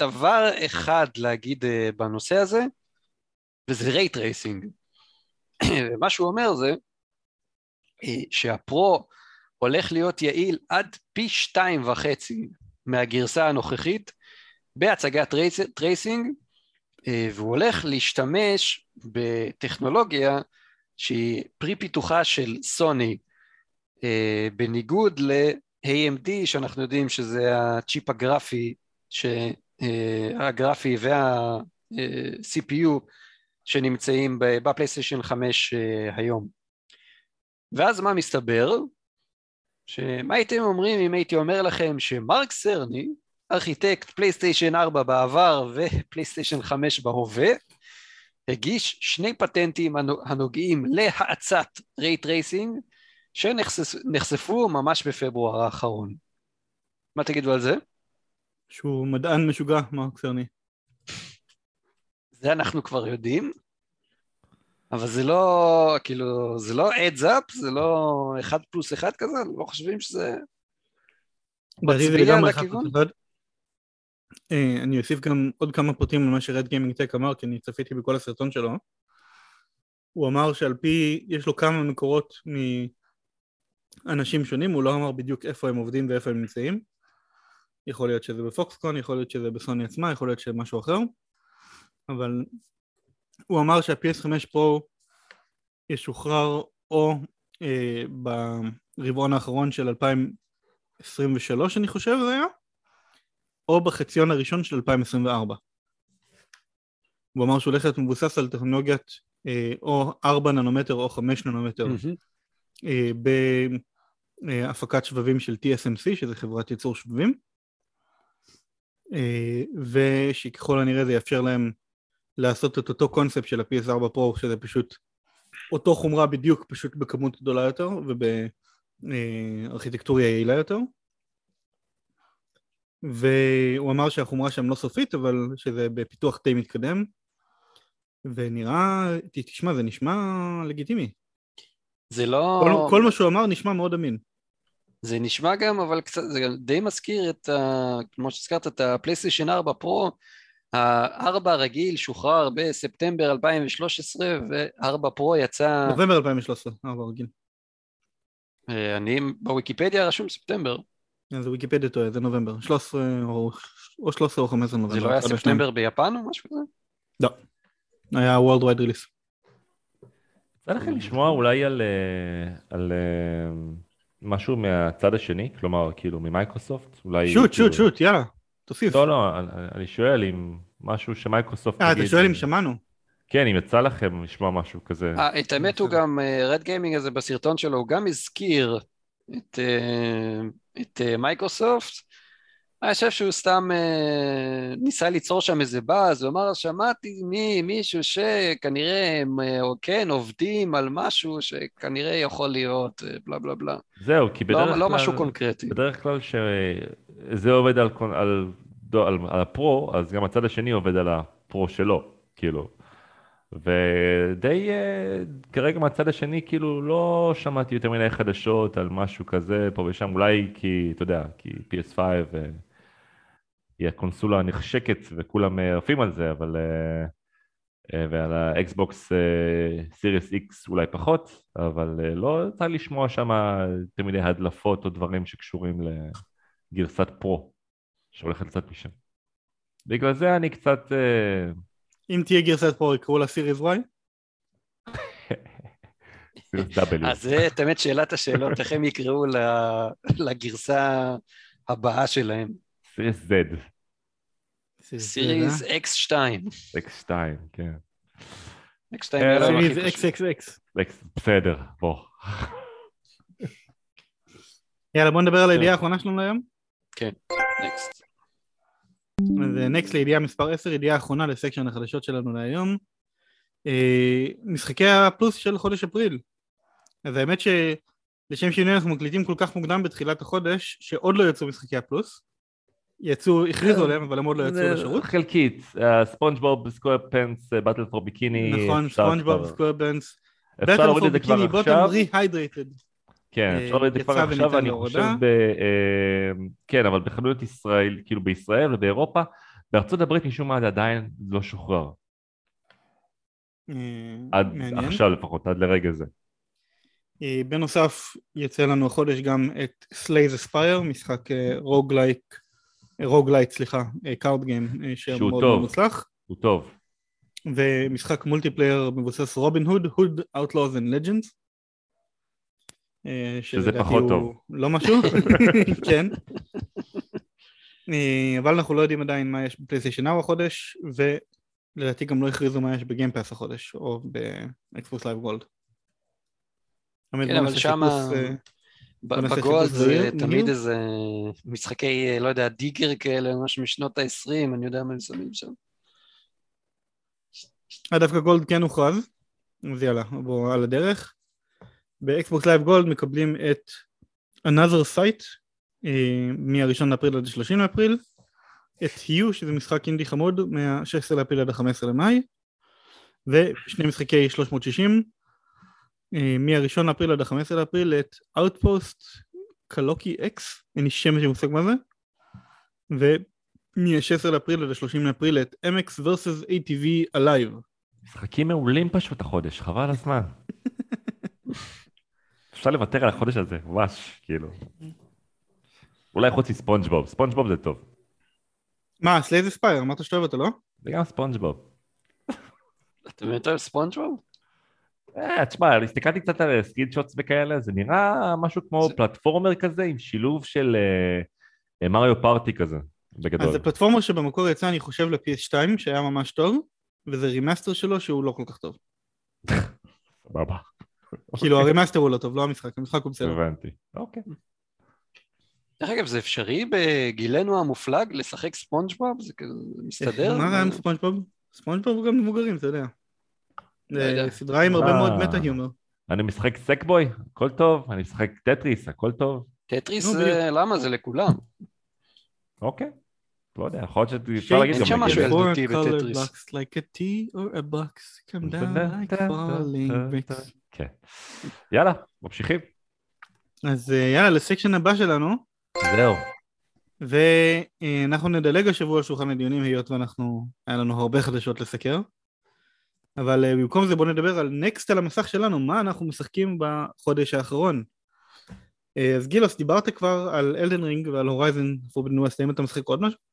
דבר אחד להגיד בנושא הזה, וזה ray tracing. ומה שהוא אומר זה שה Pro הולך להיות יעיל עד פי שתיים וחצי מהגרסה הנוכחית בהצגת tracing, והוא הולך להשתמש בטכנולוגיה שהיא פרי פיתוחה של סוני, אה, בניגוד ל-AMD שאנחנו יודעים שזה הצ'יפ הגרפי, אה, הגרפי וה-CPU שנמצאים בפלייסטיישן 5 אה, היום. ואז מה מסתבר? שמה הייתם אומרים אם הייתי אומר לכם שמרק סרני, ארכיטקט פלייסטיישן 4 בעבר ופלייסטיישן 5 בהווה, הגיש שני פטנטים הנוגעים להאצת ray tracing שנחשפו ממש בפברואר האחרון. מה תגידו על זה? שהוא מדען משוגע, מרק סרני. זה אנחנו כבר יודעים, אבל זה לא, כאילו, זה לא אדס אפ, זה לא אחד פלוס אחד כזה, לא חושבים שזה מצביע על הכיוון? אה, אני אוסיף גם עוד כמה פרטים על מה שרד גיימינג טק אמר, כי אני צפיתי בכל הסרטון שלו. הוא אמר שעל פי, יש לו כמה מקורות מאנשים שונים, הוא לא אמר בדיוק איפה הם עובדים ואיפה הם נמצאים. יכול להיות שזה בפוקסקון, יכול להיות שזה בסוני עצמה, יכול להיות שזה משהו אחר. אבל הוא אמר שה-PS5 פרו ישוחרר או אה, ברבעון האחרון של 2023 אני חושב זה היה, או בחציון הראשון של 2024. הוא אמר שהוא הולך להיות מבוסס על טכנולוגיית אה, או 4 ננומטר או 5 ננומטר mm-hmm. אה, בהפקת שבבים של TSMC, שזה חברת ייצור שבבים, אה, ושככל הנראה זה יאפשר להם לעשות את אותו קונספט של ה-PS4 פרו, שזה פשוט אותו חומרה בדיוק, פשוט בכמות גדולה יותר ובארכיטקטוריה יעילה יותר. והוא אמר שהחומרה שם לא סופית, אבל שזה בפיתוח די מתקדם, ונראה, תשמע, זה נשמע לגיטימי. זה לא... כל, כל מה שהוא אמר נשמע מאוד אמין. זה נשמע גם, אבל קצת, זה גם די מזכיר את, ה, כמו שהזכרת, את הפלייסטיישן 4 פרו, ה-4 הרגיל שוחרר בספטמבר 2013, ו-4 פרו יצא... נובמבר 2013, 4 רגיל. אה, אני, בוויקיפדיה רשום ספטמבר. כן, זה ויקיפדיה טועה, זה נובמבר, 13 או, או 13 או 15 נובמבר. זה לא היה ספטמבר ביפן או משהו כזה? לא, היה World Wide Release. יצא לכם לשמוע אולי על, אה, על אה, משהו מהצד השני? כלומר, כאילו ממייקרוסופט? אולי... shoot, כאילו... shoot, shoot, יאללה, תוסיף. לא, לא, אני, שואל אם משהו שמייקרוסופט... אה, אתה שואל אם שמענו? כן, אם יצא לכם לשמוע משהו כזה. אה, את האמת הוא גם, Red Gaming הזה בסרטון שלו, הוא גם הזכיר את, את מייקרוסופט. אני חושב שהוא סתם אה, ניסה ליצור שם איזה באז, הוא אמר, שמעתי ממישהו שכנראה הם אה, כן עובדים על משהו שכנראה יכול להיות, אה, בלה בלה בלה. זהו, כי בדרך לא, כלל... לא משהו קונקרטי. בדרך כלל שזה עובד על, על, על, על הפרו, אז גם הצד השני עובד על הפרו שלו, כאילו. ודי כרגע מהצד השני כאילו לא שמעתי יותר מדי חדשות על משהו כזה פה ושם, אולי כי, אתה יודע, כי PS5 היא הקונסולה הנחשקת וכולם עפים על זה, אבל... ועל האקסבוקס Series X אולי פחות, אבל לא יצא לשמוע שם יותר מדי הדלפות או דברים שקשורים לגרסת Pro שהולכת לצאת משם. בגלל זה אני קצת... אם תהיה גרסת פרו יקראו לה סיריס וואי? אז זה תמיד שאלת השאלות, איך הם יקראו לגרסה הבאה שלהם. סיריס Z. סיריס X2. X2, כן. X2 סיריס XXX. בסדר, בוא. יאללה בוא נדבר על הידיעה האחרונה שלנו היום. כן, נקסט. אז נקסט לידיעה מספר 10, ידיעה האחרונה לסקשן החדשות שלנו להיום. משחקי הפלוס של חודש אפריל. אז האמת שלשם שינוי אנחנו מקליטים כל כך מוקדם בתחילת החודש, שעוד לא יצאו משחקי הפלוס. יצאו, הכריזו עליהם, אבל הם עוד לא יצאו לשירות. חלקית, ספונג'בוב, סקוואר פנס, באטל פור ביקיני. נכון, ספונג'בוב, סקוואר פנס. אפשר להוריד את זה כבר עכשיו. כן, אה, אפשר לראות כבר עכשיו, אני. חושב, ב, אה, כן, אבל בחנויות ישראל, כאילו בישראל ובאירופה, בארצות הברית משום מה זה עדיין לא שוחרר. אה, עד. עכשיו לפחות, עד לרגע זה. בנוסף יצא לנו החודש גם את Slay the Spire, משחק roguelike, roguelite סליחה, card game, שהוא טוב. מוצלח, הוא טוב. ומשחק multiplayer מבוסס רובין הוד, Hood Outlaws and Legends. אה, שזה פחות טוב. לא משהו, כן. אה, אבל אנחנו לא יודעים עדיין מה יש בפלייסטיישן Now החודש, ולדעתי גם לא הכריזו מה יש ב Game Pass החודש, או באקסבוקס Live Gold. כן, אבל שמה... נעשה ב Gold זה תמיד. איזה משחקי, אה, לא יודע, Digger כאלה, משהו משנות ה-20, אני יודע מה הם שמים שם. אה, דווקא Gold כן הוכרז, אז יאללה, בואו על הדרך. באקסבוקס Live Gold מקבלים את Another Sight אה, מה-1 לאפריל עד ה-30 לאפריל, את היו שזה משחק אינדי חמוד מה-16 לאפריל עד ה-15 למאי, ושני משחקי 360 אה, מה-1 לאפריל עד ה-15 לאפריל את Outpost Kaloki X, אין לי שמץ של מושג מה זה, ומ-16 לאפריל עד ה-30 לאפריל את MX vs ATV Alive. משחקים מעולים פשוט החודש, חבל הזמן. אפשר לוותר על החודש הזה, ממש, כאילו. אולי חוץ מספונג'בוב, ספונג'בוב זה טוב. מה, Slay the Spire, אמרת שאתה אוהב אותו, לא? זה גם ספונג'בוב. אתה באמת אוהב ספונג'בוב? אה, תשמע, הסתכלתי קצת על screenshots וכאלה, זה נראה משהו כמו platformer כזה, עם שילוב של אה, אה, Mario Party כזה, אז בגדול. זה platformer שבמקור יצא, אני חושב, ל-PS2, שהיה ממש טוב, וזה remaster שלו שהוא לא כל כך טוב. סבבה, כאילו, ה remaster הוא לא טוב, לא המשחק, המשחק הוא בסדר. הבנתי. אוקיי. דרך אגב, זה אפשרי בגילנו המופלג לשחק ספונג'בוב? זה כזה זה מסתדר? מה רע עם ספונג'בוב? ספונג'בוב הוא גם מבוגרים, אתה יודע. לא. זה סדרה עם הרבה אה. מאוד meta-humor. אני משחק Sackboy, הכל טוב, אני משחק טטריס, הכל טוב. טטריס, למה? זה לכולם. אוקיי. לא יודע, יכול להיות שאפשר להגיד אין גם... שם משהו. ילדותי בטטריס. like a tea or a box come down like falling bricks. כן. יאללה, ממשיכים. אז אה, יאללה, לסקשן הבא שלנו, זהו. ואנחנו נדלג השבוע על שולחן הדיונים היות ואנחנו, היה לנו הרבה חדשות לסקר אבל אה, במקום זה בואו נדבר על נקסט על המסך שלנו, מה אנחנו משחקים בחודש האחרון אה, אז גילוס, דיברת כבר על Elden Ring ועל Horizon Forbidden West, האם אתה משחק עוד משהו?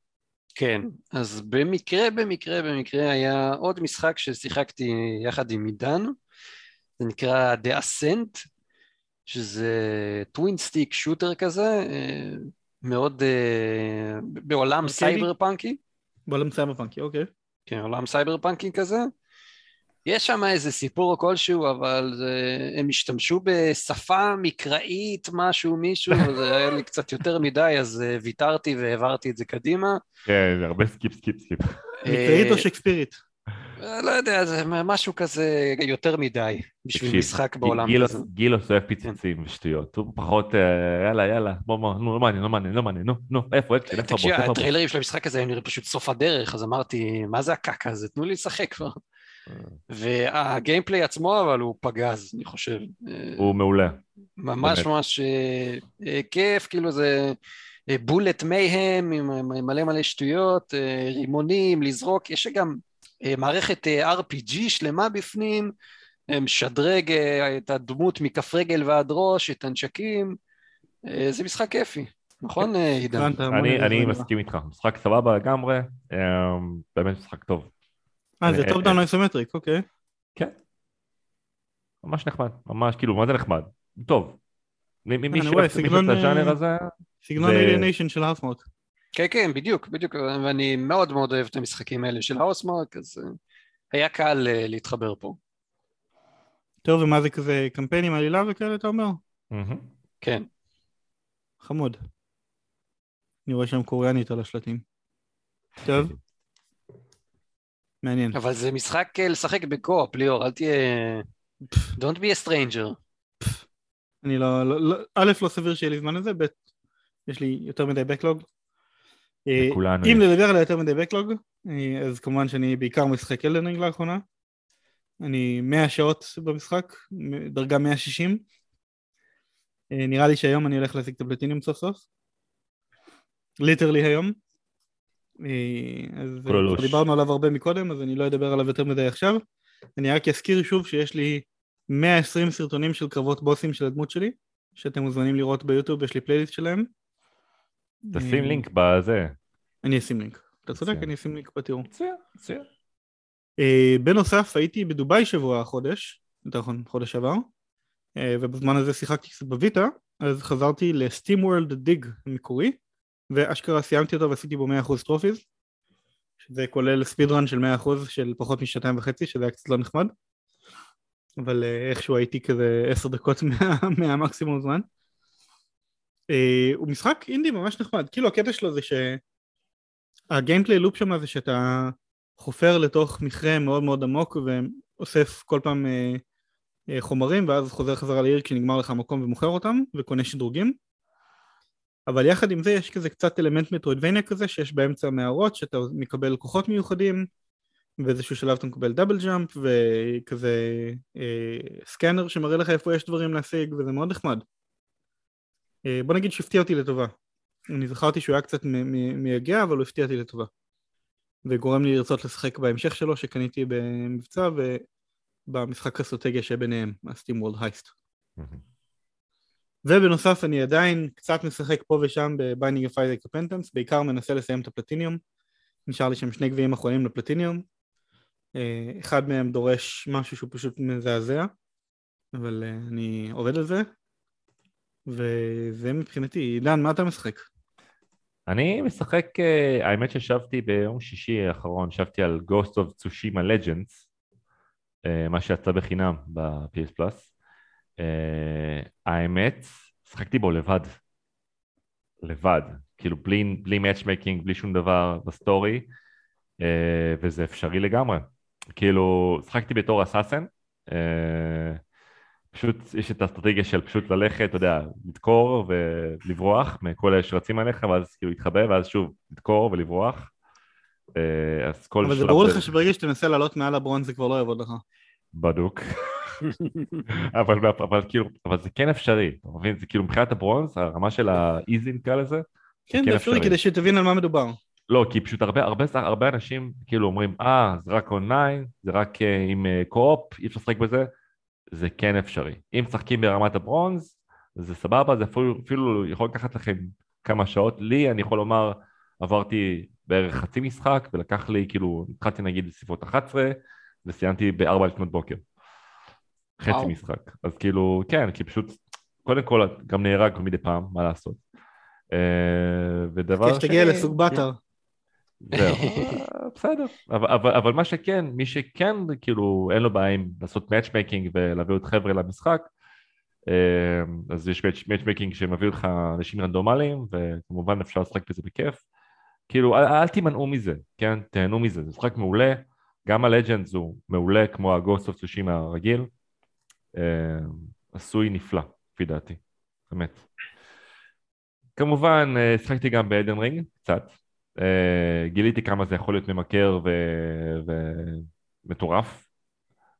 כן, אז במקרה, במקרה, במקרה היה עוד משחק ששיחקתי יחד עם עידן, זה נקרא The Ascent, שזה twin stick shooter כזה, אה, מאוד אה, בעולם ארקיידי? סייבר פאנקי, בעולם סייבר פאנקי, אוקיי כן, עולם סייבר פאנקי כזה. יש שם איזה סיפור כלשהו, אבל זה, הם השתמשו בשפה מקראית, משהו, מישהו, וזה היה לי קצת יותר מדי, אז אה, ויתרתי והעברתי את זה קדימה. כן, זה הרבה skip, skip, skip. מקראית אה, או שקספירית? אה, לא יודע, זה משהו כזה יותר מדי בשביל תקשיב, משחק בעולם גילוס- כזה. גילוס אוהב פיצוצים ושטויות, הוא פחות, יאללה, יאללה, בוא, בוא, נו, לא מעניין, לא מעניין, לא מעניין, נו, נו, איפה, איפה תקשיב, איפה הבוס? הטריילרים של המשחק הזה היו נראים פשוט סוף הדרך, אז אמרתי, מה זה הקקה הזה? תנו לי לשחק כבר. אה. וה gameplay עצמו, אבל הוא פגז, אני חושב. אה, הוא מעולה. ממש באמת. ממש אה, אה, כיף, כאילו זה bullet mayhem עם מלא מלא שטויות, אה, רימונים, לזרוק, יש גם אה, מערכת אה, RPG שלמה בפנים, אה, משדרג אה, את הדמות מכף רגל ועד ראש, את הנשקים, אה, זה משחק כיפי, נכון אה, עידן? אני. מסכים איתך, משחק סבבה לגמרי, אה, באמת משחק טוב. אה זה top down isometric, אוקיי כן. ממש נחמד, ממש, כאילו, מה זה נחמד? טוב. מי מי- מי אני שאוהב את הז'אנר הזה, סגנון Alienation של Housemarque כן, כן, בדיוק, בדיוק, ואני מאוד מאוד אוהב את המשחקים האלה של Housemarque, אז אה, היה קל אה, להתחבר פה. טוב ומה זה כזה קמפיינים עלילה וכאלה אתה אומר? כן. חמוד. אני רואה שם קוריאנית על השלטים. טוב. מעניין. אבל זה משחק אה, לשחק ב co-op, ליאור, אל תהיה... Don't be a stranger. אני לא, לא, לא, א' לא סביר שיהיה לי זמן לזה, ב' יש לי יותר מדי backlog. אה, לכולנו אם יש. לדבר על היותר מדי backlog, אה, אז כמובן שאני בעיקר משחק Elden Ring לאחרונה. אני 100 שעות במשחק, דרגה 160. אה, נראה לי שהיום אני הולך להשיג את הפלטיניום סוף סוף. literally היום. אה, אז. כבר דיברנו עליו הרבה מקודם, אז אני לא אדבר עליו יותר מדי עכשיו. אני רק אזכיר שוב שיש לי 120 סרטונים של קרבות בוסים של הדמות שלי, שאתם מוזמנים לראות ביוטיוב, יש לי פלייליסט שלהם. תשים אה, לינק בזה. אני אשים לינק. אתה צודק. אני אשים לינק בתיאור. אה, בנוסף הייתי בדובאי שבוע החודש, יותר נכון חודש עבר, אה, ובזמן הזה שיחקתי קצת ב Vita, אז חזרתי ל SteamWorld Dig המקורי, ואשכרה סיימתי אותו ועשיתי בו 100% trophies, שזה כולל speedrun של 100% של פחות משעתיים וחצי, שזה היה קצת לא נחמד, אבל אה, איכשהו הייתי כזה 10 דקות מה, מהמקסימום זמן. אה, הוא משחק אינדי ממש נחמד, כאילו הקטע שלו זה שה gameplay loop שם זה שאתה חופר לתוך מכרה מאוד מאוד עמוק ואוסף כל פעם אה, אה, חומרים ואז חוזר חזרה לעיר כשנגמר לך המקום ומוכר אותם וקונה שדרוגים אבל יחד עם זה יש כזה קצת אלמנט מטרואידבניה כזה שיש באמצע מערות שאתה מקבל כוחות מיוחדים באיזשהו שלב אתה מקבל דאבל ג'אמפ וכזה אה, סקנר שמראה לך איפה יש דברים להשיג וזה מאוד נחמד. אה, בוא נגיד שהפתיע אותי לטובה. אני זכרתי שהוא היה קצת מייגע אבל הוא הפתיע אותי לטובה. וגורם לי לרצות לשחק בהמשך שלו שקניתי במבצע ובמשחק אסטרטגיה שביניהם, ה SteamWorld Heist. ובנוסף אני עדיין קצת משחק פה ושם ב Binding of Isaac Repentance, בעיקר מנסה לסיים את הפלטיניום, נשאר לי שם שני גביעים אחרונים לפלטיניום, אה, אחד מהם דורש משהו שהוא פשוט מזעזע, אבל אה, אני עובד על זה, וזה מבחינתי, עידן, מה אתה משחק? אני משחק, אה, האמת שישבתי ביום שישי האחרון, ישבתי על Ghost of Tsushima Legends, מה שיצא בחינם ב-PS פלאס. אה, האמת, שחקתי בו לבד. לבד. כאילו בלי, בלי matchmaking, בלי שום דבר ב story, אה, וזה אפשרי לגמרי. כאילו, שחקתי בתור assassin, אה, פשוט יש את האסטרטגיה של פשוט ללכת, אתה יודע, לדקור ולברוח מכל אלה שרצים עליך, ואז כאילו להתחבא, ואז שוב לדקור ולברוח. אז כל אבל זה ברור לך שברגע שתנסה לעלות מעל הברונז זה כבר לא יעבוד לך. בדוק. אבל, אבל כאילו, אבל זה כן אפשרי, אתה מבין? זה כאילו מבחינת הברונז, הרמה של האיזי נקרא לזה, זה כן, זה אפשרי כדי שתבין על מה מדובר. לא, כי פשוט הרבה, הרבה, הרבה אנשים כאילו אומרים, אה, זה רק אונליין, זה רק אה, עם אה, קו-אופ, אי אפשר לשחק בזה, זה כן אפשרי. אם משחקים ברמת הברונז, זה סבבה, זה אפילו, אפילו יכול לקחת לכם כמה שעות. לי, אני יכול לומר, עברתי בערך חצי משחק, ולקח לי, כאילו, התחלתי נגיד בסביבות 11, וסיימתי ב-4 לפנות בוקר. חצי וואו. משחק. אז כאילו, כן, כי פשוט, קודם כל, גם נהרג מדי פעם, מה לעשות. אה, ודבר כי שתגיע לסוג באטר. זהו, בסדר, אבל, אבל, אבל מה שכן, מי שכן כאילו אין לו בעיה עם לעשות matchmaking ולהביא עוד חבר'ה למשחק, אה, אז יש matchmaking שמביא אותך אנשים רנדומליים וכמובן אפשר לשחק בזה בכיף. כאילו אל, אל תימנעו מזה, כן? תהנו מזה, זה משחק מעולה, גם ה Legends הוא מעולה כמו ה Ghost of Tsushima הרגיל, עשוי נפלא, לפי דעתי, באמת. כמובן, אה, שחקתי גם ב Elden Ring, קצת. אה, גיליתי כמה זה יכול להיות ממכר ו- ומטורף,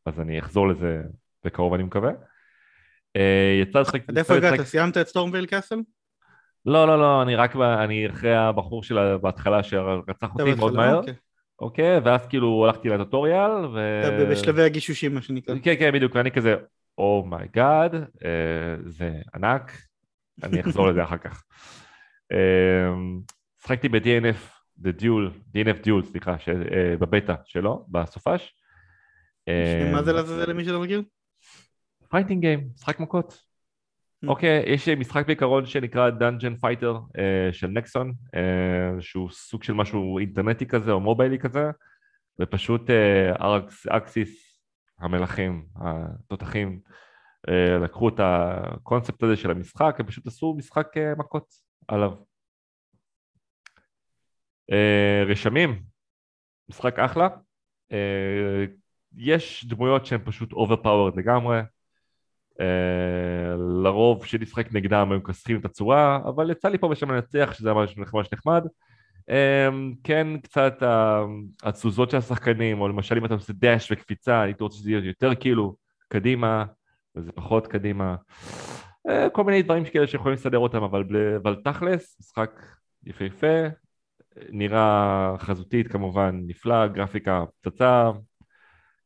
אז אני אחזור לזה בקרוב אני מקווה. אה, יצא לשחק... עד איפה הגעת? סיימת את Stormveil Castle? לא, לא, לא, אני רק, אני אחרי הבחור שלה בהתחלה שרצח אותי מאוד מהר, אוקיי. אוקיי, ואז כאילו הלכתי ל tutorial, ו... בשלבי הגישושים מה שנקרא. כן, כן, בדיוק, ואני כזה, oh my god, זה ענק, אני אחזור לזה אחר כך. אה, שחקתי ב-DNF, The Duel, DNF Duel, סליחה, ש- אה, בבטא שלו, בסופש. אה, מה זה לעזאזל למי שלא מכיר? fighting game, משחק מכות. ממ. אוקיי, יש משחק בעיקרון שנקרא Dungeon Fighter אה, של Nexon, אה, שהוא סוג של משהו אינטרנטי כזה או מוביילי כזה, ופשוט אה, Arcs, Arc Sys, המלכים, התותחים, אה, לקחו את הקונספט הזה של המשחק, הם פשוט עשו משחק אה, מכות עליו. אה, רשמים, משחק אחלה. יש דמויות שהן פשוט overpowered לגמרי. לרוב כשאני משחק נגדם הם מכסחים את הצורה, אבל יצא לי פה ושם לנצח שזה ממש ממש נחמד. אה, כן קצת התזוזות של השחקנים, או למשל אם אתה עושה דאש וקפיצה, הייתי רוצה שזה יהיה יותר כאילו קדימה, וזה פחות קדימה. אה, כל מיני דברים כאלה שיכולים לסדר אותם, אבל, אבל תכלס, משחק יפהפה, נראה חזותית כמובן נפלא, גרפיקה פצצה,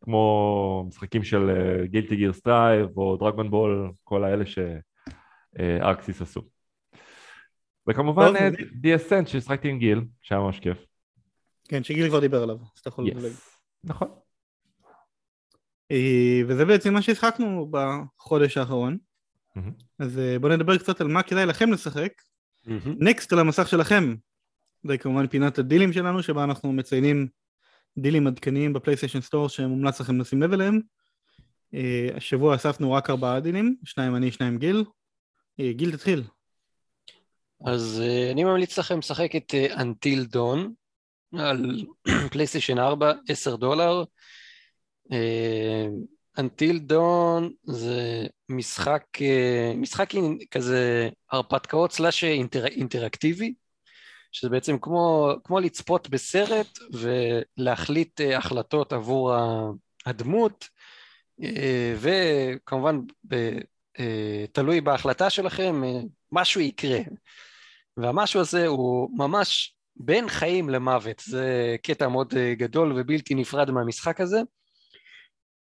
כמו משחקים של Guilty Gear Strive או Dragon Ball, כל האלה ש Arc Sys עשו. וכמובן. DSN ששחקתי עם גיל, שהיה ממש כיף. כן, שגיל כבר דיבר עליו, אז אתה יכול לדלג. נכון. אה, וזה בעצם מה שהשחקנו בחודש האחרון. מהמם. אז אה, בואו נדבר קצת על מה כדאי לכם לשחק. נקסט על המסך שלכם. זה כמובן פינת הדילים שלנו, שבה אנחנו מציינים דילים עדכניים בפלייסטיישן סטור שמומלץ לכם לשים לב אליהם. אה, השבוע אספנו רק ארבעה דילים, שניים אני, שניים גיל. אה, גיל תתחיל. אז אה, אני ממליץ לכם לשחק את אה, Until Dawn על פלייסטיישן 4, 10 דולר. אה, Until Dawn זה משחק, אה, משחק כזה הרפתקאות סלאש אינטר, אינטראקטיבי, שזה בעצם כמו, כמו לצפות בסרט ולהחליט אה, החלטות עבור הדמות, אה, וכמובן ב- אה, תלוי בהחלטה שלכם, אה, משהו יקרה. והמשהו הזה הוא ממש בין חיים למוות, זה קטע מאוד אה, גדול ובלתי נפרד מהמשחק הזה.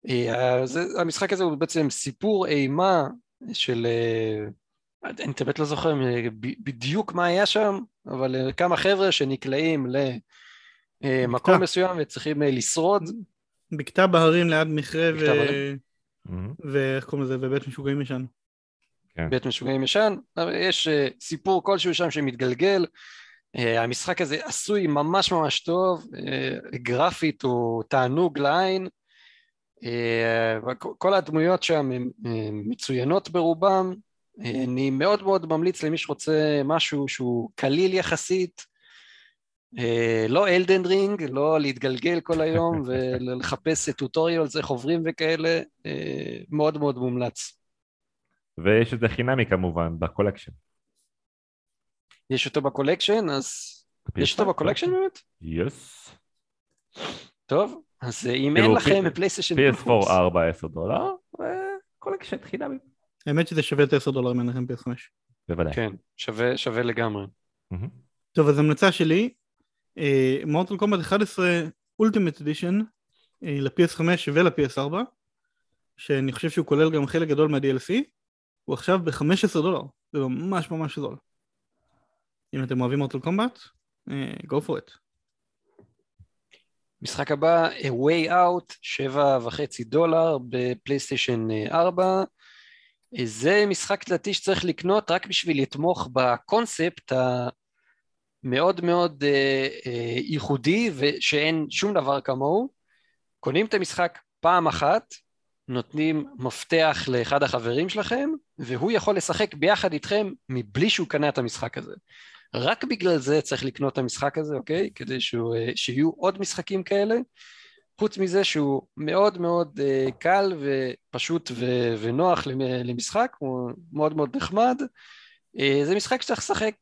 אה, זה, המשחק הזה הוא בעצם סיפור אימה של, אה, אני באמת לא זוכר בדיוק מה היה שם, אבל כמה חבר'ה שנקלעים למקום. מסוים וצריכים לשרוד. בקתה בהרים ליד מכרה ו... מהמם. ואיך קוראים לזה? ובית משוגעים ישן. בית משוגעים ישן, יש אה, סיפור כלשהו שם שמתגלגל. אה, המשחק הזה עשוי ממש ממש טוב, אה, גרפית הוא תענוג לעין. כל הדמויות שם הן מצוינות ברובם. אני מאוד מאוד ממליץ למי שרוצה משהו שהוא קליל יחסית. לא Elden Ring, לא להתגלגל כל היום ולחפש tutorials איך עוברים וכאלה, מאוד מאוד מומלץ. ויש את זה חינמי כמובן ב collection. יש אותו ב collection, אז יש אותו ב collection באמת? yes. טוב, אז אה, אם כאילו, אין לכם פי- בפלייסטיישן PS4 4 10 דולר, וקולקשן חינמי. האמת שזה שווה את 10 דולר אם אין לכם PS5. בוודאי. כן, שווה, לגמרי. טוב, אז המלצה שלי, מורטל קומבט 11 אולטימט אדישן ל-PS5 ול-PS4, שאני חושב שהוא כולל גם חלק גדול מה-DLC, הוא עכשיו ב-15 דולר, זה ממש ממש זול. אם אתם אוהבים מורטל קומבט, go for it. משחק הבא, A Way Out, שבע וחצי דולר בפלייסטיישן אה, 4. אה, זה משחק לדעתי שצריך לקנות רק בשביל לתמוך בקונספט המאוד מאוד אה, אה, ייחודי ושאין שום דבר כמוהו. קונים את המשחק פעם אחת, נותנים מפתח לאחד החברים שלכם, והוא יכול לשחק ביחד איתכם מבלי שהוא קנה את המשחק הזה. רק בגלל זה צריך לקנות את המשחק הזה, אוקיי? כדי שהוא, אה, שיהיו עוד משחקים כאלה. חוץ מזה שהוא מאוד מאוד אה, קל ופשוט ו- ונוח למ- למשחק, הוא מאוד מאוד נחמד. אה, זה משחק שצריך לשחק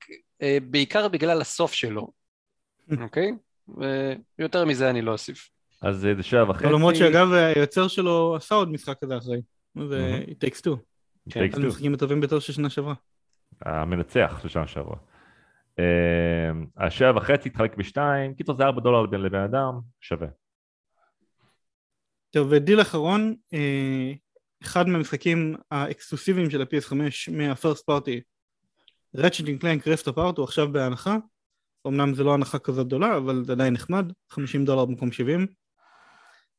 אה, בעיקר בגלל הסוף שלו, אוקיי? ויותר מזה אני לא אוסיף. אז אה, זה שבע וחצי. למרות שאגב היוצר שלו עשה עוד משחק כזה אחרי, זה Mhm. It Takes Two, Takes כן. Two. אחד המשחקים הטובים ביותר של שנה שעברה. המנצח של שנה שעברה. אה, השבע וחצי התחלק בשתיים, קיצור זה ארבע דולר לבן אדם, שווה. טוב, ודיל אחרון, אה, אחד מהמשחקים האקסקלוסיביים של ה-PS5 מה-first party, Ratchet Clank Rift Apart הוא עכשיו בהנחה, אמנם זה לא הנחה כזאת גדולה, אבל זה עדיין נחמד, 50 דולר במקום 70.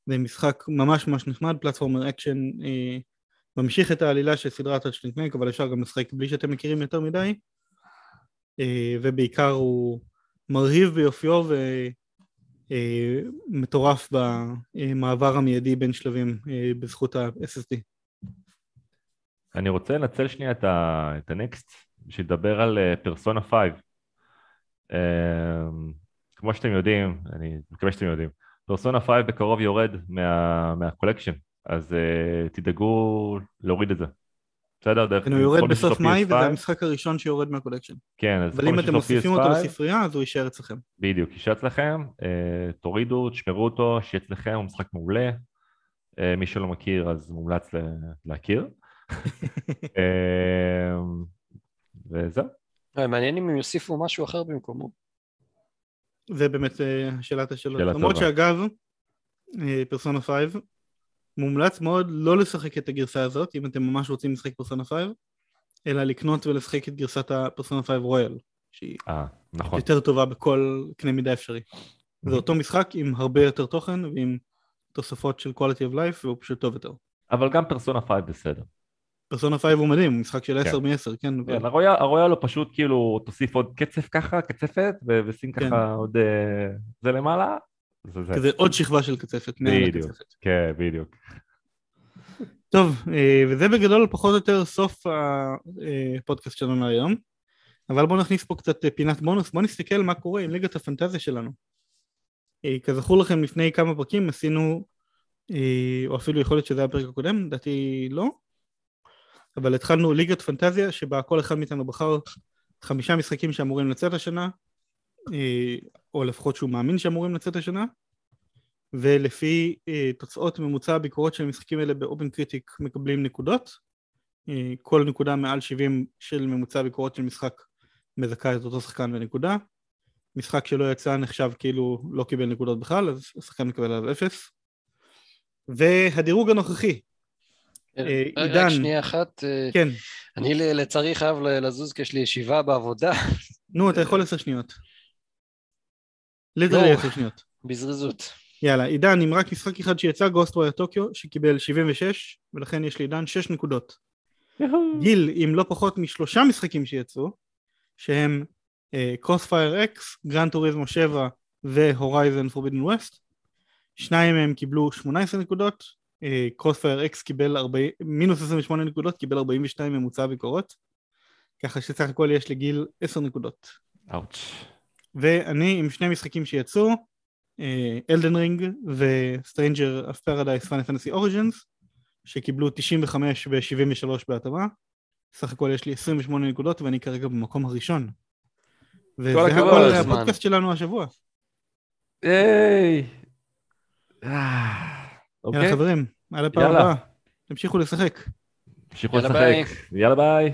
זה משחק ממש ממש נחמד, platformer action, אה, ממשיך את העלילה של סדרת Clank, אבל אפשר גם לשחק בלי שאתם מכירים יותר מדי, אה, ובעיקר הוא מרהיב ביופיו ו... אה, במעבר המיידי בין שלבים אה, בזכות ה-SSD. אני רוצה לנצל שנייה את ה next בשביל לדבר על פרסונה 5. אה, כמו שאתם יודעים, אני מקווה שאתם יודעים, פרסונה 5 בקרוב יורד מה- מהקולקשן, אז אה, תדאגו להוריד את זה. בסדר? דרך כן, הוא יורד בסוף מאי PS5, וזה המשחק הראשון שיורד מהקולקשן. כן, אז אבל כל אם מי אתם שיש לו מוסיפים אותו PS5, לספרייה אז הוא יישאר אצלכם. בדיוק, יישאר אצלכם, אה, תורידו, תשמרו אותו, שיהיה אצלכם, הוא משחק מעולה. אה, מי שלא מכיר אז מומלץ ל- להכיר. אמ, וזהו. מעניין אם הם יוסיפו משהו אחר במקומו. זה באמת אה, שאלת השאלות. שאלה למרות טובה. שאגב, אה, פרסונה 5, מומלץ מאוד לא לשחק את הגרסה הזאת, אם אתם ממש רוצים לשחק פרסונה 5, אלא לקנות ולשחק את גרסת הפרסונה 5 רויאל, שהיא אה, נכון. יותר טובה בכל קנה מידה אפשרי. זה אותו משחק עם הרבה יותר תוכן ועם תוספות של quality of life והוא פשוט טוב יותר. אבל גם פרסונה 5 בסדר. פרסונה 5 הוא מדהים, הוא משחק של כן. 10 מ-10, כן? אבל- כן, הרויאל הוא פשוט כאילו תוסיף עוד קצף ככה, קצפת, ושים כן. ככה עוד אה, זה למעלה. זה זה. כזה עוד שכבה של קצפת. בדיוק. כן, בדיוק. טוב, אה, וזה בגדול פחות או יותר סוף הפודקאסט שלנו היום, אבל בואו נכניס פה קצת אה, פינת בונוס, בואו נסתכל מה קורה עם ליגת הפנטזיה שלנו. אה, כזכור לכם לפני כמה פרקים עשינו, אה, או אפילו יכול להיות שזה היה הפרק הקודם, לדעתי לא, אבל התחלנו ליגת פנטזיה שבה כל אחד מאיתנו בחר חמישה משחקים שאמורים לצאת השנה, אה, או לפחות שהוא מאמין שאמורים לצאת השנה, ולפי אה, תוצאות ממוצע הביקורות של המשחקים האלה באופן קריטיק מקבלים נקודות. אה, כל נקודה מעל 70 של ממוצע הביקורות של משחק מזכה את אותו שחקן בנקודה. משחק שלא יצא נחשב כאילו לא קיבל נקודות בכלל, אז השחקן מקבל עליו אפס. והדירוג הנוכחי, אה, רק עידן. שנייה אחת, אה, כן, אני לצערי חייב לזוז כי יש לי ישיבה בעבודה, נו אתה יכול עשר שניות. literally לא. עשר שניות. בזריזות. יאללה, עידן עם רק משחק אחד שיצא, Ghostwire Tokyo, שקיבל 76, ולכן יש לעידן 6 נקודות. גיל עם לא פחות משלושה משחקים שיצאו, שהם Crossfire X, Gran Turismo 7 ו Horizon Forbidden West. שניים מהם קיבלו 18 נקודות, Crossfire X קיבל 40, מינוס 28 נקודות, קיבל 42 ממוצע ביקורות, ככה שסך הכל יש לגיל 10 נקודות. אאוץ'. ואני עם שני משחקים שיצאו, Elden Ring ו Stranger of Paradise Final Fantasy Origins, שקיבלו 95 ו-73 בהתאמה. סך הכל יש לי 28 נקודות ואני כרגע במקום הראשון. וזה הכל. הפודקאסט שלנו השבוע. היי. אה, יאללה אוקיי, חברים, עד הפעם. הבאה. תמשיכו לשחק. תמשיכו יאללה, לשחק. יאללה ביי.